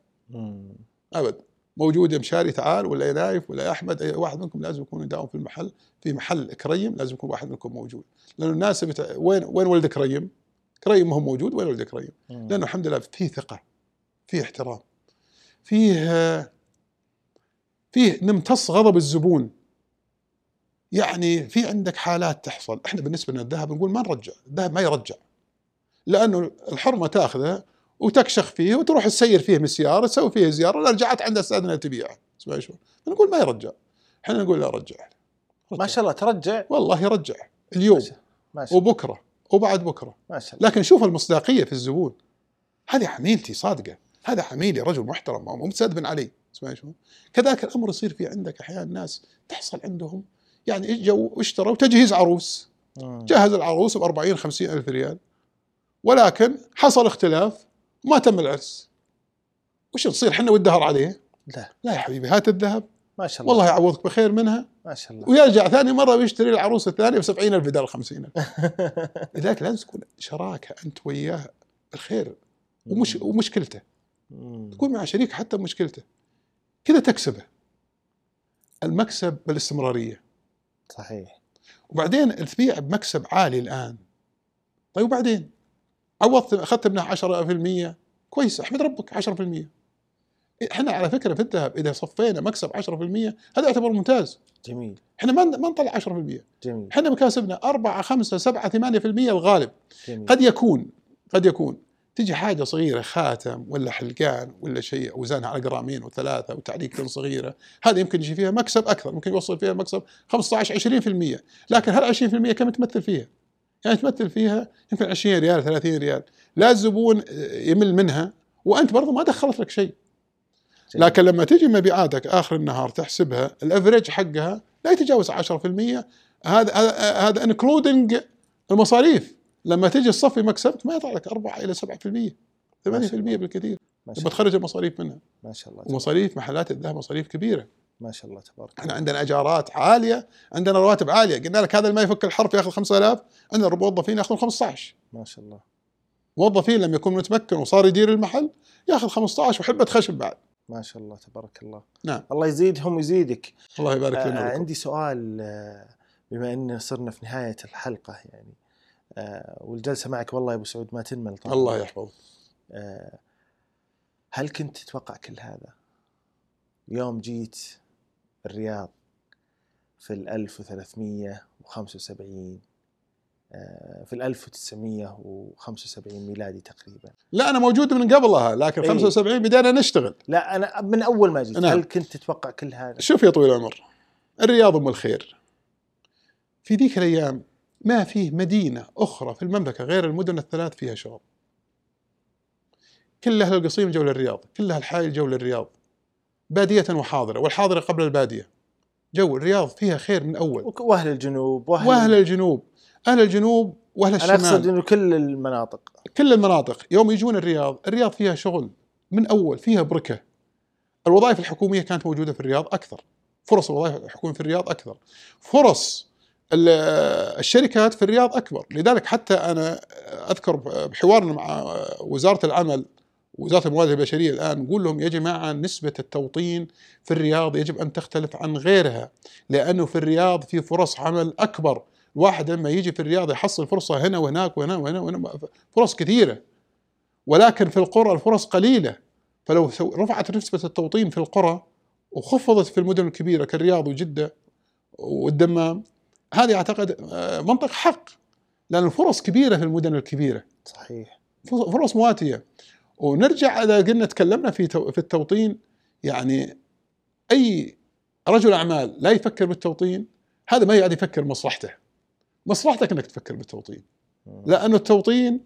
أبد موجود يا مشاري تعال ولا يا نايف ولا يا أحمد أي واحد منكم لازم يكون يداوم في المحل في محل كريم لازم يكون واحد منكم موجود لأنه الناس بتع... وين وين ولد كريم؟ كريم ما هو موجود وين ولد كريم؟ مم. لأنه الحمد لله فيه ثقة فيه احترام فيه فيه نمتص غضب الزبون. يعني في عندك حالات تحصل. إحنا بالنسبة لنا الذهب نقول ما نرجع الذهب ما يرجع. لأنه الحرمة تأخذه وتكشخ فيه وتروح تسير فيه من السياره تسوي فيه زيارة لا رجعت عند أستاذنا تبيعه. اسمع شلون نقول ما يرجع. إحنا نقول لا رجع. ما شاء الله ترجع؟ والله يرجع. اليوم ما شاء ما شاء وبكرة وبعد بكرة. ما شاء الله. لكن شوف المصداقية في الزبون. هذه عميلتي صادقة. هذا عميلي رجل محترم مو مستأذن علي. اسمعي شلون. كذلك الأمر يصير في عندك أحيانا ناس تحصل عندهم يعني اجوا واشتروا تجهيز عروس. مم. جهز العروس ب 40 50 ألف ريال. ولكن حصل اختلاف ما تم العرس. وش نصير إحنا والدهر عليه؟ لا. لا يا حبيبي هات الذهب. ما شاء الله. والله يعوضك بخير منها. ما شاء الله. ويرجع ثاني مرة ويشتري العروس الثانية ب 70 ألف بدل 50 ألف. لذلك لازم تكون شراكة أنت وياه بالخير ومش ومشكلته. تكون مع شريك حتى بمشكلته كذا تكسبه. المكسب بالاستمرارية. صحيح. وبعدين تبيع بمكسب عالي الآن. طيب وبعدين؟ عوضت أخذت منها 10% كويس أحمد ربك 10% إحنا على فكرة في الذهب إذا صفينا مكسب 10% هذا يعتبر ممتاز. جميل. إحنا ما ما نطلع 10% جميل. إحنا مكاسبنا 4 5 7 8% الغالب. جميل. قد يكون قد يكون. تجي حاجة صغيرة خاتم ولا حلقان ولا شيء اوزانها على جرامين وثلاثة وتعليق صغيرة هذه يمكن يجي فيها مكسب أكثر ممكن يوصل فيها مكسب 15 20% لكن هل 20% كم تمثل فيها؟ يعني تمثل فيها يمكن 20 ريال 30 ريال لا الزبون يمل منها وأنت برضو ما دخلت لك شيء. لكن لما تجي مبيعاتك آخر النهار تحسبها ال average حقها لا يتجاوز 10% هذا هذا هذا including المصاريف لما تجي تصفي مكسبك ما يطلع لك 4 إلى 7% 8% بالكثير. ما لما تخرج المصاريف منها. ما شاء الله ومصاريف محلات الذهب مصاريف كبيرة. ما شاء الله تبارك إحنا عندنا أجارات عالية عندنا رواتب عالية. قلنا لك هذا اللي ما يفك الحرف ياخذ 5000 عندنا موظفين ياخذون 15 ما شاء الله. موظفين لم يكن متمكن وصار يدير المحل ياخذ 15 وحبه خشب بعد. ما شاء الله تبارك الله. نعم. الله يزيدهم ويزيدك. الله يبارك آه لنا ولكم. عندي سؤال آه، بما إن صرنا في نهاية الحلقة يعني. آه والجلسة معك والله يا أبو سعود ما تنمل طبعا الله يحفظك. آه هل كنت تتوقع كل هذا؟ يوم جيت الرياض في ال 1375 آه، في ال 1975 ميلادي تقريبا. لا أنا موجود من قبلها لكن إيه. 75 بدينا نشتغل. لا أنا من أول ما جيت. نعم. هل كنت تتوقع كل هذا؟ شوف يا طويل العمر الرياض أم الخير؟ في ذيك الأيام ما فيه مدينة أخرى في المملكة غير المدن الثلاث فيها شغل كل أهل القصيم جو للرياض كل أهل الحائل جو للرياض بادية وحاضرة والحاضرة قبل البادية. جو الرياض فيها خير من أول. وك- وأهل الجنوب وأهل, وأهل الجنوب. أهل الجنوب وأهل أنا أقصد الشمال. إنه كل المناطق. كل المناطق. يوم يجون الرياض الرياض فيها شغل من أول فيها بركة. الوظائف الحكومية كانت موجودة في الرياض أكثر. فرص الوظائف الحكومية في الرياض أكثر. فرص الشركات في الرياض أكبر. لذلك حتى أنا أذكر بحوارنا مع وزارة العمل وزارة الموارد البشرية الآن نقول لهم يا جماعة نسبة التوطين في الرياض يجب أن تختلف عن غيرها لأنه في الرياض في فرص عمل أكبر. الواحد لما يجي في الرياض يحصل فرصة هنا وهناك وهنا وهنا, وهنا فرص كثيرة. ولكن في القرى الفرص قليلة. فلو رفعت نسبة التوطين في القرى وخفضت في المدن الكبيرة كالرياض وجدة والدمام هذه أعتقد آه، منطق حق لأن الفرص كبيرة في المدن الكبيرة. صحيح. فرص مواتية. ونرجع اذا قلنا تكلمنا في في التوطين. يعني أي رجل أعمال لا يفكر بالتوطين هذا ما قاعد يفكر مصلحته. مصلحتك إنك تفكر بالتوطين. لأن التوطين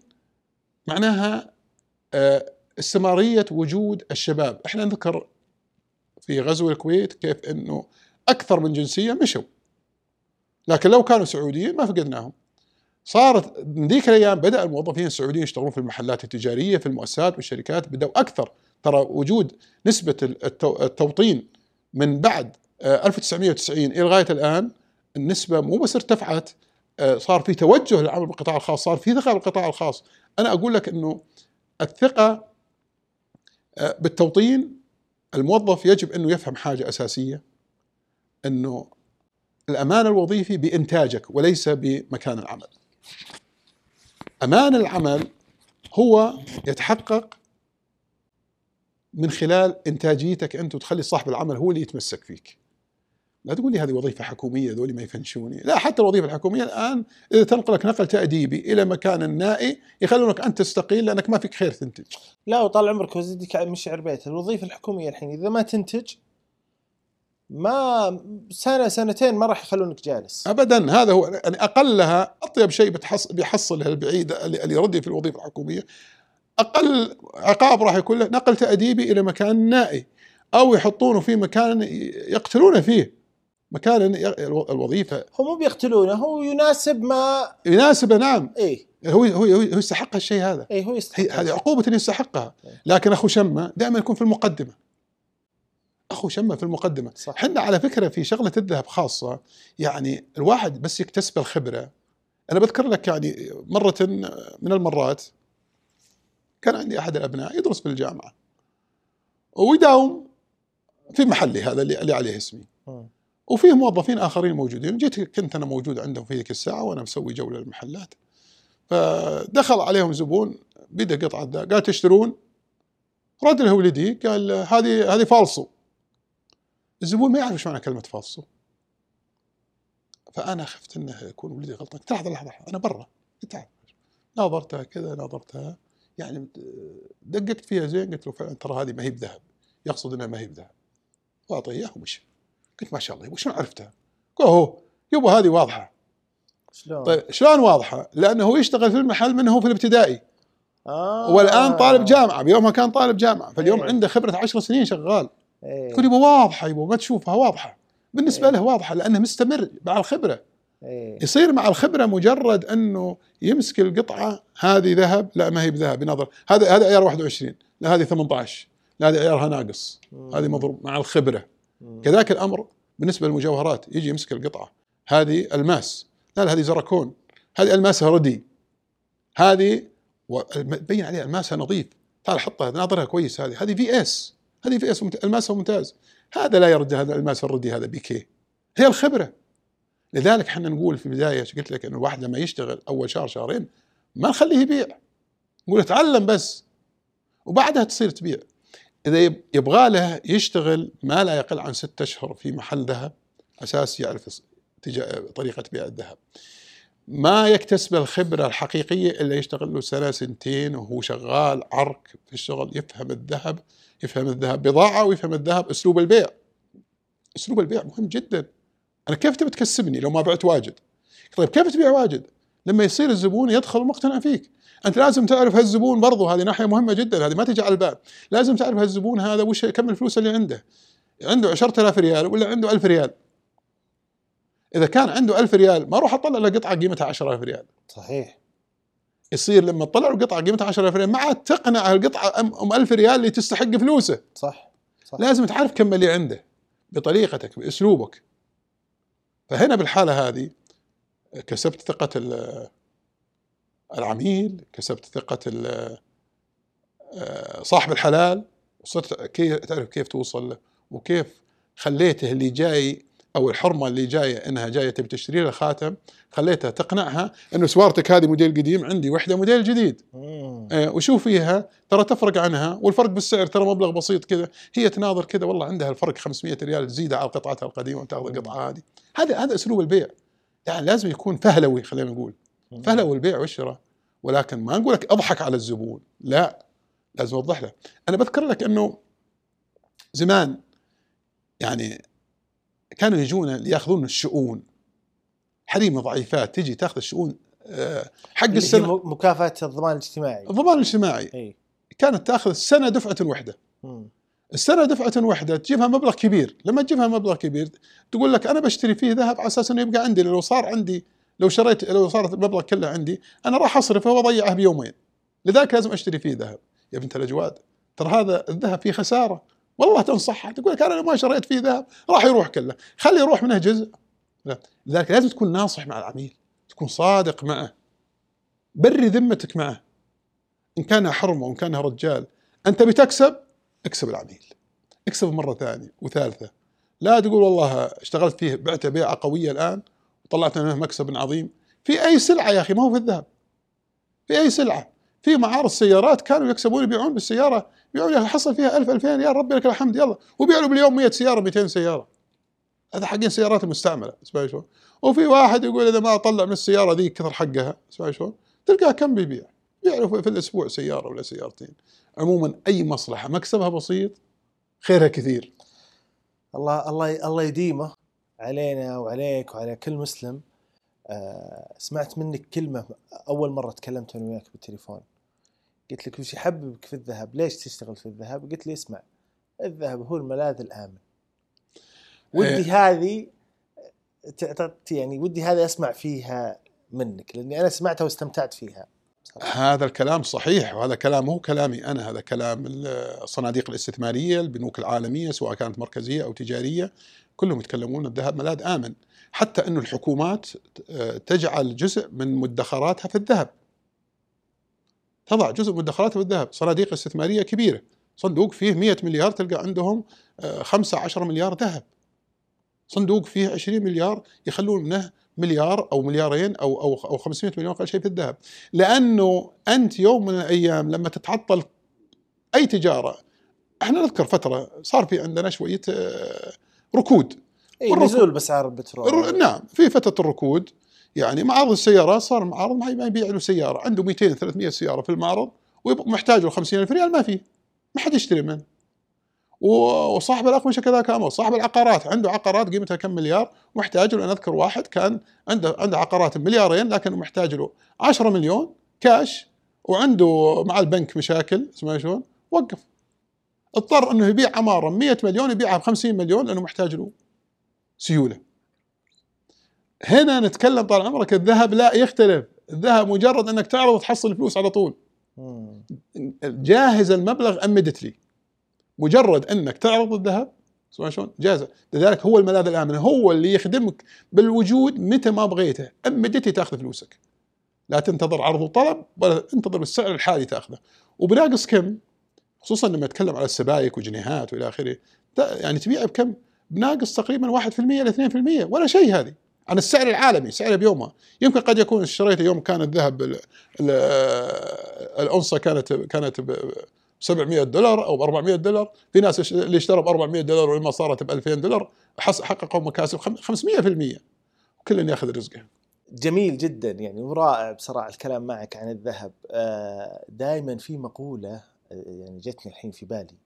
معناها آه، استمرارية وجود الشباب. إحنا نذكر في غزو الكويت كيف إنه أكثر من جنسية مشوا. لكن لو كانوا سعوديين ما فقدناهم. صارت من ذيك الأيام بدأ الموظفين السعوديين يشتغلون في المحلات التجارية في المؤسسات والشركات بدأوا أكثر. ترى وجود نسبة التو- التوطين من بعد آه، 1990 إلى لغاية الآن النسبة مو بس ارتفعت آه، صار في توجه للعمل بالقطاع الخاص صار في ثقه بالقطاع الخاص. أنا أقول لك إنه الثقة آه، بالتوطين الموظف يجب إنه يفهم حاجة أساسية إنه الأمان الوظيفي بإنتاجك وليس بمكان العمل. أمان العمل هو يتحقق من خلال إنتاجيتك أنت وتخلي صاحب العمل هو اللي يتمسك فيك. لا تقول لي هذه وظيفة حكومية ذولي ما يفنشوني. لا حتى الوظيفة الحكومية الآن إذا تنقلك نقل تأديبي إلى مكان نائي يخلونك أنت تستقيل لأنك ما فيك خير تنتج. لا وطال عمرك وزيدك مشعر بيت الوظيفة الحكومية الحين إذا ما تنتج ما سنة سنتين ما راح يخلونك جالس. ابدا هذا هو يعني أقلها أطيب شيء بتحص بيحصلها البعيد اللي يردي في الوظيفة الحكومية. أقل عقاب راح يكون له نقل تأديبي إلى مكان نائي أو يحطونه في مكان يقتلونه فيه. مكان الوظيفة. هو مو بيقتلونه هو يناسب ما يناسبه نعم. إيه. هو هو هو يستحق الشيء هذا. إيه هو يستحق هذه عقوبة يستحقها. لكن أخو شمة دائما يكون في المقدمة. أخو شمة في المقدمة. صح. حنا على فكرة في شغلة الذهب خاصة يعني الواحد بس يكتسب الخبرة. أنا بذكر لك يعني مرة من المرات كان عندي أحد الأبناء يدرس في الجامعة ويداوم في محلي هذا اللي عليه اسمي. مم. وفيه موظفين آخرين موجودين. جيت كنت أنا موجود عندهم في ذيك الساعة وأنا مسوي جولة للمحلات. فدخل عليهم زبون بدا قطعة قال تشترون؟ رد له ولدي قال هذه هذه فالصو. الزبون ما يعرف إيش معنى كلمة فالصو فأنا خفت إنه يكون ولدي غلطان. قلت لحظة لحظة أنا برا. قلت تعال. ناظرتها كذا ناظرتها. يعني دققت فيها زين قلت له فعلا ترى هذه ما هي بذهب. يقصد إنها ما هي بذهب. واعطيه اياه ومشي قلت ما شاء الله يبا شلون عرفتها؟ قال هو يبا هذه واضحة. شلون؟ طيب شلون واضحة؟ لأنه هو يشتغل في المحل من هو في الابتدائي. آه. والآن طالب جامعة. بيومها كان طالب جامعة. فاليوم إيه. عنده خبرة عشر سنين شغال. إيه. تقول يبا واضحة ما تشوفها واضحة. بالنسبة إيه. له واضحة لأنه مستمر مع الخبرة. إيه. يصير مع الخبرة مجرد أنه يمسك القطعة هذه ذهب لا ما هي بذهب ينظر هذا هذا عيار 21 لا هذه 18 لا هذه عيارها ناقص. هذه مضروب مع الخبرة. مم. كذلك الأمر بالنسبة للمجوهرات يجي يمسك القطعة. هذه ألماس. لا لا هذه زركون. هذه ألماسها ردي. هذه وبين عليها ألماسها نظيف. تعال حطها ناظرها كويس هذه. هذه VS هذه VS الماسها ممتاز. هذا لا يرد هذا الماس الردي هذا PK هي الخبرة. لذلك إحنا نقول في البداية قلت لك؟ إنه الواحد لما يشتغل أول شهر شهرين ما نخليه يبيع. نقول اتعلم بس. وبعدها تصير تبيع. إذا يبغى له يشتغل ما لا يقل عن ستة أشهر في محل ذهب أساس يعرف طريقة بيع الذهب. ما يكتسب الخبرة الحقيقية إلا يشتغل له سنة سنتين وهو شغال عرك في الشغل يفهم الذهب يفهم الذهب بضاعة ويفهم الذهب أسلوب البيع. أسلوب البيع مهم جدا. أنا كيف تبي تكسبني لو ما بعت واجد؟ طيب كيف تبيع واجد؟ لما يصير الزبون يدخل مقتنع فيك. أنت لازم تعرف هالزبون برضو هذه ناحية مهمة جدا هذه ما تجي على الباب لازم تعرف هالزبون هذا وش كم الفلوس اللي عنده. عنده 10000 ريال ولا عنده 1000 ريال؟ إذا كان عنده 1000 ريال ما أروح أطلع له قطعة قيمتها 10000 ريال. صحيح. يصير لما تطلع له قطعة قيمتها 10000 ريال ما عاد تقنع القطعة أم 1000 ريال اللي تستحق فلوسه. صح صح. لازم تعرف كم اللي عنده بطريقتك بأسلوبك. فهنا بالحالة هذه كسبت ثقة العميل كسبت ثقة صاحب الحلال وصرت كيف تعرف كيف توصل له وكيف خليته اللي جاي أو الحرمة اللي جاية إنها جاية تبي تشتري لها خاتم خليتها تقنعها إنه سوارتك هذه موديل قديم عندي وحدة موديل جديد. آه وشوف فيها؟ ترى تفرق عنها والفرق بالسعر ترى مبلغ بسيط كذا. هي تناظر كذا والله عندها الفرق 500 ريال تزيد على قطعتها القديمة وتأخذ القطعة هذه. هذا هذا أسلوب البيع. يعني لازم يكون فهلوي خلينا نقول. فهلوي البيع والشراء. ولكن ما نقول لك أضحك على الزبون. لا لازم أوضح له. أنا بذكر لك إنه زمان يعني كانوا يجون ياخذون الشؤون. حريم ضعيفات تجي تأخذ الشؤون آه، حق السنة. مكافأة الضمان الاجتماعي. الضمان الاجتماعي. أي. كانت تأخذ السنة دفعة واحدة السنة دفعة واحدة تجيبها مبلغ كبير. لما تجيبها مبلغ كبير تقول لك أنا بشتري فيه ذهب على أساس إنه يبقى عندي لو صار عندي لو شريت لو صارت المبلغ كله عندي أنا راح أصرفه وأضيعه بيومين. لذلك لازم أشتري فيه ذهب. يا بنت الأجواد ترى هذا الذهب فيه خسارة. والله تنصحها تقول لك أنا ما شريت فيه ذهب راح يروح كله. خلي يروح منه جزء. لذلك لازم تكون ناصح مع العميل. تكون صادق معه. بري ذمتك معه. إن كان حرمه وإن كان رجال. أنت بتكسب اكسب العميل. اكسب مرة ثانية وثالثة. لا تقول والله اشتغلت فيه بعته بيعة قوية الآن وطلعت منه مكسب عظيم. في أي سلعة يا أخي؟ ما هو في الذهب. في أي سلعة. في معارض سيارات كانوا يكسبون يبيعون بالسيارة. يبيعون حصل فيها 1000 2000 يا ربي لك الحمد يلا. وبيعوا باليوم 100 سيارة 200 سيارة. هذا حقين سيارات المستعمله اسمعي شلون. وفي واحد يقول إذا ما اطلع من السيارة ذيك كثر حقها اسمعي شلون. تلقاه كم بيبيع؟ بيعرف في الأسبوع سيارة ولا سيارتين. عموما أي مصلحة مكسبها بسيط خيرها كثير. الله الله الله يديمه علينا وعليك وعلى كل مسلم. آه سمعت منك كلمة أول مرة تكلمت أنا وياك بالتليفون. قلت لك وش يحببك في الذهب. ليش تشتغل في الذهب؟ قلت لي اسمع الذهب هو الملاذ الآمن. ودي إيه. هذه يعني ودي هذه أسمع فيها منك لأني أنا سمعتها واستمتعت فيها. هذا الكلام صحيح وهذا كلام مو كلامي أنا هذا كلام الصناديق الاستثمارية البنوك العالمية سواء كانت مركزية أو تجارية كلهم يتكلمون الذهب ملاذ آمن. حتى إنه الحكومات تجعل جزء من مدخراتها في الذهب. تضع جزء من مدخراتها في الذهب. صناديق استثمارية كبيرة. صندوق فيه 100 مليار تلقى عندهم 5 10 مليار ذهب. صندوق فيه 20 مليار يخلون منه مليار أو مليارين أو أو أو 500 مليون أقل شيء في الذهب. لأنه أنت يوم من الأيام لما تتعطل أي تجارة إحنا نذكر فترة صار في عندنا شوية آه، ركود. اي نزول بأسعار البترول. نعم في فترة الركود يعني معارض السيارات صار المعارض ما يبيع له سيارة عنده 200 300 سيارة في المعرض ومحتاج له 50000 ريال ما في ما حد يشتري منه. وصاحب الاقمشه كذلك أمر صاحب العقارات عنده عقارات قيمتها كم مليار محتاج له أنا أذكر واحد كان عنده عنده عقارات مليارين لكن محتاج له 10 مليون كاش وعنده مع البنك مشاكل اسمها شلون؟ وقف. اضطر إنه يبيع عمارة 100 مليون يبيعها ب 50 مليون لأنه محتاج له سيولة. هنا نتكلم طال عمرك الذهب لا يختلف. الذهب مجرد إنك تعرض تحصل فلوس على طول. جاهز المبلغ اميدتلي مجرد إنك تعرض الذهب؟ سمع شلون؟ جاهز. لذلك هو الملاذ الامن هو اللي يخدمك بالوجود متى ما بغيته. اميدتلي تأخذ فلوسك. لا تنتظر عرض وطلب ولا انتظر بالسعر الحالي تأخذه. وبناقص كم؟ خصوصا لما أتكلم على السبائك وجنيهات وإلى آخره. يعني تبيع بكم؟ بناقص تقريبا 1% إلى 2% ولا شيء هذه. عن السعر العالمي سعره بيومها يمكن قد يكون اشتريته يوم كان الذهب الأونصة كانت كانت ب 700 دولار أو ب 400 دولار. في ناس اللي اشتروا ب 400 دولار ولما صارت ب 2000 دولار حققوا مكاسب 500% وكل ياخذ رزقه. جميل جدا يعني ورائع بصراحة الكلام معك عن الذهب. آه، دائما في مقولة آه، يعني جتني الحين في بالي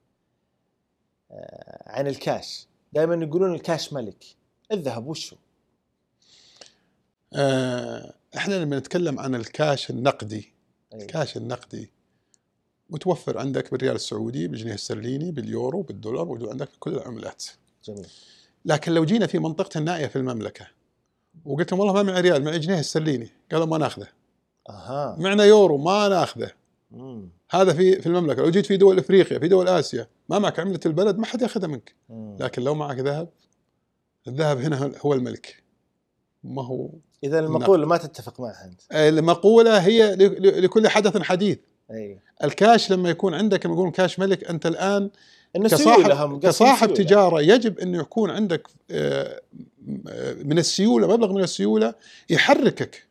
آه، عن الكاش. دائما يقولون الكاش ملك. الذهب وشو؟ إحنا لما نتكلم عن الكاش النقدي أيه. الكاش النقدي متوفر عندك بالريال السعودي بالجنيه الاسترليني باليورو بالدولار موجود عندك في كل العملات. جميل. لكن لو جينا في منطقة النائية في المملكة وقلت لهم والله ما معي ريال معي جنيه الاسترليني قالوا ما ناخذه. أها. معنا يورو ما ناخذه. مم. هذا في في المملكة. لو جيت في دول إفريقيا في دول آسيا ما معك عملة البلد ما حد ياخذها منك. مم. لكن لو معك ذهب الذهب هنا هو الملك. ما هو إذا المقولة ما تتفق معها أنت. المقولة هي لكل حدث حديث. أي. الكاش لما يكون عندك لما يقولون كاش ملك أنت الآن كصاحب, كصاحب تجارة يجب انه يكون عندك آه، من السيولة مبلغ من السيولة يحركك.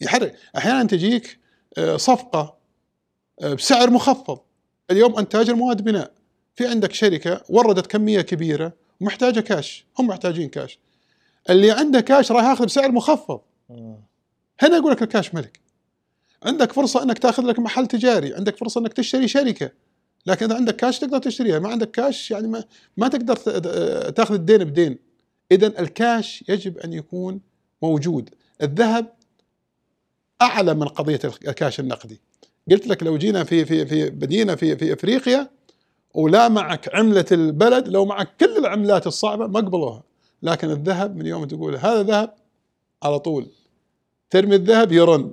يحرك. أحيانا تجيك آه، صفقة آه، بسعر مخفض. اليوم أنت تاجر مواد بناء. في عندك شركة وردت كمية كبيرة ومحتاجة كاش. هم محتاجين كاش. اللي عنده كاش راح ياخذ بسعر مخفض. هنا يقول لك الكاش ملك. عندك فرصة إنك تأخذ لك محل تجاري عندك فرصة إنك تشتري شركة. لكن إذا عندك كاش تقدر تشتريها ما عندك كاش يعني ما, ما تقدر تأخذ الدين بدين. اذا الكاش يجب أن يكون موجود. الذهب أعلى من قضية الكاش النقدي. قلت لك لو جينا في في في بدينا في في أفريقيا ولا معك عملة البلد لو معك كل العملات الصعبة ما قبلوها. لكن الذهب من يوم تقول هذا ذهب على طول. ترمي الذهب يرن.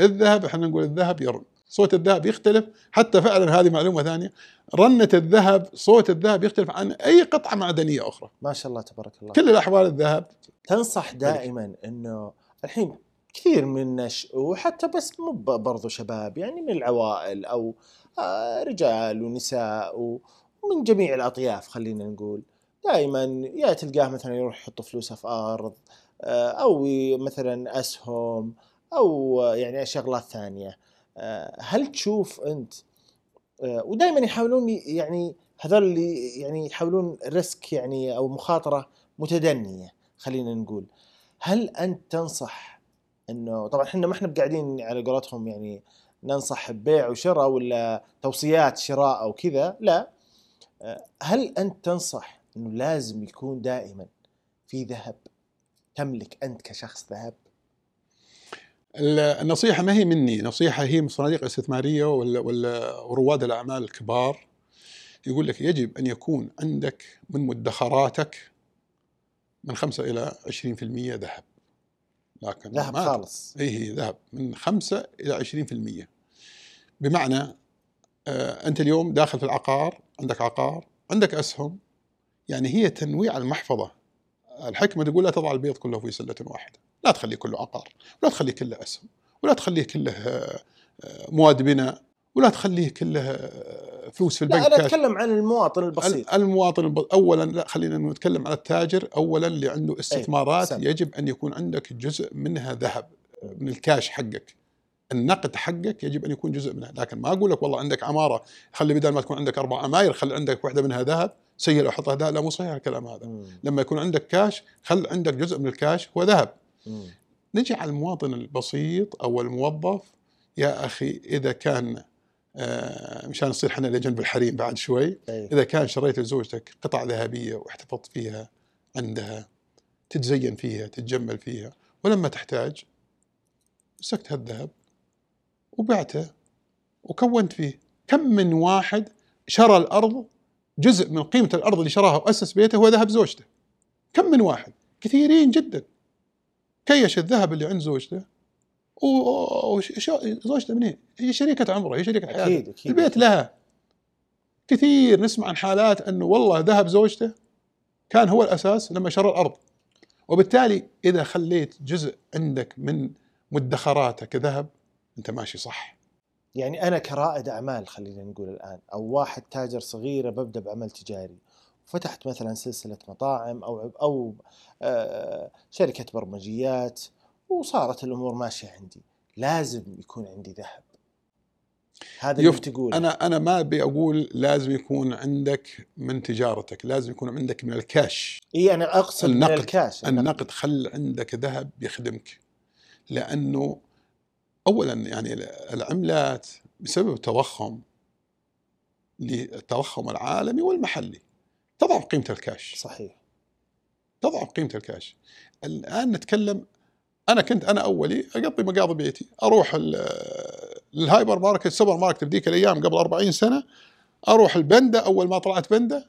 الذهب إحنا نقول الذهب يرن. صوت الذهب يختلف. حتى فعلا هذه معلومة ثانية. رنة الذهب صوت الذهب يختلف عن أي قطعة معدنية أخرى. ما شاء الله تبارك الله. كل الأحوال الذهب تنصح دائما إنه الحين كثير من وحتى بس مو برضو شباب يعني من العوائل أو آه، رجال ونساء ومن جميع الأطياف خلينا نقول. دائما يا تلقاه مثلا يروح يحط فلوسه في أرض آه، أو مثلا اسهم أو يعني شغلات ثانية. آه، هل تشوف أنت آه، ودائما يحاولون يعني هذول اللي يعني يحاولون ريسك يعني أو مخاطرة متدنية خلينا نقول. هل أنت تنصح إنه طبعا إحنا ما إحنا بقاعدين على قولتهم يعني ننصح ببيع وشراء ولا توصيات شراء أو كذا لا. هل أنت تنصح إنه لازم يكون دائما في ذهب تملك أنت كشخص ذهب. النصيحة ما هي مني نصيحة هي من صناديق الاستثمارية ولا ولا رواد الأعمال الكبار. يقول لك يجب أن يكون عندك من مدخراتك من 5 إلى 20% ذهب. لكن ذهب خالص. اي هي ذهب. من 5 إلى 20% بمعنى آه أنت اليوم داخل في العقار عندك عقار عندك أسهم يعني هي تنويع المحفظة. الحكمة تقول لا تضع البيض كله في سلة واحدة. لا تخليه كله عقار ولا تخليه كله أسهم ولا تخليه كله آه، مواد بناء ولا تخليه كله آه، فلوس في البنك لا أنا أتكلم عن المواطن البسيط. المواطن الب... اولا لا خلينا نتكلم على التاجر. اولا اللي عنده استثمارات أيه. يجب أن يكون عندك جزء منها ذهب من الكاش حقك. النقد حقك يجب أن يكون جزء منها. لكن ما أقول لك والله عندك عمارة خلي بدل ما تكون عندك أربع عماير خلي عندك واحدة منها ذهب. سيء لو احطها ذهب لا مو صحيح الكلام هذا مم. لما يكون عندك كاش خل عندك جزء من الكاش هو ذهب مم. نجي على المواطن البسيط أو الموظف يا أخي إذا كان آه مشان نصير إحنا لجنب الحريم بعد شوي أيه. إذا كان شريت لزوجتك قطع ذهبية واحتفظت فيها عندها تتزين فيها تتجمل فيها ولما تحتاج مسكت هالذهب وبعته وكونت فيه كم من واحد شرى الأرض جزء من قيمة الأرض اللي شراها وأسس بيته هو ذهب زوجته. كم من واحد؟ كثيرين جدا. كيش الذهب اللي عند زوجته؟ وزوجته منين؟ هي شريكة عمره هي شريكة حياته. أكيد أكيد. البيت لها. كثير نسمع عن حالات أنه والله ذهب زوجته كان هو الأساس لما شرى الأرض. وبالتالي إذا خليت جزء عندك من مدخراتك ذهب أنت ماشي صح. يعني أنا كرائد أعمال خلينا نقول الآن أو واحد تاجر صغير ببدأ بعمل تجاري فتحت مثلا سلسلة مطاعم أو أو شركة برمجيات وصارت الأمور ماشية عندي لازم يكون عندي ذهب. هذا اللي يف- تقول أنا أنا ما أبي أقول لازم يكون عندك من تجارتك لازم يكون عندك من الكاش. إي أنا أقصد من النقد. الكاش النقد خل عندك ذهب يخدمك لأنه اولا يعني العملات بسبب التضخم للتضخم العالمي والمحلي تضعف قيمة الكاش. صحيح. تضعف قيمة الكاش. الآن نتكلم أنا كنت أنا أولي أقضي مقاضي بيتي أروح ال- ال hypermarket ال supermarket بذيك الأيام قبل 40 سنة أروح البندة أول ما طلعت بندة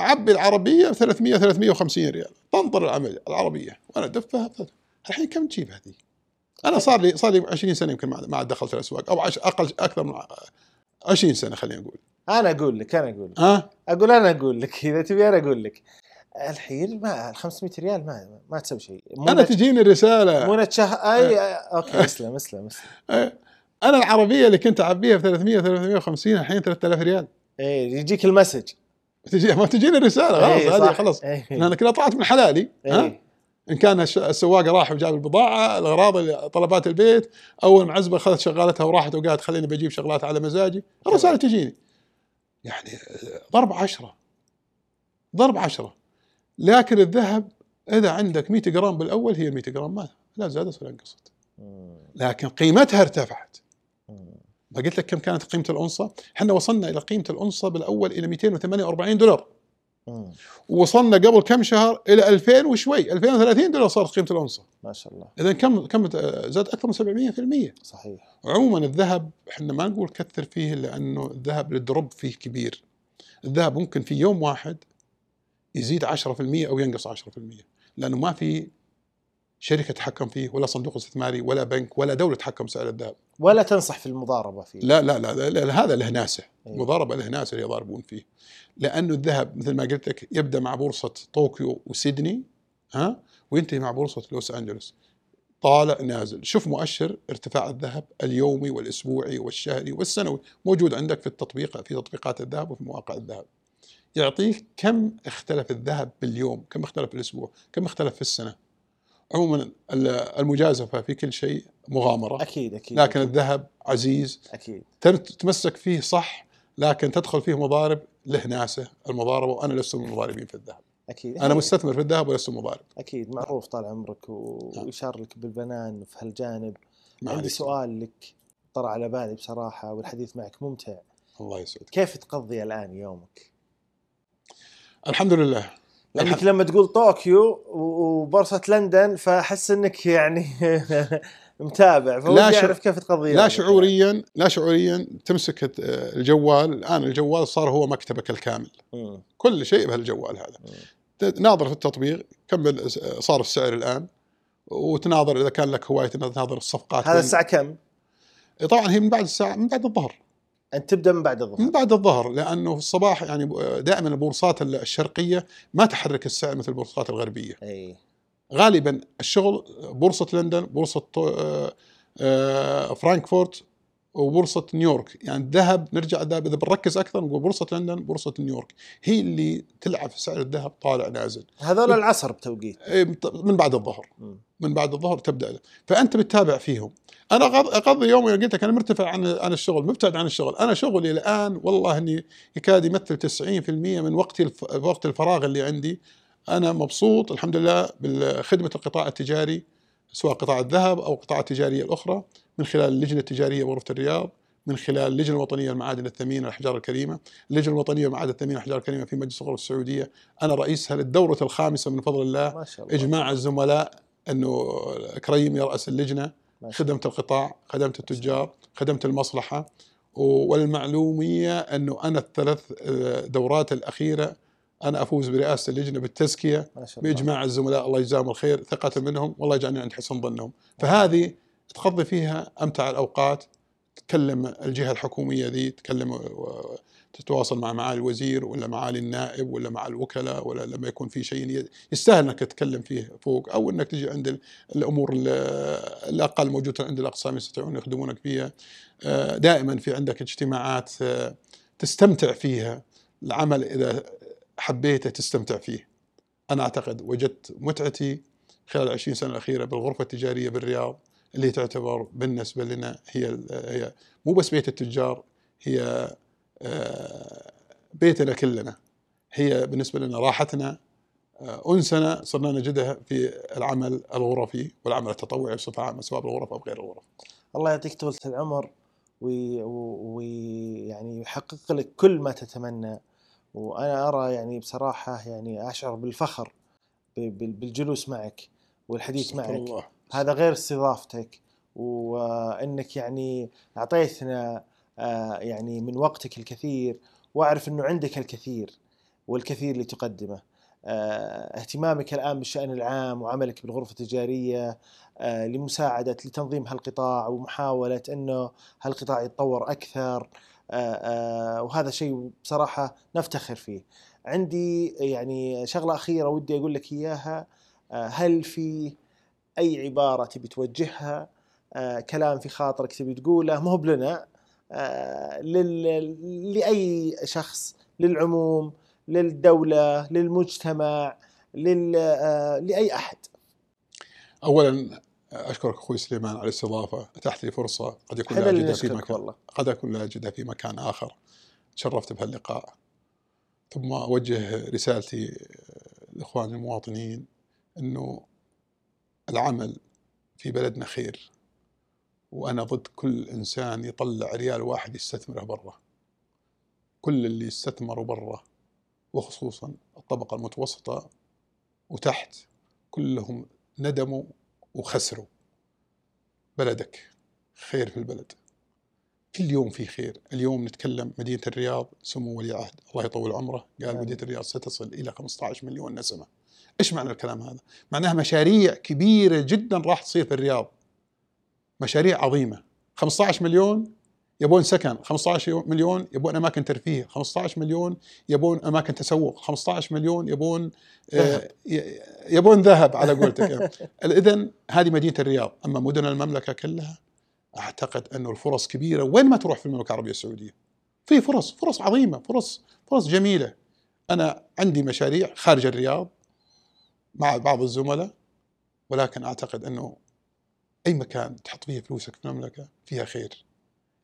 أعبي العربية ب 300 350 ريال. تنطر العمل العربية. وأنا ادفها الحين كم تجيب هذه؟ أنا صار لي صار لي 20 سنة يمكن ما دخلت الأسواق أو عش أقل أكثر من 20 سنة خلينا نقول أنا أقول لك أنا أقول لك. ها؟ أقول أنا أقول لك إذا تبي أنا أقول لك. الحين ما ال 500 ريال ما ما تسوي شيء. أنا تجيني رساله مو شهر اي أوكي اسلم اسلم اسلم. أنا العربية اللي كنت أعبيها ب 300 350 الحين 3000 ريال. إي يجيك المسج. تجي ما تجيني رساله خلاص هذه. خلاص. أنا كذا طلعت من حلالي ها؟ إي. إن كان السواق راح وجاب البضاعة الأغراض طلبات البيت أو المعزبه اخذت شغالتها وراحت وقالت خليني بجيب شغلات على مزاجي الرسالة تجيني يعني ضرب عشرة ضرب عشرة لكن الذهب إذا عندك 100 جرام بالأول هي 100 جرام ما لا زادت ولا نقصت مم. لكن قيمتها ارتفعت. ما قلت لك كم كانت قيمة الأنصة؟ إحنا وصلنا إلى قيمة الأنصة بالأول إلى 248 دولار. ووصلنا قبل كم شهر إلى 2000 وشوي 2030 دولار صارت قيمة الأنصة. ما شاء الله. اذا كم كم زاد أكثر من 700% صحيح. عموما الذهب إحنا ما نقول كثر فيه لأنه الذهب الدروب فيه كبير. الذهب ممكن في يوم واحد يزيد 10% أو ينقص 10% لأنه ما في شركة تتحكم فيه ولا صندوق استثماري ولا بنك ولا دولة تتحكم سعر الذهب. ولا تنصح في المضاربة فيه. لا لا لا, لا, لا هذا له ناسه. أيوة. مضاربه له ناس اللي يضاربون فيه. لأنه الذهب مثل ما قلت لك يبدأ مع بورصة طوكيو وسيدني ها وينتهي مع بورصة لوس أنجلوس. طالع نازل. شوف مؤشر ارتفاع الذهب اليومي والأسبوعي والشهري والسنوي. موجود عندك في التطبيق في تطبيقات الذهب وفي مواقع الذهب. يعطيك كم اختلف الذهب باليوم كم اختلف الأسبوع كم اختلف في السنة. عموما ال- المجازفة في كل شيء مغامرة. أكيد أكيد لكن أكيد, الذهب عزيز. أكيد. تتمسك فيه صح لكن تدخل فيه مضارب له ناسه المضاربه وأنا لست من المضاربين في الذهب. أكيد. أنا مستثمر في الذهب ولست مضارب. أكيد معروف طال عمرك نعم. ويشار لك بالبنان في هالجانب. عندي عليك. سؤال لك طرى على بالي بصراحة والحديث معك ممتع. الله يسعدك. كيف تقضي الآن يومك؟ الحمد لله. لأنك لما تقول طوكيو وبورصة لندن فأحس إنك يعني متابع لا فودي شع- اعرف كيف تقضي لا شعوريا لا شعوريا تمسك الجوال. الآن الجوال صار هو مكتبك الكامل. مم. كل شيء بهالجوال هذا. ناظر في التطبيق كم صار السعر الآن. وتناظر إذا كان لك هواية تناظر الصفقات. هذا الساعة كم؟ طبعا هي من بعد الساعة من بعد الظهر. انت تبدأ من بعد الظهر. من بعد الظهر لأنه في الصباح يعني دائما البورصات الشرقية ما تحرك السعر مثل البورصات الغربية. إي. غالبا الشغل بورصة لندن بورصة تو- آه، آه، فرانكفورت وبورصة نيويورك. يعني الذهب نرجع الذهب. إذا بنركز أكثر نقول بورصة لندن بورصة نيويورك. هي اللي تلعب في سعر الذهب طالع نازل. هذول العصر بتوقيت. إيه، من بعد الظهر. مم. من بعد الظهر تبدأ فأنت بتتابع فيهم. أنا أقضي يومي قلت لك أنا مرتفع عن عن الشغل مبتعد عن الشغل. أنا شغلي الآن والله إني يكاد يمثل 90% من وقتي الف... وقت الفراغ اللي عندي. أنا مبسوط الحمد لله بخدمه القطاع التجاري سواء قطاع الذهب أو القطاع التجارية الأخرى. من خلال اللجنة التجارية بغرفه الرياض من خلال اللجنة الوطنية للمعادن الثمينة والأحجار الكريمة، اللجنة الوطنية للمعادن الثمينة والأحجار الكريمة في مجلس الغرف السعودية، أنا رئيسها للدورة الخامسة من فضل الله ما شاء الله. إجماع الزملاء أنه كريم يرأس اللجنة. خدمت القطاع خدمت التجار خدمت المصلحة. والمعلومية أنه أنا الثلاث آه، دورات الأخيرة أنا أفوز برئاسة اللجنة بالتزكية بإجماع الزملاء. الله يجزاهم الخير ثقة منهم والله يجعلني عند حسن ظنهم. فهذه تقضي فيها أمتع الأوقات تكلم الجهة الحكومية ذي تكلم تتواصل مع معالي الوزير ولا معالي النائب ولا مع الوكلاء ولا لما يكون في شيء يستاهل إنك تتكلم فيه فوق أو إنك تجي عند الأمور الأقل موجودة عند الأقسام يستطيعون يخدمونك فيها. آه، دائما في عندك اجتماعات آه، تستمتع فيها. العمل إذا حبيته تستمتع فيه. أنا أعتقد وجدت متعتي خلال العشرين سنة الأخيرة بالغرفة التجارية بالرياض. اللي تعتبر بالنسبة لنا هي هي مو بس بيت التجار هي آه، بيتنا كلنا هي بالنسبة لنا راحتنا آه، أنسنا صرنا نجدها في العمل الغرفي والعمل التطوعي بصفة عامة سواء بالغرف أو غير الغرف. الله يعطيك طولة العمر ويعني يحقق لك كل ما تتمنى وأنا أرى يعني بصراحة يعني أشعر بالفخر بالجلوس معك والحديث معك الله. هذا غير استضافتك. وإنك يعني اعطيتنا آه، يعني من وقتك الكثير وأعرف إنه عندك الكثير والكثير لتقدمه آه، اهتمامك الآن بالشأن العام وعملك بالغرفة التجارية آه، لمساعدة لتنظيم هالقطاع ومحاولة إنه هالقطاع يتطور أكثر. وهذا شيء بصراحة نفتخر فيه. عندي يعني شغلة أخيرة ودي أقول لك إياها. هل في أي عبارة تبي توجهها كلام في خاطرك تبي تقوله مو بلنا آه، لأي شخص للعموم للدولة للمجتمع لل... آه، لأي أحد. اولا أشكرك أخوي سليمان على الاستضافة. اتحت لي فرصة قد يكون لا اجدها في مكان والله. قد أكون لا اجدها في مكان آخر. تشرفت بهاللقاء. ثم أوجه رسالتي لإخواني المواطنين إنه العمل في بلدنا خير وأنا ضد كل إنسان يطلع ريال واحد يستثمره برا. كل اللي استثمروا برا وخصوصا الطبقة المتوسطة وتحت كلهم ندموا وخسروا. بلدك خير في البلد. كل يوم في خير. اليوم نتكلم مدينة الرياض سمو ولي عهد. الله يطول عمره. قال مدينة الرياض ستصل إلى 15 مليون نسمة. إيش معنى الكلام هذا؟ معناها مشاريع كبيرة جدا راح تصير في الرياض. مشاريع عظيمة. 15 مليون يبون سكن 15 مليون يبون أماكن ترفيه 15 مليون يبون أماكن تسوق 15 مليون يبون آه يبون ذهب على قولتك. اذا هذه مدينة الرياض. أما مدن المملكة كلها أعتقد أنه الفرص كبيرة. وين ما تروح في المملكة العربية السعودية؟ في فرص فرص عظيمة فرص فرص جميلة. أنا عندي مشاريع خارج الرياض. مع بعض الزملاء ولكن أعتقد أنه أي مكان تحط فيه فلوسك في المملكة فيها خير.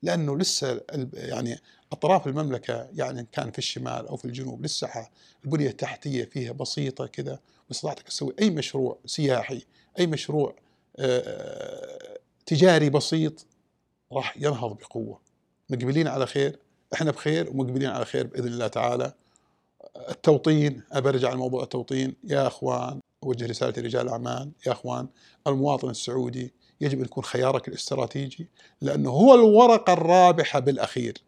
لأنه لسه يعني أطراف المملكة يعني كان في الشمال أو في الجنوب لسه البنية التحتية فيها بسيطة كذا واستطعتك تسوي أي مشروع سياحي أي مشروع تجاري بسيط راح ينهض بقوة. مقبلين على خير إحنا بخير ومقبلين على خير بإذن الله تعالى. التوطين ابرجع لموضوع التوطين. يا أخوان أوجه رسالة رجال الأعمال. يا أخوان المواطن السعودي يجب أن يكون خيارك الاستراتيجي لأنه هو الورقة الرابحة بالأخير.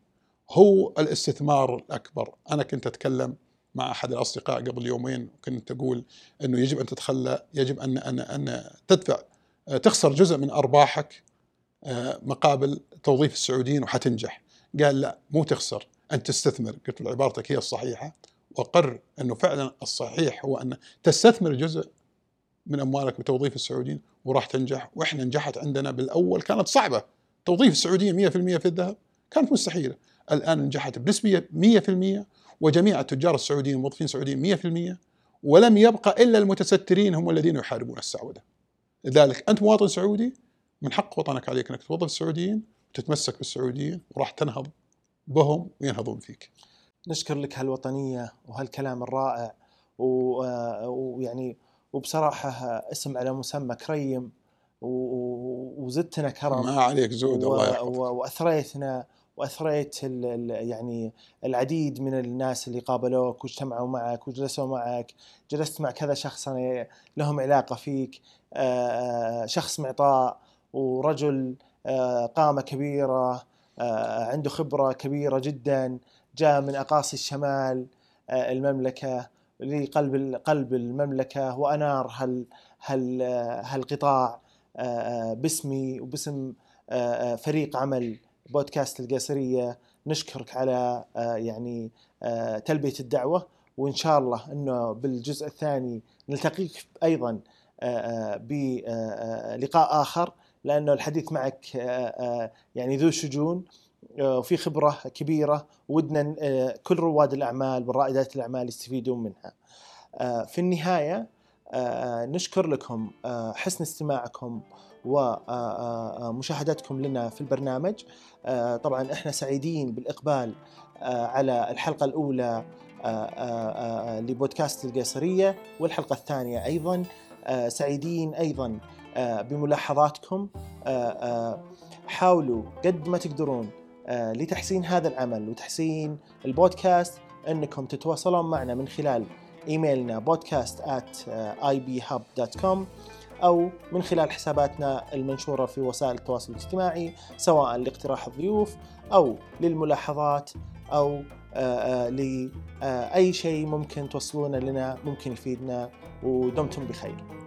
هو الاستثمار الأكبر. أنا كنت أتكلم مع أحد الأصدقاء قبل يومين وكنت أقول أنه يجب أن تتخلى يجب أن أن أن تدفع تخسر جزء من أرباحك آه، مقابل توظيف السعوديين وحتنجح. قال لا مو تخسر أن تستثمر. قلت له عبارتك هي الصحيحة. وقر أنه فعلا الصحيح هو أن تستثمر جزء من أموالك بتوظيف السعوديين وراح تنجح وإحنا نجحت عندنا بالأول كانت صعبة. توظيف السعوديين 100% في الذهب كانت مستحيلة. الآن نجحت بنسبة 100% وجميع التجار السعوديين الموظفين السعوديين 100% ولم يبقى إلا المتسترين هم الذين يحاربون السعودة. لذلك أنت مواطن سعودي من حق وطنك عليك إنك توظف السعوديين وتتمسك بالسعوديين وراح تنهض بهم وينهضون فيك. نشكر لك هالوطنية وهالكلام الرائع آه، ويعني وبصراحة اسم على مسمى كريم وزدتنا كرم ما عليك زود الله يحفظك. وأثريتنا وأثريت يعني العديد من الناس اللي قابلوك واجتمعوا معك وجلسوا معك. جلست مع كذا شخص أنا لهم علاقة فيك شخص معطاء ورجل قامة كبيرة عنده خبرة كبيرة جدا. جاء من أقاصي الشمال المملكة لقلب قلب المملكة وأنار هال هال هالقطاع آه، آه، باسمي وباسم آه، فريق عمل بودكاست القيصرية. نشكرك على آه، يعني آه، تلبية الدعوة وإن شاء الله إنه بالجزء الثاني نلتقيك أيضا آه، بلقاء آخر لأنه الحديث معك يعني ذو شجون. وفي خبرة كبيرة ودنا كل رواد الأعمال والرائدات الأعمال يستفيدون منها. في النهاية نشكر لكم حسن استماعكم ومشاهدتكم لنا في البرنامج. طبعا إحنا سعيدين بالإقبال على الحلقة الأولى لبودكاست القيصرية والحلقة الثانية أيضا. سعيدين أيضا بملاحظاتكم. حاولوا قد ما تقدرون لتحسين هذا العمل وتحسين البودكاست أنكم تتواصلون معنا من خلال إيميلنا بودكاست at ibhub.com أو من خلال حساباتنا المنشورة في وسائل التواصل الاجتماعي سواء لاقتراح الضيوف أو للملاحظات أو آه، آه، لأي شيء ممكن توصلونه لنا ممكن يفيدنا ودمتم بخير.